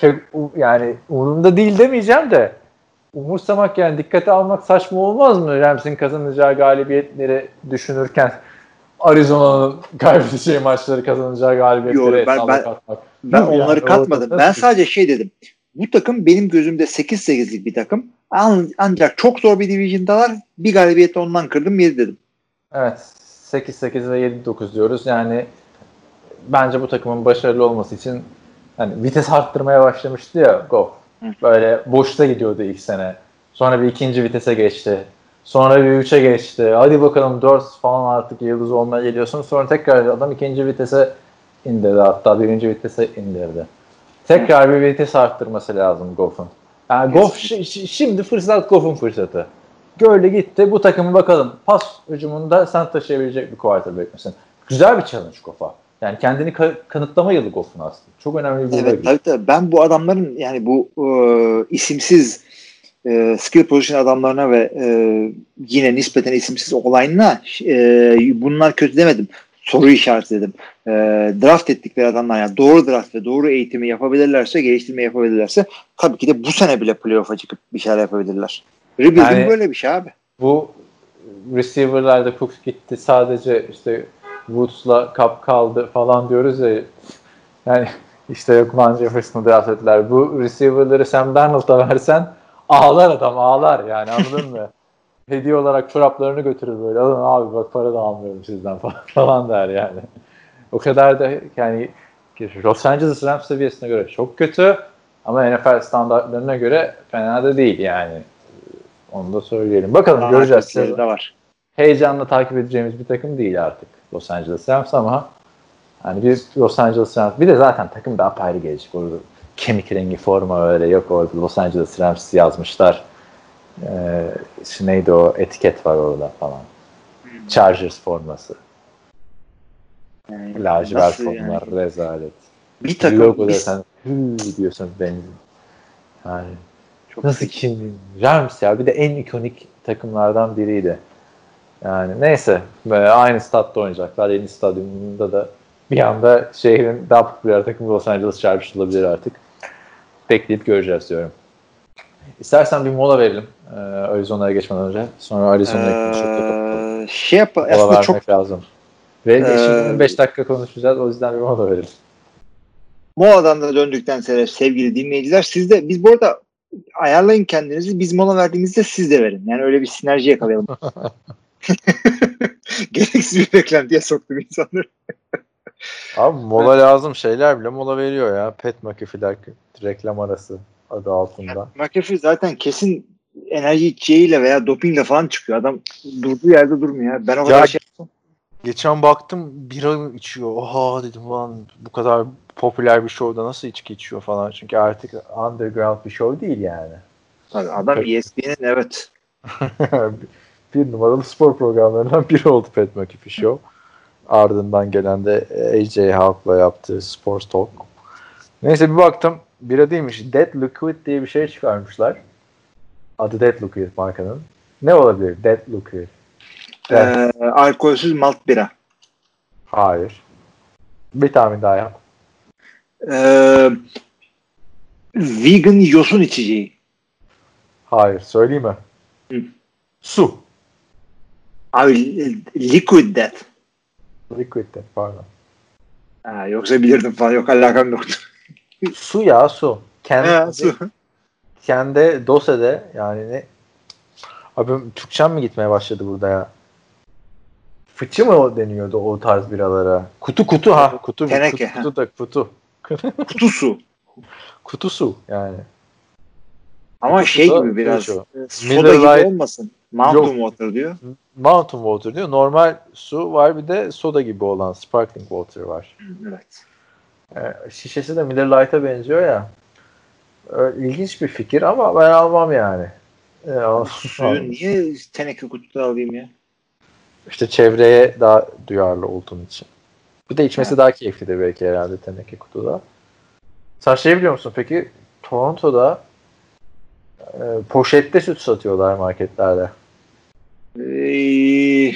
çok, u- yani umurumda değil demeyeceğim de umursamak yani dikkate almak saçma olmaz mı? Rams'in kazanacağı galibiyetleri düşünürken Arizona'nın kaybedeceği maçları kazanacağı galibiyetleri Yo, ben- ben- katmak. Ben Yani onları orada katmadım. Ben sadece şey dedim. Bu takım benim gözümde 8-8'lik bir takım. An- Ancak çok zor bir division'dalar. Bir galibiyeti ondan kırdım 7 dedim. Evet. 8-8 ve 7-9 diyoruz. Yani bence bu takımın başarılı olması için hani vites arttırmaya başlamıştı ya Goff. Böyle boşta gidiyordu ilk sene. Sonra bir ikinci vitese geçti. Sonra bir üçe geçti. Hadi bakalım 4 falan artık yıldız olmaya geliyorsun. Sonra tekrar adam ikinci vitese indirdi. Hatta birinci vitese indirdi. Tekrar bir vites arttırması lazım Goff'un. Yani Goff şi- şi- şimdi fırsat Goff'un fırsatı. Gördü gitti. Bu takımı bakalım. Pas hücumunda sen taşıyabilecek bir quarterback misin? Güzel bir challenge Goff'a. Yani kendini ka- kanıtlama yılı Goff'un aslında. Çok önemli bir Evet tabii tabii. Ben bu adamların yani bu e, isimsiz e, skill position adamlarına ve e, yine nispeten isimsiz olayına e, bunlar kötü demedim. Soru işareti dedim. E, draft ettikleri adamlar yani doğru draft ve doğru eğitimi yapabilirlerse, geliştirme yapabilirlerse tabii ki de bu sene bile playoff'a çıkıp bir şeyler yapabilirler. Rebuilding Yani- böyle bir şey abi. Bu receiver'larda Cooks gitti sadece işte Woods'la Cup kaldı falan diyoruz ya yani işte yok Van Jefferson'ı draft ettiler. Bu receiver'ları Sam Darnold'a versen ağlar adam ağlar yani anladın mı? Hediye olarak çoraplarını götürür böyle. Alın abi bak para da almıyorum sizden falan, der yani. O kadar da yani Los Angeles Rams seviyesine göre çok kötü. Ama NFL standartlarına göre fena da değil yani. Onu da söyleyelim. Bakalım Daha göreceğiz. de var. Heyecanla takip edeceğimiz bir takım değil artık Los Angeles Rams ama hani bir Los Angeles Rams bir de zaten takım da apayrı gelecek. Orada kemik rengi forma öyle yok orada Los Angeles Rams yazmışlar. İşte neydi o etiket var orada falan. Chargers forması. Yani Lacivert formlar yani? rezalet. Bir takım Logo biz- desen hü diyorsun benzin. Yani çok nasıl kim? Rams ya bir de en ikonik takımlardan biriydi. Yani neyse böyle aynı statta oynayacaklar. Yeni stadyumunda da bir anda şehrin daha popüler takımı Los Angeles Chargers olabilir artık. Bekleyip göreceğiz diyorum. İstersen bir mola verelim. Ee, Arizona'ya geçmeden önce. Sonra Arizona'ya. Ee, şey yap Mola aslında vermek çok lazım. Ve Ee, şimdi 5 dakika konuşacağız. O yüzden bir mola verelim. Moladan da döndükten sonra sevgili dinleyiciler siz de biz bu arada ayarlayın kendinizi. Biz mola verdiğimizde siz de verin. Yani öyle bir sinerji yakalayalım. Gereksiz bir beklentiye soktum insanları. Abi mola lazım şeyler bile mola veriyor ya. Pet McAfee'ler reklam arası adı altında. McAfee zaten kesin enerji içeceğiyle veya dopingle falan çıkıyor. Adam durduğu yerde durmuyor. Ya. Ben o kadar Ya- şey Geçen baktım bira içiyor. Oha dedim lan bu kadar popüler bir şovda nasıl içki içiyor falan. Çünkü artık underground bir show değil yani. Tabii adam. ESPN'in evet. bir numaralı spor programlarından biri oldu Pat McAfee Show. Ardından gelen de AJ Hawk'la yaptığı Sports Talk. Neyse bir baktım bira değilmiş. Dead Liquid diye bir şey çıkarmışlar. Adı Dead Liquid markanın. Ne olabilir? Dead Liquid. Evet. Ee, alkolsüz malt bira. Hayır. Bir tahmin daha yap. Ee, vegan yosun içeceği. Hayır. Söyleyeyim mi? Hı. Su. Abi liquid death. Liquid de pardon. Ha, yoksa bilirdim falan. Yok alakam yoktu. Su ya su. Kendi, Ha, su. kendi dosede yani ne Abi Türkçem mi gitmeye başladı burada ya? Fıçı mı o deniyordu o tarz biralara? Kutu kutu ha. Kutu Teneke, kutu, kutu da kutu. Kutu su. Kutu su yani. Ama şey Kutu da gibi biraz şu. soda Miller gibi Lite- olmasın. Mountain Yok. water diyor. Mountain water diyor. Normal su var bir de soda gibi olan sparkling water var. Evet. Ee, şişesi de Miller Lite'a benziyor ya. Ee, ilginç bir fikir ama ben almam yani. Al- Suyu niye teneke kutuda alayım ya? İşte çevreye daha duyarlı olduğun için. Bir de içmesi daha keyiflidir belki herhalde teneke kutuda. Sen şey biliyor musun peki? Toronto'da e, poşette süt satıyorlar marketlerde. Ee,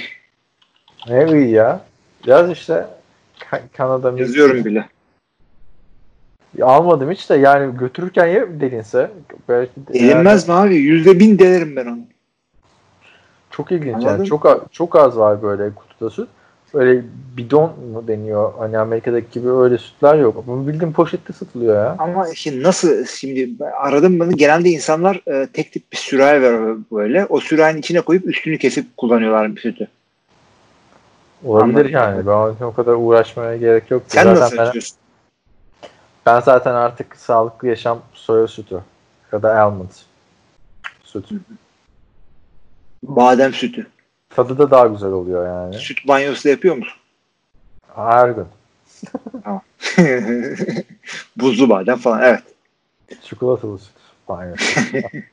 Ne iyi ya. Yaz işte Ka- Kanada yazıyorum bile. Almadım hiç de yani götürürken ya delinse. Belki de Elinmez mi abi? Yüzde bin delerim ben onu. Çok ilginç Anladın? yani. Çok, çok az var böyle kutuda süt. Böyle bidon mu deniyor? Hani Amerika'daki gibi öyle sütler yok. Bu bildiğin poşette satılıyor ya. Ama şimdi nasıl şimdi aradım bunu genelde insanlar e, tek tip bir sürahi var böyle. O sürahinin içine koyup üstünü kesip kullanıyorlar bir sütü. Olabilir Anladım. yani. Ben o kadar uğraşmaya gerek yok. Sen zaten nasıl ben, içiyorsun? Ben zaten artık sağlıklı yaşam soya sütü ya da almond sütü. Badem sütü. Tadı da daha güzel oluyor yani. Süt banyosu da yapıyor musun? Her gün. Buzlu badem falan. Evet. Çikolatalı süt. Aynen.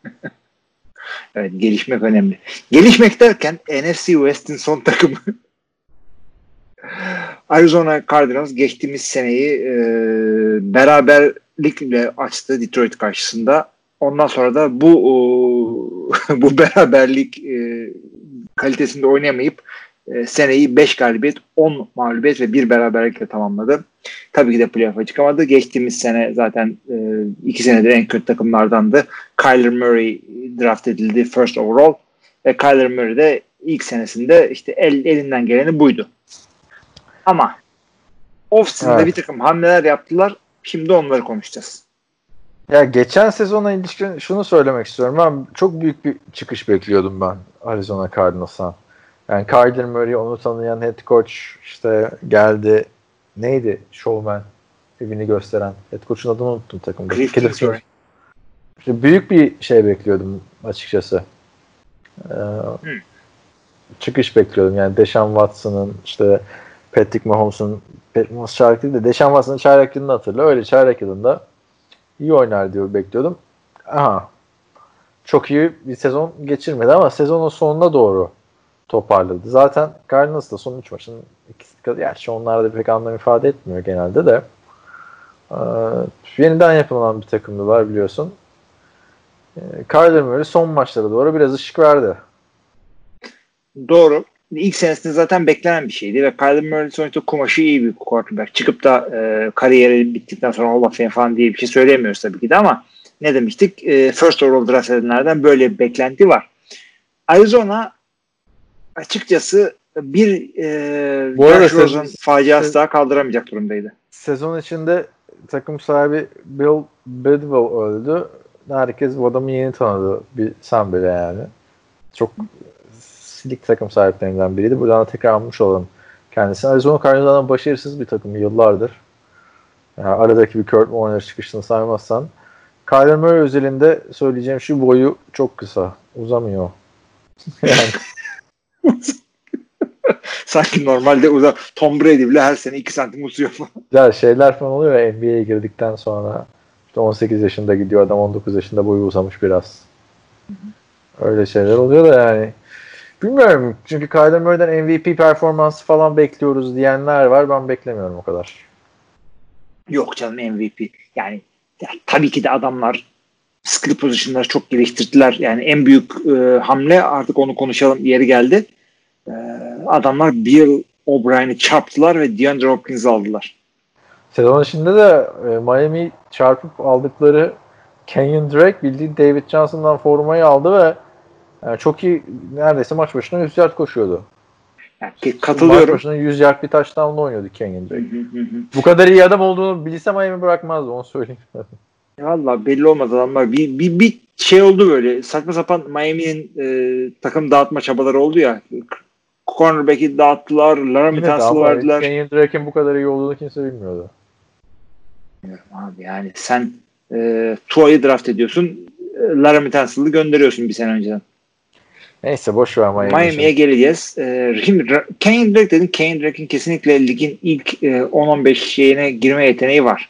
Evet gelişmek önemli. Gelişmek derken NFC West'in son takımı Arizona Cardinals geçtiğimiz seneyi e, beraberlikle açtı Detroit karşısında. Ondan sonra da bu o, bu beraberlik e, kalitesinde oynayamayıp e, seneyi 5 galibiyet, 10 mağlubiyet ve 1 beraberlikle tamamladı. Tabii ki de playoff'a çıkamadı. Geçtiğimiz sene zaten 2 senedir en kötü takımlardandı. Kyler Murray draft edildi first overall ve Kyler Murray de ilk senesinde işte el, elinden geleni buydu. Ama off-season'da Evet. bir takım hamleler yaptılar. Şimdi onları konuşacağız. Ya geçen sezona ilişkin şunu söylemek istiyorum. Ben çok büyük bir çıkış bekliyordum ben Arizona Cardinals'tan. Yani Kyler Murray onu tanıyan head coach işte geldi. Neydi? Showman. evini gösteren. Head coach'un adını unuttum takımda. Cliff Kingsbury. İşte büyük bir şey bekliyordum açıkçası. Ee, Çıkış bekliyordum. Yani Deshaun Watson'ın işte Patrick Mahomes'un Patrick Mahomes çaylak değil de Deshaun Watson'ın çaylak yılını hatırla. Öyle çaylak yılında iyi oynar diyor bekliyordum. Aha. Çok iyi bir sezon geçirmedi ama sezonun sonuna doğru toparladı. Zaten Cardinals da son 3 maçın ikisi kadar. Gerçi onlar da pek anlam ifade etmiyor genelde de. Ee, yeniden yapılan bir takımdılar biliyorsun. Ee, Kyler Murray son maçlara doğru biraz ışık verdi. Doğru. İlk senesinde zaten beklenen bir şeydi ve Kyler Murray sonuçta kumaşı iyi bir quarterback. Çıkıp da e, kariyeri bittikten sonra Hall of Fame falan diye bir şey söyleyemiyoruz tabii ki de ama ne demiştik? E, first overall draft edenlerden böyle bir beklenti var. Arizona açıkçası bir e, Bu arada sezon- faciası sezon- daha kaldıramayacak durumdaydı. Sezon içinde takım sahibi Bill Bidwell öldü. Herkes bu adamı yeni tanıdı. Bir, sen bile yani. Çok silik takım sahiplerinden biriydi. Buradan da tekrar almış olalım kendisini. Arizona Cardinals'dan başarısız bir takım yıllardır. Yani aradaki bir Kurt Warner çıkışını saymazsan. Kyler Murray özelinde söyleyeceğim şu boyu çok kısa. Uzamıyor. yani Sanki normalde uza Tom Brady bile her sene 2 santim uzuyor falan. güzel şeyler falan oluyor ya NBA'ye girdikten sonra işte 18 yaşında gidiyor adam 19 yaşında boyu uzamış biraz. Öyle şeyler oluyor da yani bilmiyorum çünkü Kyler Murray'den MVP performansı falan bekliyoruz diyenler var ben beklemiyorum o kadar. Yok canım MVP. Yani ya, tabii ki de adamlar skill pozisyonları çok geliştirdiler. Yani en büyük e, hamle artık onu konuşalım yeri geldi. E, adamlar Bill O'Brien'i çarptılar ve DeAndre Hopkins'i aldılar. Sezon içinde de e, Miami çarpıp aldıkları Kenyon Drake bildiğin David Johnson'dan formayı aldı ve yani çok iyi neredeyse maç başına 100 yard koşuyordu. Yani ki- Maç katılıyorum. başına 100 yard bir touchdown'la oynuyordu Kenyon Drake. Bu kadar iyi adam olduğunu bilse Miami bırakmazdı onu söyleyeyim. Valla belli olmadı adamlar. Bir, bir, bir şey oldu böyle. Saçma sapan Miami'nin e, takım dağıtma çabaları oldu ya. Cornerback'i dağıttılar. Laramie ama verdiler. Kenyon Drake'in bu kadar iyi olduğunu kimse bilmiyordu. Abi yani sen e, Tua'yı draft ediyorsun. E, Laramie Tunsil'ı gönderiyorsun bir sene önceden. Neyse boş ver Miami. Miami'ye geleceğiz. E, şimdi Kenyon Drake dedin. Kenyon Drake'in kesinlikle ligin ilk e, 10-15 şeyine girme yeteneği var.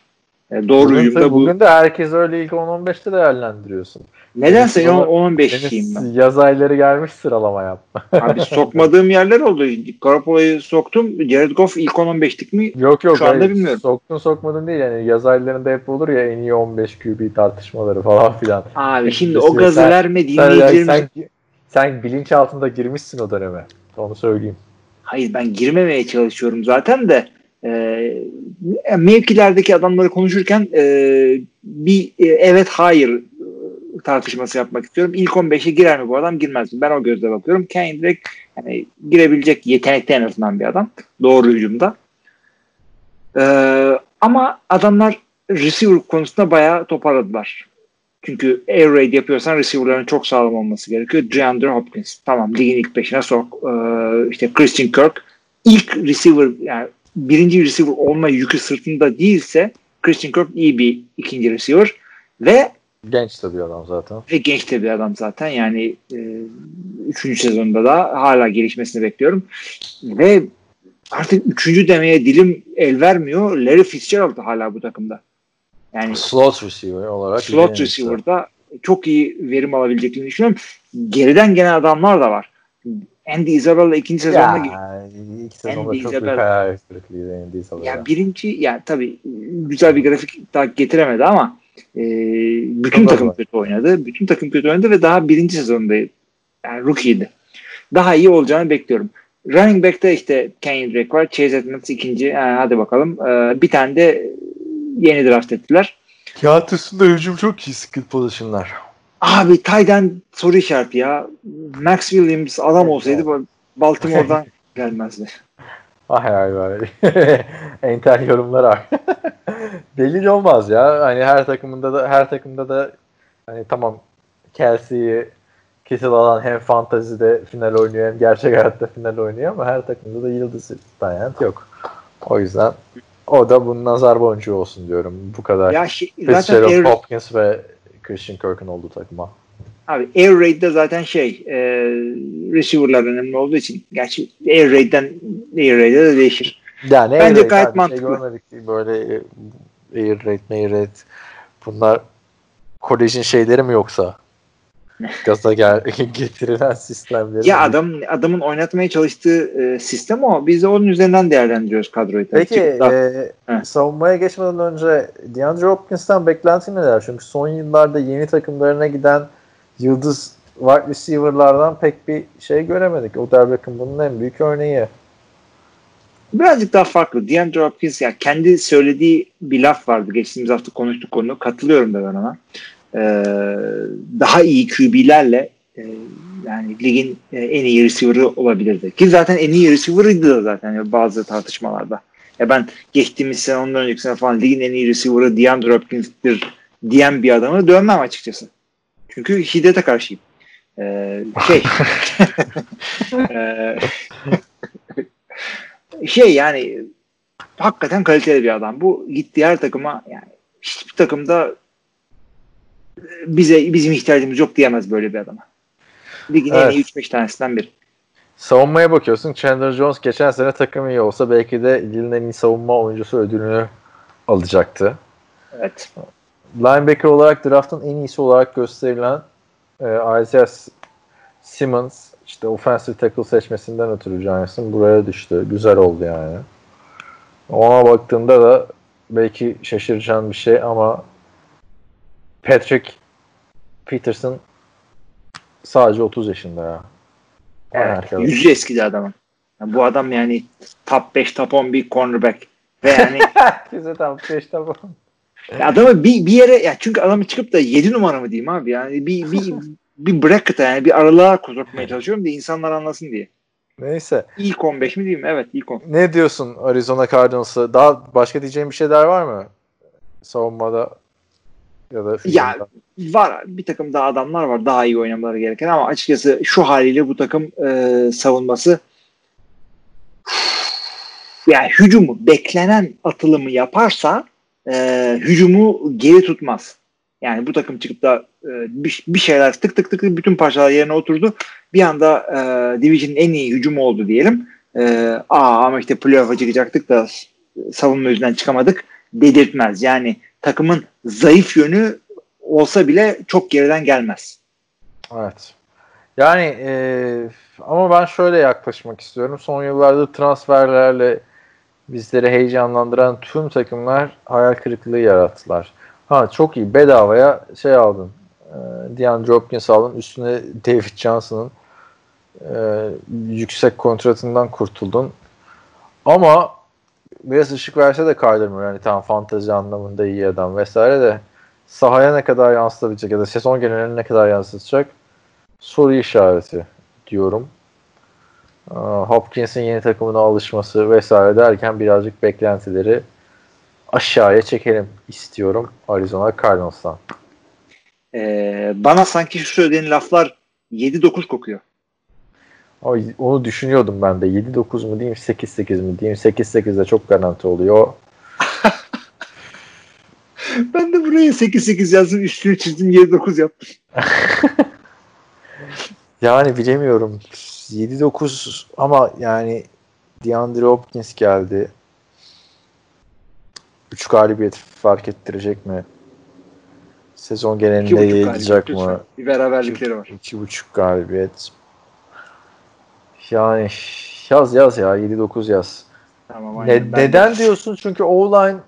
E, doğru bugün, tabii bu. bugün de herkes öyle ilk 10-15'te değerlendiriyorsun. Nedense Senin- 10-15'liyim ben. Yaz ayları gelmiş sıralama yapma. Abi sokmadığım yerler oldu. Garoppolo'yu soktum. Jared Goff ilk 10-15'lik mi? Yok yok. Şu anda hayır. bilmiyorum. Soktun sokmadın değil. Yani yaz aylarında hep olur ya en iyi 15 QB tartışmaları falan filan. Abi şimdi Sen- o gazı verme dinleyicilerimiz. sen, sen bilinç altında girmişsin o döneme. Onu söyleyeyim. Hayır ben girmemeye çalışıyorum zaten de e, mevkilerdeki adamları konuşurken e, bir e, evet hayır e, tartışması yapmak istiyorum. İlk 15'e girer mi bu adam girmez mi? Ben o gözle bakıyorum. Kane direkt yani girebilecek yetenekte en azından bir adam. Doğru hücumda. E, ama adamlar receiver konusunda bayağı toparladılar. Çünkü air raid yapıyorsan receiver'ların çok sağlam olması gerekiyor. DeAndre Hopkins. Tamam ligin ilk beşine sok. Ee, işte Christian Kirk ilk receiver yani birinci receiver olma yükü sırtında değilse Christian Kirk iyi bir ikinci receiver ve Genç tabii adam zaten. ve genç de bir adam zaten yani e, üçüncü sezonda da hala gelişmesini bekliyorum ve artık üçüncü demeye dilim el vermiyor Larry Fitzgerald da hala bu takımda yani Slot receiver olarak. slot receiver'da çok iyi verim alabileceklerini düşünüyorum. Geriden gelen adamlar da var. Andy Isabella ikinci sezonda gibi. Ya ilk sezonda Andy çok Isabella. büyük hayal kırıklığıydı Andy Isabella. Ya birinci yani tabii güzel bir grafik daha getiremedi ama e, bütün Çok takım kötü oynadı. Bütün takım kötü oynadı ve daha birinci sezonda yani rookie'ydi. Daha iyi olacağını bekliyorum. Running back'te işte Kenyon Drake var. Chase Edmonds ikinci. Ha, hadi bakalım. Ee, bir tane de yeni draft ettiler. Kağıt üstünde hücum çok iyi skill pozisyonlar. Abi Tayden soru işareti ya. Max Williams adam olsaydı Baltimore'dan gelmezdi. Ah ay vay. Entel yorumlar var. Belli olmaz ya. Hani her takımında da her takımda da hani tamam Kelsey'yi kesil alan hem fantazide final oynuyor hem gerçek hayatta final oynuyor ama her takımda da yıldız Bryant yok. O yüzden O da bunun nazar boncuğu olsun diyorum. Bu kadar. Ya şey, zaten Air, Hopkins ve Christian Kirk'ün olduğu takıma. abi Air Raid'de zaten şey e, receiver'lar önemli olduğu için gerçi Air Raid'den Air Raid'e de değişir. Yani Bence Air gayet abi, mantıklı. Şey görmedik böyle Air Raid, Air Raid. Bunlar kolejin şeyleri mi yoksa? Gaza gel getirilen sistemleri. Ya adam adamın oynatmaya çalıştığı e, sistem o. Biz de onun üzerinden değerlendiriyoruz kadroyu. tabii. Peki Çıkıp da- e, Heh. savunmaya geçmeden önce DeAndre Hopkins'ten beklenti neler? Çünkü son yıllarda yeni takımlarına giden yıldız wide receiver'lardan pek bir şey göremedik. Odell Beckham bunun en büyük örneği. birazcık daha farklı. DeAndre Hopkins ya kendi söylediği bir laf vardı. Geçtiğimiz hafta konuştuk konu. Katılıyorum da ben ona. Ee, daha iyi QB'lerle e, yani ligin e, en iyi receiver'ı olabilirdi. Ki zaten en iyi receiver'ıydı da zaten yani bazı tartışmalarda. Ya ben geçtiğimiz sene ondan önceki sene falan ligin en iyi receiver'ı DeAndre Hopkins'tir diyen bir adamı dövmem açıkçası. Çünkü şiddete karşıyım. Ee, şey Ee, şey yani hakikaten kaliteli bir adam. Bu gittiği her takıma yani hiçbir takımda bize bizim ihtiyacımız yok diyemez böyle bir adama. Ligin en Evet. iyi 3-5 tanesinden biri. Savunmaya bakıyorsun. Chandler Jones geçen sene takım iyi olsa belki de ligin en iyi savunma oyuncusu ödülünü alacaktı. Evet. Linebacker olarak draftın en iyisi olarak gösterilen e, Isaiah Simmons işte offensive tackle seçmesinden ötürü Giants'ın buraya düştü. Güzel oldu yani. Ona baktığımda da belki şaşıracağın bir şey ama Patrick Peterson sadece 30 yaşında ya. Evet. arkadaş. Yüzü eskidi adamın. Yani bu adam yani top 5 top 10 bir cornerback. Ve yani Herkese tam 5 tamam. ya adamı bir, bir yere ya çünkü adamı çıkıp da 7 numara mı diyeyim abi yani bir bir bir bracket'a yani bir aralığa sokmaya çalışıyorum da insanlar anlasın diye. Neyse. İlk 15 mi diyeyim? Evet ilk 10. Ne diyorsun Arizona Cardinals'a? Daha başka diyeceğim bir şeyler var mı? Savunmada ya da Ya var bir takım daha adamlar var daha iyi oynamaları gereken ama açıkçası şu haliyle bu takım e, savunması yani hücumu beklenen atılımı yaparsa e, hücumu geri tutmaz. Yani bu takım çıkıp da e, bir, bir şeyler tık tık tık bütün parçalar yerine oturdu. Bir anda e, Division'ın en iyi hücumu oldu diyelim. E, aa ama işte playoff'a çıkacaktık da savunma yüzünden çıkamadık dedirtmez. Yani takımın zayıf yönü olsa bile çok geriden gelmez. Evet. Yani e, ama ben şöyle yaklaşmak istiyorum. Son yıllarda transferlerle bizleri heyecanlandıran tüm takımlar hayal kırıklığı yarattılar. Ha çok iyi bedavaya şey aldın. E, DeAndre Hopkins aldın. Üstüne David Johnson'ın e, yüksek kontratından kurtuldun. Ama biraz ışık verse de Kyler Murray yani tamam fantezi anlamında iyi adam vesaire de sahaya ne kadar yansıtabilecek ya da sezon geneline ne kadar yansıtacak soru işareti diyorum. Ee, Hopkins'in yeni takımına alışması vesaire derken birazcık beklentileri aşağıya çekelim istiyorum Arizona Cardinals'tan. Ee, bana sanki şu söylediğin laflar 7-9 kokuyor. Ama onu düşünüyordum ben de. 7-9 mu diyeyim 8-8 mi diyeyim. 8-8 de çok garanti oluyor. Ben de buraya 8-8 yazdım üstünü çizdim 7-9 yaptım. Yani bilemiyorum. 7-9 ama yani DeAndre Hopkins geldi. 3 galibiyet fark ettirecek mi? Sezon genelinde 2,5 yayılacak mı? Bir beraberlikleri var. 2,5 galibiyet. Yani yaz yaz ya 7-9 yaz. Tamam, Ne, aynen. Ben de- neden diyorsun? Çünkü O-line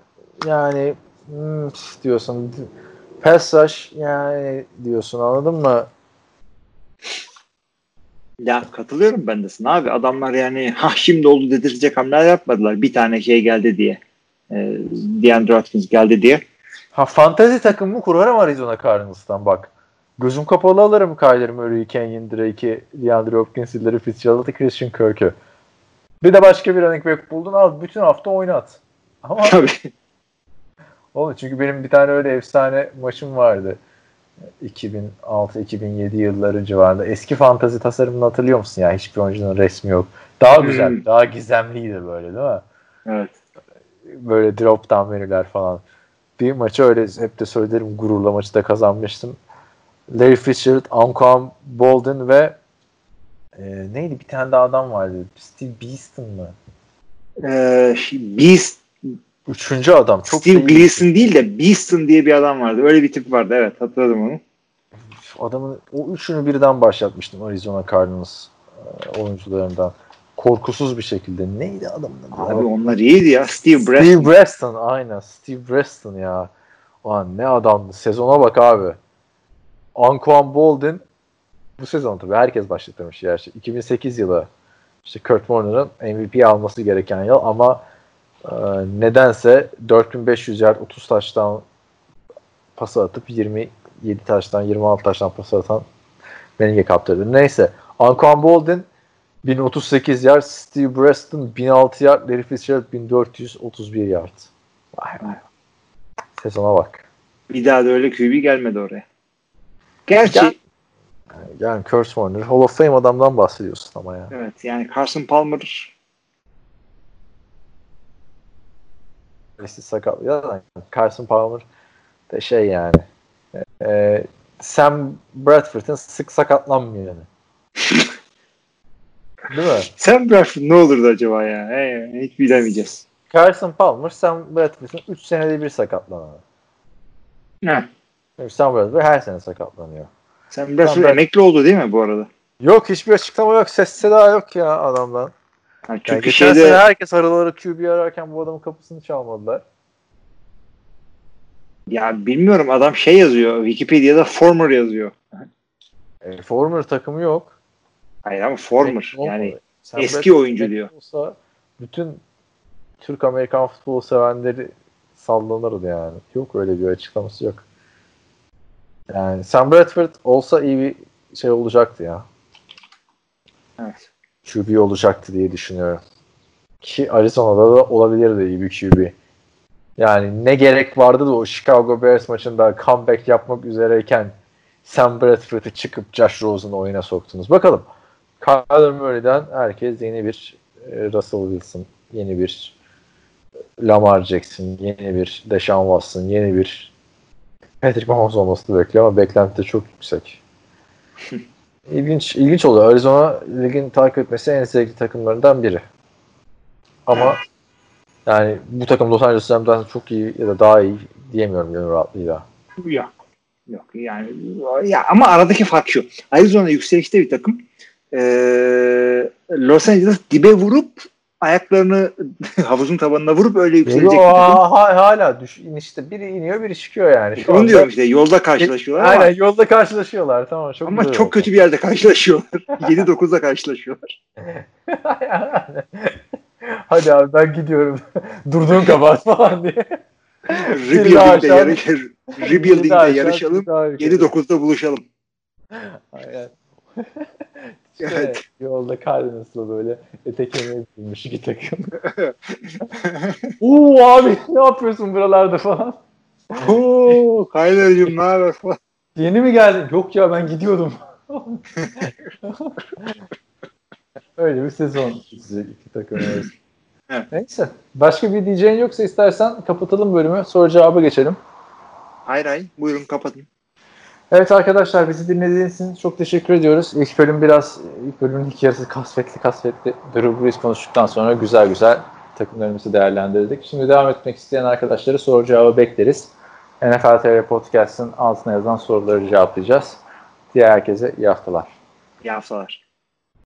yani hmm, diyorsun. Pass rush yani diyorsun anladın mı? Ya katılıyorum ben de sana abi. Adamlar yani ha şimdi oldu dedirtecek hamleler yapmadılar. Bir tane şey geldi diye. Ee, DeAndre Hopkins geldi diye. Ha fantezi takımı kurarım Arizona Cardinals'tan bak. Gözüm kapalı alırım Kyler Murray'i, Kenyon Drake'i, DeAndre Hopkins'i, Larry Fitzgerald'ı, Christian Kirk'ü. Bir de başka bir running back buldun al bütün hafta oynat. Ama Tabii. oğlum çünkü benim bir tane öyle efsane maçım vardı. 2006-2007 yılları civarında. Eski fantazi tasarımını hatırlıyor musun ya? Hiçbir oyuncunun resmi yok. Daha güzel, Hmm. daha gizemliydi böyle değil mi? Evet. böyle drop down menüler falan. Bir maçı öyle hep de söylerim gururla maçı da kazanmıştım. Larry Fitzgerald, Anquan Bolden ve e, neydi bir tane daha adam vardı. Steve Beaston mı? Ee, Beast, Üçüncü adam. Çok Steve. Gleason değil de Beaston diye bir adam vardı. Öyle bir tip vardı. Evet hatırladım onu. Adamın o üçünü birden başlatmıştım Arizona Cardinals e, oyuncularından. Korkusuz bir şekilde. Neydi adamın adı? Abi onlar iyiydi ya. Steve Braston. Steve Preston aynen Steve Preston ya. Ulan ne adamdı. Sezona bak abi. Anquan Bolden bu sezon tabii herkes başlatmış gerçi. 2008 yılı işte Kurt Warner'ın MVP alması gereken yıl ama e, nedense 4500 yard 30 taştan pası atıp 27 taştan 26 taştan pası atan Manningh'e kaptırdı. Neyse Anquan Bolden 1038 yard, Steve Preston 1006 yard, Larry Fitzgerald 1431 yard. Vay vay. Sezona bak. Bir daha da öyle QB gelmedi oraya. Gerçi Gel- Yani Kurt Warner, Hall of Fame adamdan bahsediyorsun ama ya. evet yani Carson Palmer Neyse sakat. Ya Carson Palmer de şey yani. E, Sam Bradford'ın sık sakatlanmıyor yani. Değil mi? Sam Bradford ne olurdu acaba ya? He, hiç bilemeyeceğiz. Carson Palmer, Sam Bradford'ın 3 senede bir sakatlanan. Heh. Sam Bradford her sene sakatlanıyor. Sam Bradford Sam Brad- emekli oldu değil mi bu arada? Yok hiçbir açıklama yok. Ses seda yok ya adamdan. Yani çünkü geçen şeyde sene herkes araları QB ararken bu adamın kapısını çalmadılar. ya bilmiyorum adam şey yazıyor. Wikipedia'da former yazıyor. E, former takımı yok. Hayır ama former Olmadı. yani Sen eski Bradford oyuncu diyor. Olsa bütün Türk Amerikan futbol sevenleri sallanırdı yani. Yok öyle bir açıklaması yok. Yani Sam Bradford olsa iyi bir şey olacaktı ya. evet. QB olacaktı diye düşünüyorum. Ki Arizona'da da olabilirdi iyi bir QB. Yani ne gerek vardı da o Chicago Bears maçında comeback yapmak üzereyken Sam Bradford'ı çıkıp Josh Rosen'ı oyuna soktunuz. Bakalım. Kyler Murray'den herkes yeni bir e, Russell Wilson, yeni bir Lamar Jackson, yeni bir Deshaun Watson, yeni bir Patrick Mahomes olmasını bekliyor ama beklenti çok yüksek. İlginç, ilginç oluyor. Arizona ligin takip etmesi en zevkli takımlarından biri. Ama yani bu takım Los Angeles çok iyi ya da daha iyi diyemiyorum gönül rahatlığıyla. Yok. Yok yani ya ama aradaki fark şu. Arizona yükselişte bir takım. Ee, Los Angeles dibe vurup ayaklarını havuzun tabanına vurup öyle yükselecek Yo, hala düş, inişte biri iniyor biri çıkıyor yani. Şu Onu anda- diyorum işte yolda karşılaşıyorlar ama, Aynen yolda karşılaşıyorlar tamam çok ama çok oldu. kötü bir yerde karşılaşıyorlar. 7-9'da karşılaşıyorlar. Hadi abi ben gidiyorum. Durduğun kabahat falan diye. Rebuilding'de, yarış, rebuilding'de yarışalım. 7-9'da buluşalım. Aynen. Evet. Yolda Cardinals'la böyle ete kemiğe binmiş iki takım. Oo abi ne yapıyorsun buralarda falan. Oo, Kyler'cim ne haber falan. Yeni mi geldin? Yok ya ben gidiyordum. Öyle bir sezon iki takım. Evet. Neyse. Başka bir diyeceğin yoksa istersen kapatalım bölümü. Soru cevaba geçelim. Hayır hayır buyurun kapatın. Evet arkadaşlar bizi dinlediğiniz için çok teşekkür ediyoruz. İlk bölüm biraz, ilk bölümün ilk yarısı kasvetli kasvetli. Drew Brees konuştuktan sonra güzel güzel takımlarımızı değerlendirdik. Şimdi devam etmek isteyen arkadaşları soru cevabı bekleriz. NFL TV Podcast'ın altına yazan soruları cevaplayacağız. Diğer herkese iyi haftalar. İyi haftalar.